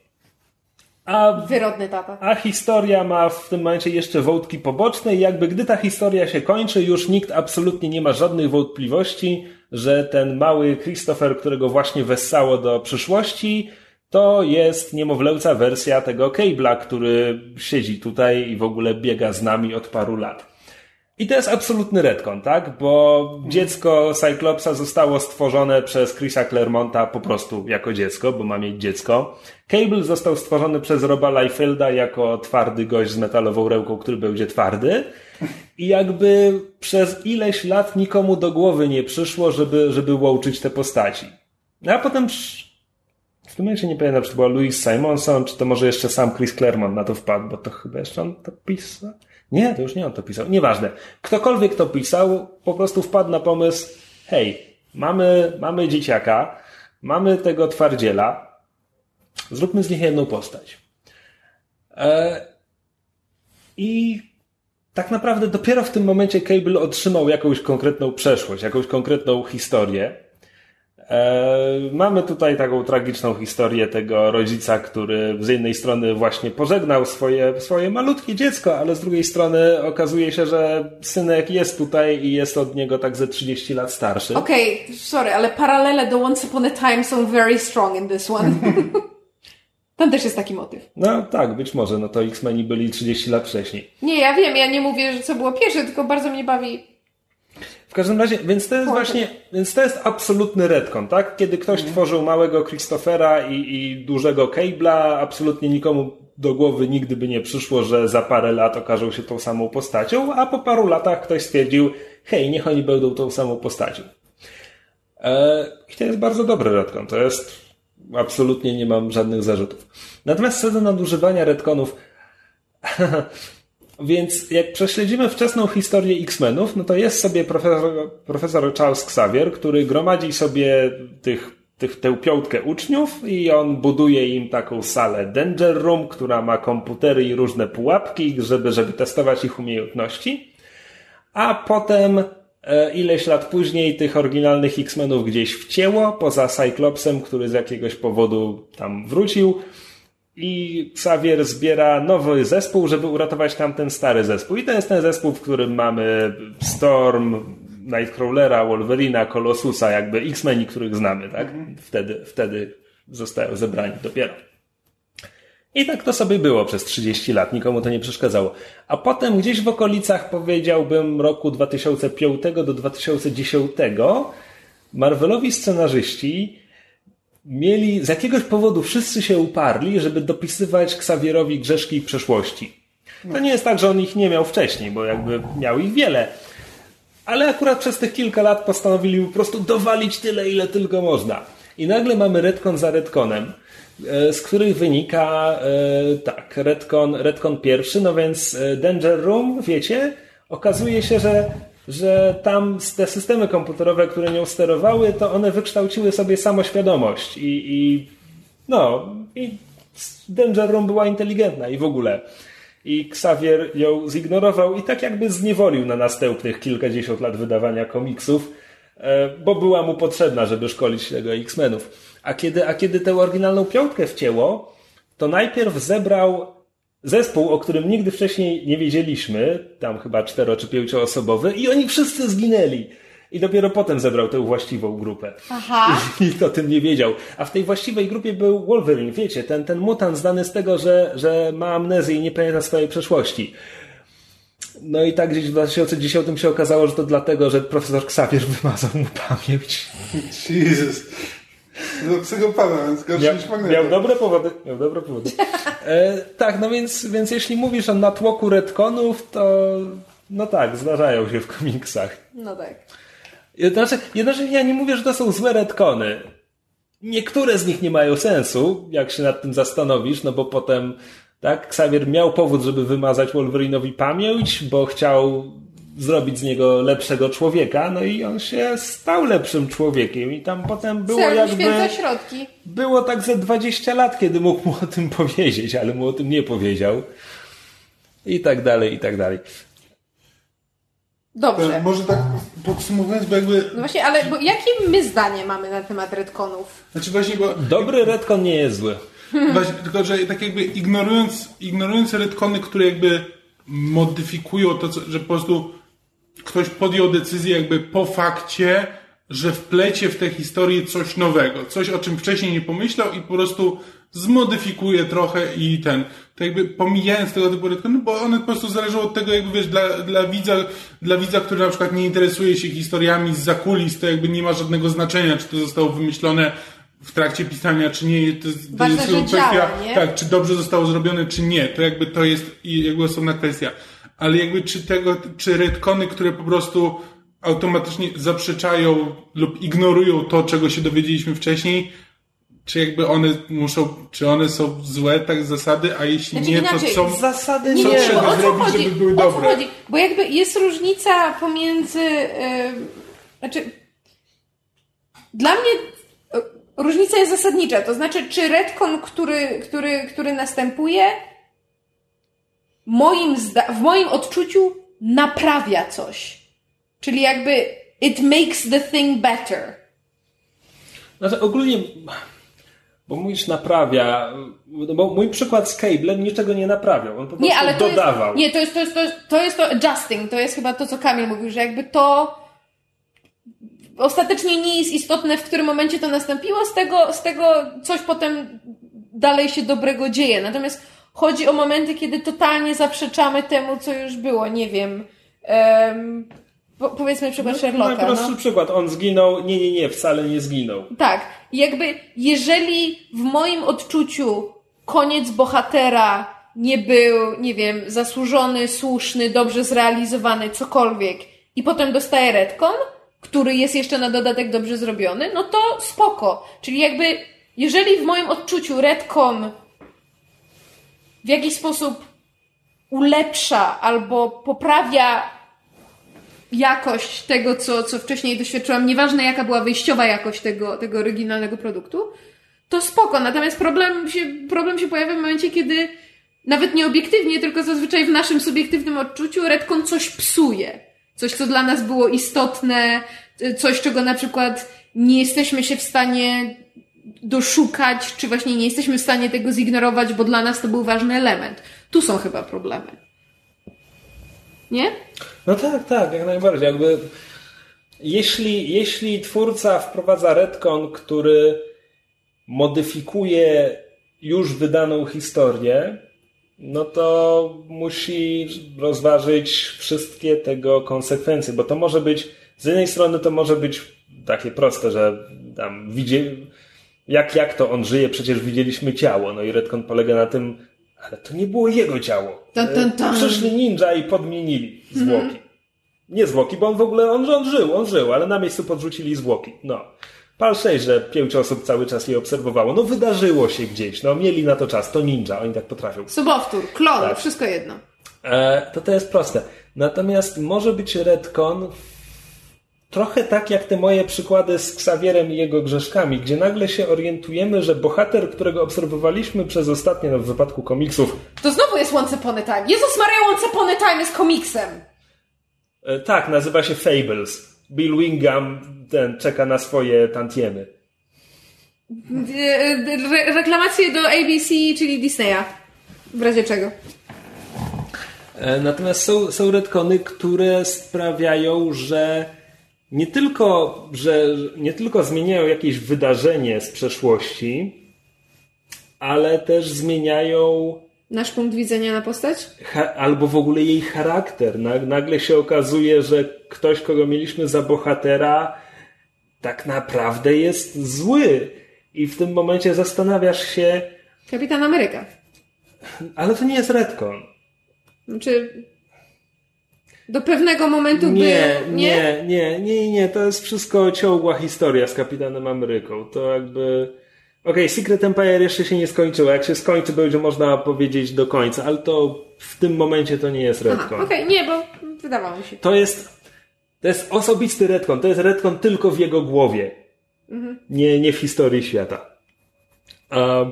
A, Wyrodny tata. a historia ma w tym momencie jeszcze wątki poboczne i jakby gdy ta historia się kończy, już nikt absolutnie nie ma żadnych wątpliwości, że ten mały Christopher, którego właśnie wessało do przyszłości, to jest niemowlęca wersja tego Cable'a, który siedzi tutaj i w ogóle biega z nami od paru lat. I to jest absolutny retcon, tak? Bo dziecko Cyclopsa zostało stworzone przez Chrisa Claremonta po prostu jako dziecko, bo ma mieć dziecko. Cable został stworzony przez Roba Liefelda jako twardy gość z metalową ręką, który będzie twardy. I jakby przez ileś lat nikomu do głowy nie przyszło, żeby, żeby łączyć te postaci. No a potem w tym momencie nie pamiętam, czy to była Louise Simonson, czy to może jeszcze sam Chris Claremont na to wpadł, bo to chyba jeszcze on to pisał. Nie, to już nie on to pisał. Nieważne. Ktokolwiek to pisał, po prostu wpadł na pomysł, hej, mamy, mamy dzieciaka, mamy tego twardziela, zróbmy z nich jedną postać. E, I tak naprawdę dopiero w tym momencie Cable otrzymał jakąś konkretną przeszłość, jakąś konkretną historię. E, mamy tutaj taką tragiczną historię tego rodzica, który z jednej strony właśnie pożegnał swoje, swoje malutkie dziecko, ale z drugiej strony okazuje się, że synek jest tutaj i jest od niego tak ze 30 lat starszy. Okej, sorry, ale paralele do Once Upon a Time są very strong in this one. Tam też jest taki motyw. No tak, być może, no to X-Meni byli 30 lat wcześniej. Nie, ja wiem, ja nie mówię, że co było pierwsze, tylko bardzo mnie bawi każdym razie, więc to jest właśnie, więc to jest absolutny retcon, tak? Kiedy ktoś tworzył małego Christophera i, i dużego Cable'a, absolutnie nikomu do głowy nigdy by nie przyszło, że za parę lat okażą się tą samą postacią, a po paru latach ktoś stwierdził, hej, niech oni będą tą samą postacią. E, I to jest bardzo dobry retcon, to jest, absolutnie nie mam żadnych zarzutów. Natomiast co do nadużywania retconów, Więc jak prześledzimy wczesną historię X-Menów, no to jest sobie profesor, profesor Charles Xavier, który gromadzi sobie tych, tych, tę piątkę uczniów i on buduje im taką salę Danger Room, która ma komputery i różne pułapki, żeby, żeby testować ich umiejętności. A potem e, ileś lat później tych oryginalnych X-Menów gdzieś wcięło, poza Cyclopsem, który z jakiegoś powodu tam wrócił i Xavier zbiera nowy zespół, żeby uratować tamten stary zespół. I to jest ten zespół, w którym mamy Storm, Nightcrawlera, Wolverina, Colossusa, jakby X-Meni, których znamy, tak? Wtedy, wtedy zostają zebrani dopiero. I tak to sobie było przez 30 lat, nikomu to nie przeszkadzało. A potem gdzieś w okolicach, powiedziałbym, roku 2005 do 2010 Marvelowi scenarzyści mieli, z jakiegoś powodu wszyscy się uparli, żeby dopisywać Xavierowi grzeszki przeszłości. To nie jest tak, że on ich nie miał wcześniej, bo jakby miał ich wiele. Ale akurat przez tych kilka lat postanowili po prostu dowalić tyle, ile tylko można. I nagle mamy retcon za retconem, e, z których wynika e, tak, retcon pierwszy, no więc e, Danger Room, wiecie, okazuje się, że że tam te systemy komputerowe, które nią sterowały, to one wykształciły sobie samoświadomość i, i no, i Danger Room była inteligentna i w ogóle. I Xavier ją zignorował i tak jakby zniewolił na następnych kilkadziesiąt lat wydawania komiksów, e, bo była mu potrzebna, żeby szkolić tego X-Menów. A kiedy, a kiedy tę oryginalną piątkę wcięło, to najpierw zebrał zespół, o którym nigdy wcześniej nie wiedzieliśmy, tam chyba cztero czy pięcioosobowy i oni wszyscy zginęli. I dopiero potem zebrał tę właściwą grupę. Aha. I nikt o tym nie wiedział. A w tej właściwej grupie był Wolverine, wiecie, ten, ten mutant znany z tego, że, że ma amnezję i nie pamięta swojej przeszłości. No i tak gdzieś w 2010 się okazało, że to dlatego, że profesor Xavier wymazał mu pamięć. Jezus. No psychopata, więc gorszy Miał, niż magneto. miał dobre powody. Miał dobre powody. E, tak, no więc, więc jeśli mówisz o natłoku retconów, to no tak, zdarzają się w komiksach. No tak. Znaczy, jednocześnie ja nie mówię, że to są złe retcony. Niektóre z nich nie mają sensu, jak się nad tym zastanowisz, no bo potem, tak, Xavier miał powód, żeby wymazać Wolverinowi pamięć, bo chciał zrobić z niego lepszego człowieka, no i on się stał lepszym człowiekiem i tam potem było Cel jakby... środki. Było tak ze 20 lat, kiedy mógł mu o tym powiedzieć, ale mu o tym nie powiedział. I tak dalej, i tak dalej. Dobrze. Może tak podsumowując, bo jakby... No właśnie, ale bo jakie my zdanie mamy na temat retconów? Znaczy właśnie, bo... Dobry retcon nie jest zły. Właśnie, tylko, że tak jakby ignorując, ignorując retcony, które jakby modyfikują to, co, że po prostu ktoś podjął decyzję jakby po fakcie, że wplecie w tę historię coś nowego, coś o czym wcześniej nie pomyślał i po prostu zmodyfikuje trochę i ten, to jakby pomijając tego typu retcony, bo one po prostu zależą od tego, jakby wiesz, dla, dla widza, dla widza, który na przykład nie interesuje się historiami z zakulis, to jakby nie ma żadnego znaczenia, czy to zostało wymyślone w trakcie pisania, czy nie, to, to Ważne, jest kwestia, działa, tak, czy dobrze zostało zrobione, czy nie, to jakby to jest jakby osobna kwestia. Ale jakby czy tego, czy retcony, które po prostu automatycznie zaprzeczają lub ignorują to, czego się dowiedzieliśmy wcześniej, czy jakby one muszą, czy one są złe, tak z zasady, a jeśli Znaczy nie, inaczej, to są... Zasady Nie, Co nie, trzeba o co zrobić, chodzi? żeby były o co dobre? chodzi? Bo jakby jest różnica pomiędzy. Yy, znaczy. Dla mnie e, różnica jest zasadnicza. To znaczy, czy retcon, który, który, który następuje, moim w moim odczuciu naprawia coś. Czyli jakby it makes the thing better. Znaczy ogólnie, bo mówisz naprawia, bo mój przykład z Cablem niczego nie naprawiał, on po prostu Nie, ale to dodawał. jest, nie, to jest, to jest, to jest, to jest to adjusting, to jest chyba to, co Kamil mówił, że jakby to ostatecznie nie jest istotne, w którym momencie to nastąpiło, z tego, z tego coś potem dalej się dobrego dzieje. Natomiast chodzi o momenty, kiedy totalnie zaprzeczamy temu, co już było, nie wiem. Um, po, powiedzmy przykład Sherlocka. Najprostszy No. przykład, on zginął, nie, nie, nie, wcale nie zginął. Tak. Jakby, jeżeli w moim odczuciu koniec bohatera nie był, nie wiem, zasłużony, słuszny, dobrze zrealizowany, cokolwiek, i potem dostaje retcon, który jest jeszcze na dodatek dobrze zrobiony, no to spoko. Czyli jakby, jeżeli w moim odczuciu retcon w jakiś sposób ulepsza albo poprawia jakość tego, co, co wcześniej doświadczyłam, nieważne jaka była wyjściowa jakość tego, tego oryginalnego produktu, to spoko. Natomiast problem się, problem się pojawia w momencie, kiedy nawet nie obiektywnie, tylko zazwyczaj w naszym subiektywnym odczuciu Redcon coś psuje. Coś, co dla nas było istotne, coś, czego na przykład nie jesteśmy się w stanie doszukać, czy właśnie nie jesteśmy w stanie tego zignorować, bo dla nas to był ważny element. Tu są chyba problemy. Nie? No tak, tak, jak najbardziej. Jakby, jeśli, jeśli twórca wprowadza retcon, który modyfikuje już wydaną historię, no to musi rozważyć wszystkie tego konsekwencje, bo to może być, z jednej strony to może być takie proste, że tam widzi, jak, jak to on żyje, przecież widzieliśmy ciało, no i retcon polega na tym, ale to nie było jego ciało. Tan, tan, tan. Przyszli ninja i podmienili zwłoki. Nie zwłoki, bo on w ogóle, on, on żył, on żył, ale na miejscu podrzucili zwłoki. No. Pal 6, że pięć osób cały czas je obserwowało. No wydarzyło się gdzieś, no mieli na to czas, to ninja, oni tak potrafią. Sobowtór, klon, Tak. wszystko jedno. E, to to jest proste. Natomiast może być retcon trochę tak jak te moje przykłady z Xavierem i jego grzeszkami, gdzie nagle się orientujemy, że bohater, którego obserwowaliśmy przez ostatnie, no w wypadku komiksów, To znowu jest Once Upon a Time. Jezus Maria, Once Upon a Time jest komiksem. e, tak, nazywa się Fables. Bill Wingham ten czeka na swoje tantiemy. E, Re reklamacje do ABC, czyli Disneya. W razie czego. E, Natomiast są, są retcony, które sprawiają, że nie tylko, że nie tylko zmieniają jakieś wydarzenie z przeszłości, ale też zmieniają Nasz punkt widzenia na postać? albo w ogóle jej charakter. Na- Nagle się okazuje, że ktoś, kogo mieliśmy za bohatera, tak naprawdę jest zły. I w tym momencie zastanawiasz się, Kapitan Ameryka. ale to nie jest retcon. Znaczy... Do pewnego momentu Nie, był... nie, nie, nie, nie, to jest wszystko ciągła historia z Kapitanem Ameryką. To jakby Okej, Secret Empire jeszcze się nie skończyło. Jak się skończy, będzie można powiedzieć do końca, ale to w tym momencie to nie jest retcon. okej, nie, bo wydawało mi się. To jest to jest osobisty retcon. To jest retcon tylko w jego głowie. Nie, nie w historii świata. A...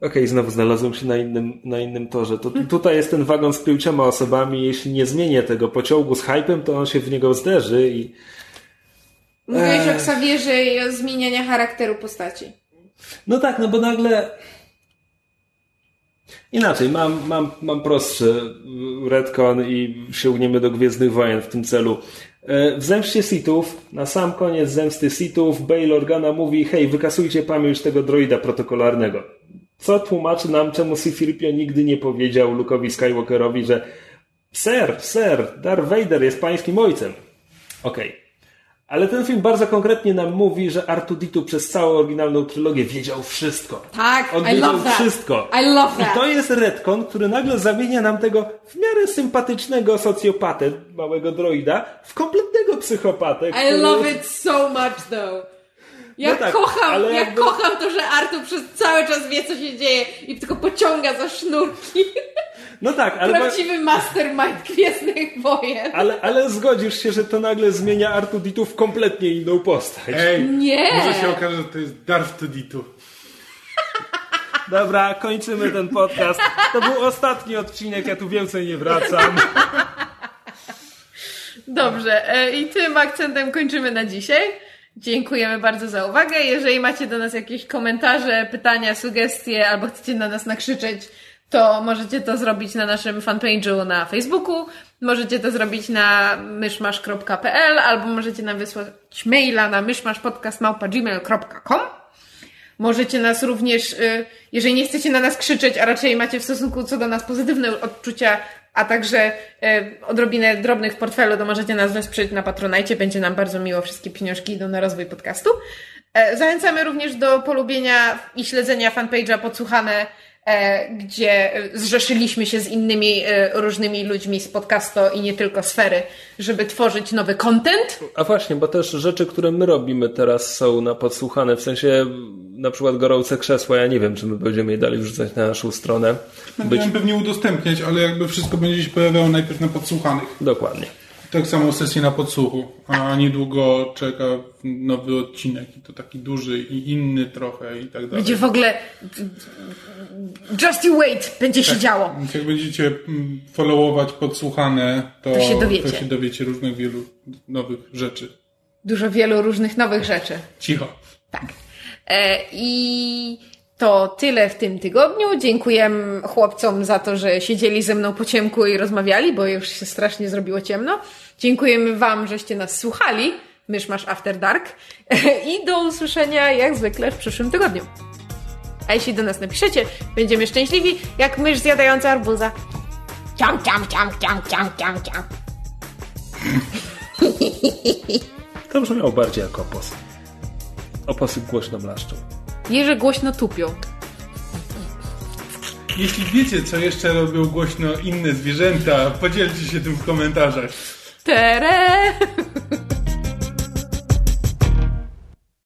Okej, znowu znalazłem się na innym, na innym torze. To, tutaj jest ten wagon z pięcioma osobami. Jeśli nie zmienię tego pociągu z hypem, to on się w niego zderzy i Mówiłeś Eee. o Xavierze i o zmienianiu charakteru postaci. No tak, no bo nagle. Inaczej, mam, mam, mam prostszy retcon i sięgniemy do Gwiezdnych Wojen w tym celu. E, W Zemście Sithów, na sam koniec Zemsty Sithów, Bail Organa mówi hej, wykasujcie pamięć tego droida protokolarnego. Co tłumaczy nam, czemu C-3PO nigdy nie powiedział Luke'owi Skywalkerowi, że Sir, sir, Darth Vader jest pańskim ojcem. Okej. Ale ten film bardzo konkretnie nam mówi, że Artuditu przez całą oryginalną trylogię wiedział wszystko. Tak, On I wiedział love that. wszystko. I love I that. to jest retcon, który nagle zamienia nam tego w miarę sympatycznego socjopatę, małego droida, w kompletnego psychopatę. I który... love it so much though. Ja No tak, kocham, ale ja jakby- kocham to, że Artur przez cały czas wie, co się dzieje i tylko pociąga za sznurki. No tak, ale, Prawdziwy mastermind Gwiezdnych Wojen. ale, ale zgodzisz się, że to nagle zmienia Artuditu w kompletnie inną postać. Ej, Nie. może się okaże, że to jest Darth Tuditu. Dobra, kończymy ten podcast. To był ostatni odcinek, ja tu więcej nie wracam. Dobrze, e, i tym akcentem kończymy na dzisiaj. Dziękujemy bardzo za uwagę. Jeżeli macie do nas jakieś komentarze, pytania, sugestie albo chcecie na nas nakrzyczeć, to możecie to zrobić na naszym fanpage'u na Facebooku, możecie to zrobić na myszmasz.pl albo możecie nam wysłać maila na myszmaszpodcast.gmail.com Możecie nas również, y, jeżeli nie chcecie na nas krzyczeć, a raczej macie w stosunku co do nas pozytywne odczucia, a także y, odrobinę drobnych w portfelu, to możecie nas wesprzeć na Patronajcie. Będzie nam bardzo miło. Wszystkie pieniążki idą na rozwój podcastu. E, Zachęcamy również do polubienia i śledzenia fanpage'a Podsłuchane, e, gdzie e, zrzeszyliśmy się z innymi e, różnymi ludźmi z podcastu i nie tylko sfery, żeby tworzyć nowy content. A właśnie, bo też rzeczy, które my robimy teraz są na podsłuchane, w sensie na przykład gorące krzesła, ja nie wiem, czy my będziemy je dalej wrzucać na naszą stronę. Być... Będziemy pewnie udostępniać, ale jakby wszystko będzie się pojawiało najpierw na podsłuchanych. Dokładnie. Tak samo sesję na podsłuchu, a niedługo czeka nowy odcinek i to taki duży i inny trochę i tak dalej. Będzie w ogóle. Just you wait, będzie się działo. Jak będziecie mm, followować podsłuchane, to, To się dowiecie. to się dowiecie różnych wielu nowych rzeczy. Dużo wielu różnych nowych rzeczy. Cicho. Tak. E, I to tyle w tym tygodniu. Dziękuję chłopcom za to, że siedzieli ze mną po ciemku i rozmawiali, bo już się strasznie zrobiło ciemno. Dziękujemy Wam, żeście nas słuchali. Mysz masz After Dark. I do usłyszenia jak zwykle w przyszłym tygodniu. A jeśli do nas napiszecie, będziemy szczęśliwi jak mysz zjadająca arbuza. Ciam, ciam, ciam, ciam, ciam, ciam, ciam. To brzmiało bardziej jak opos. Oposy głośno mlaszczą. Jeże głośno tupią. Jeśli wiecie, co jeszcze robią głośno inne zwierzęta, podzielcie się tym w komentarzach. Tere!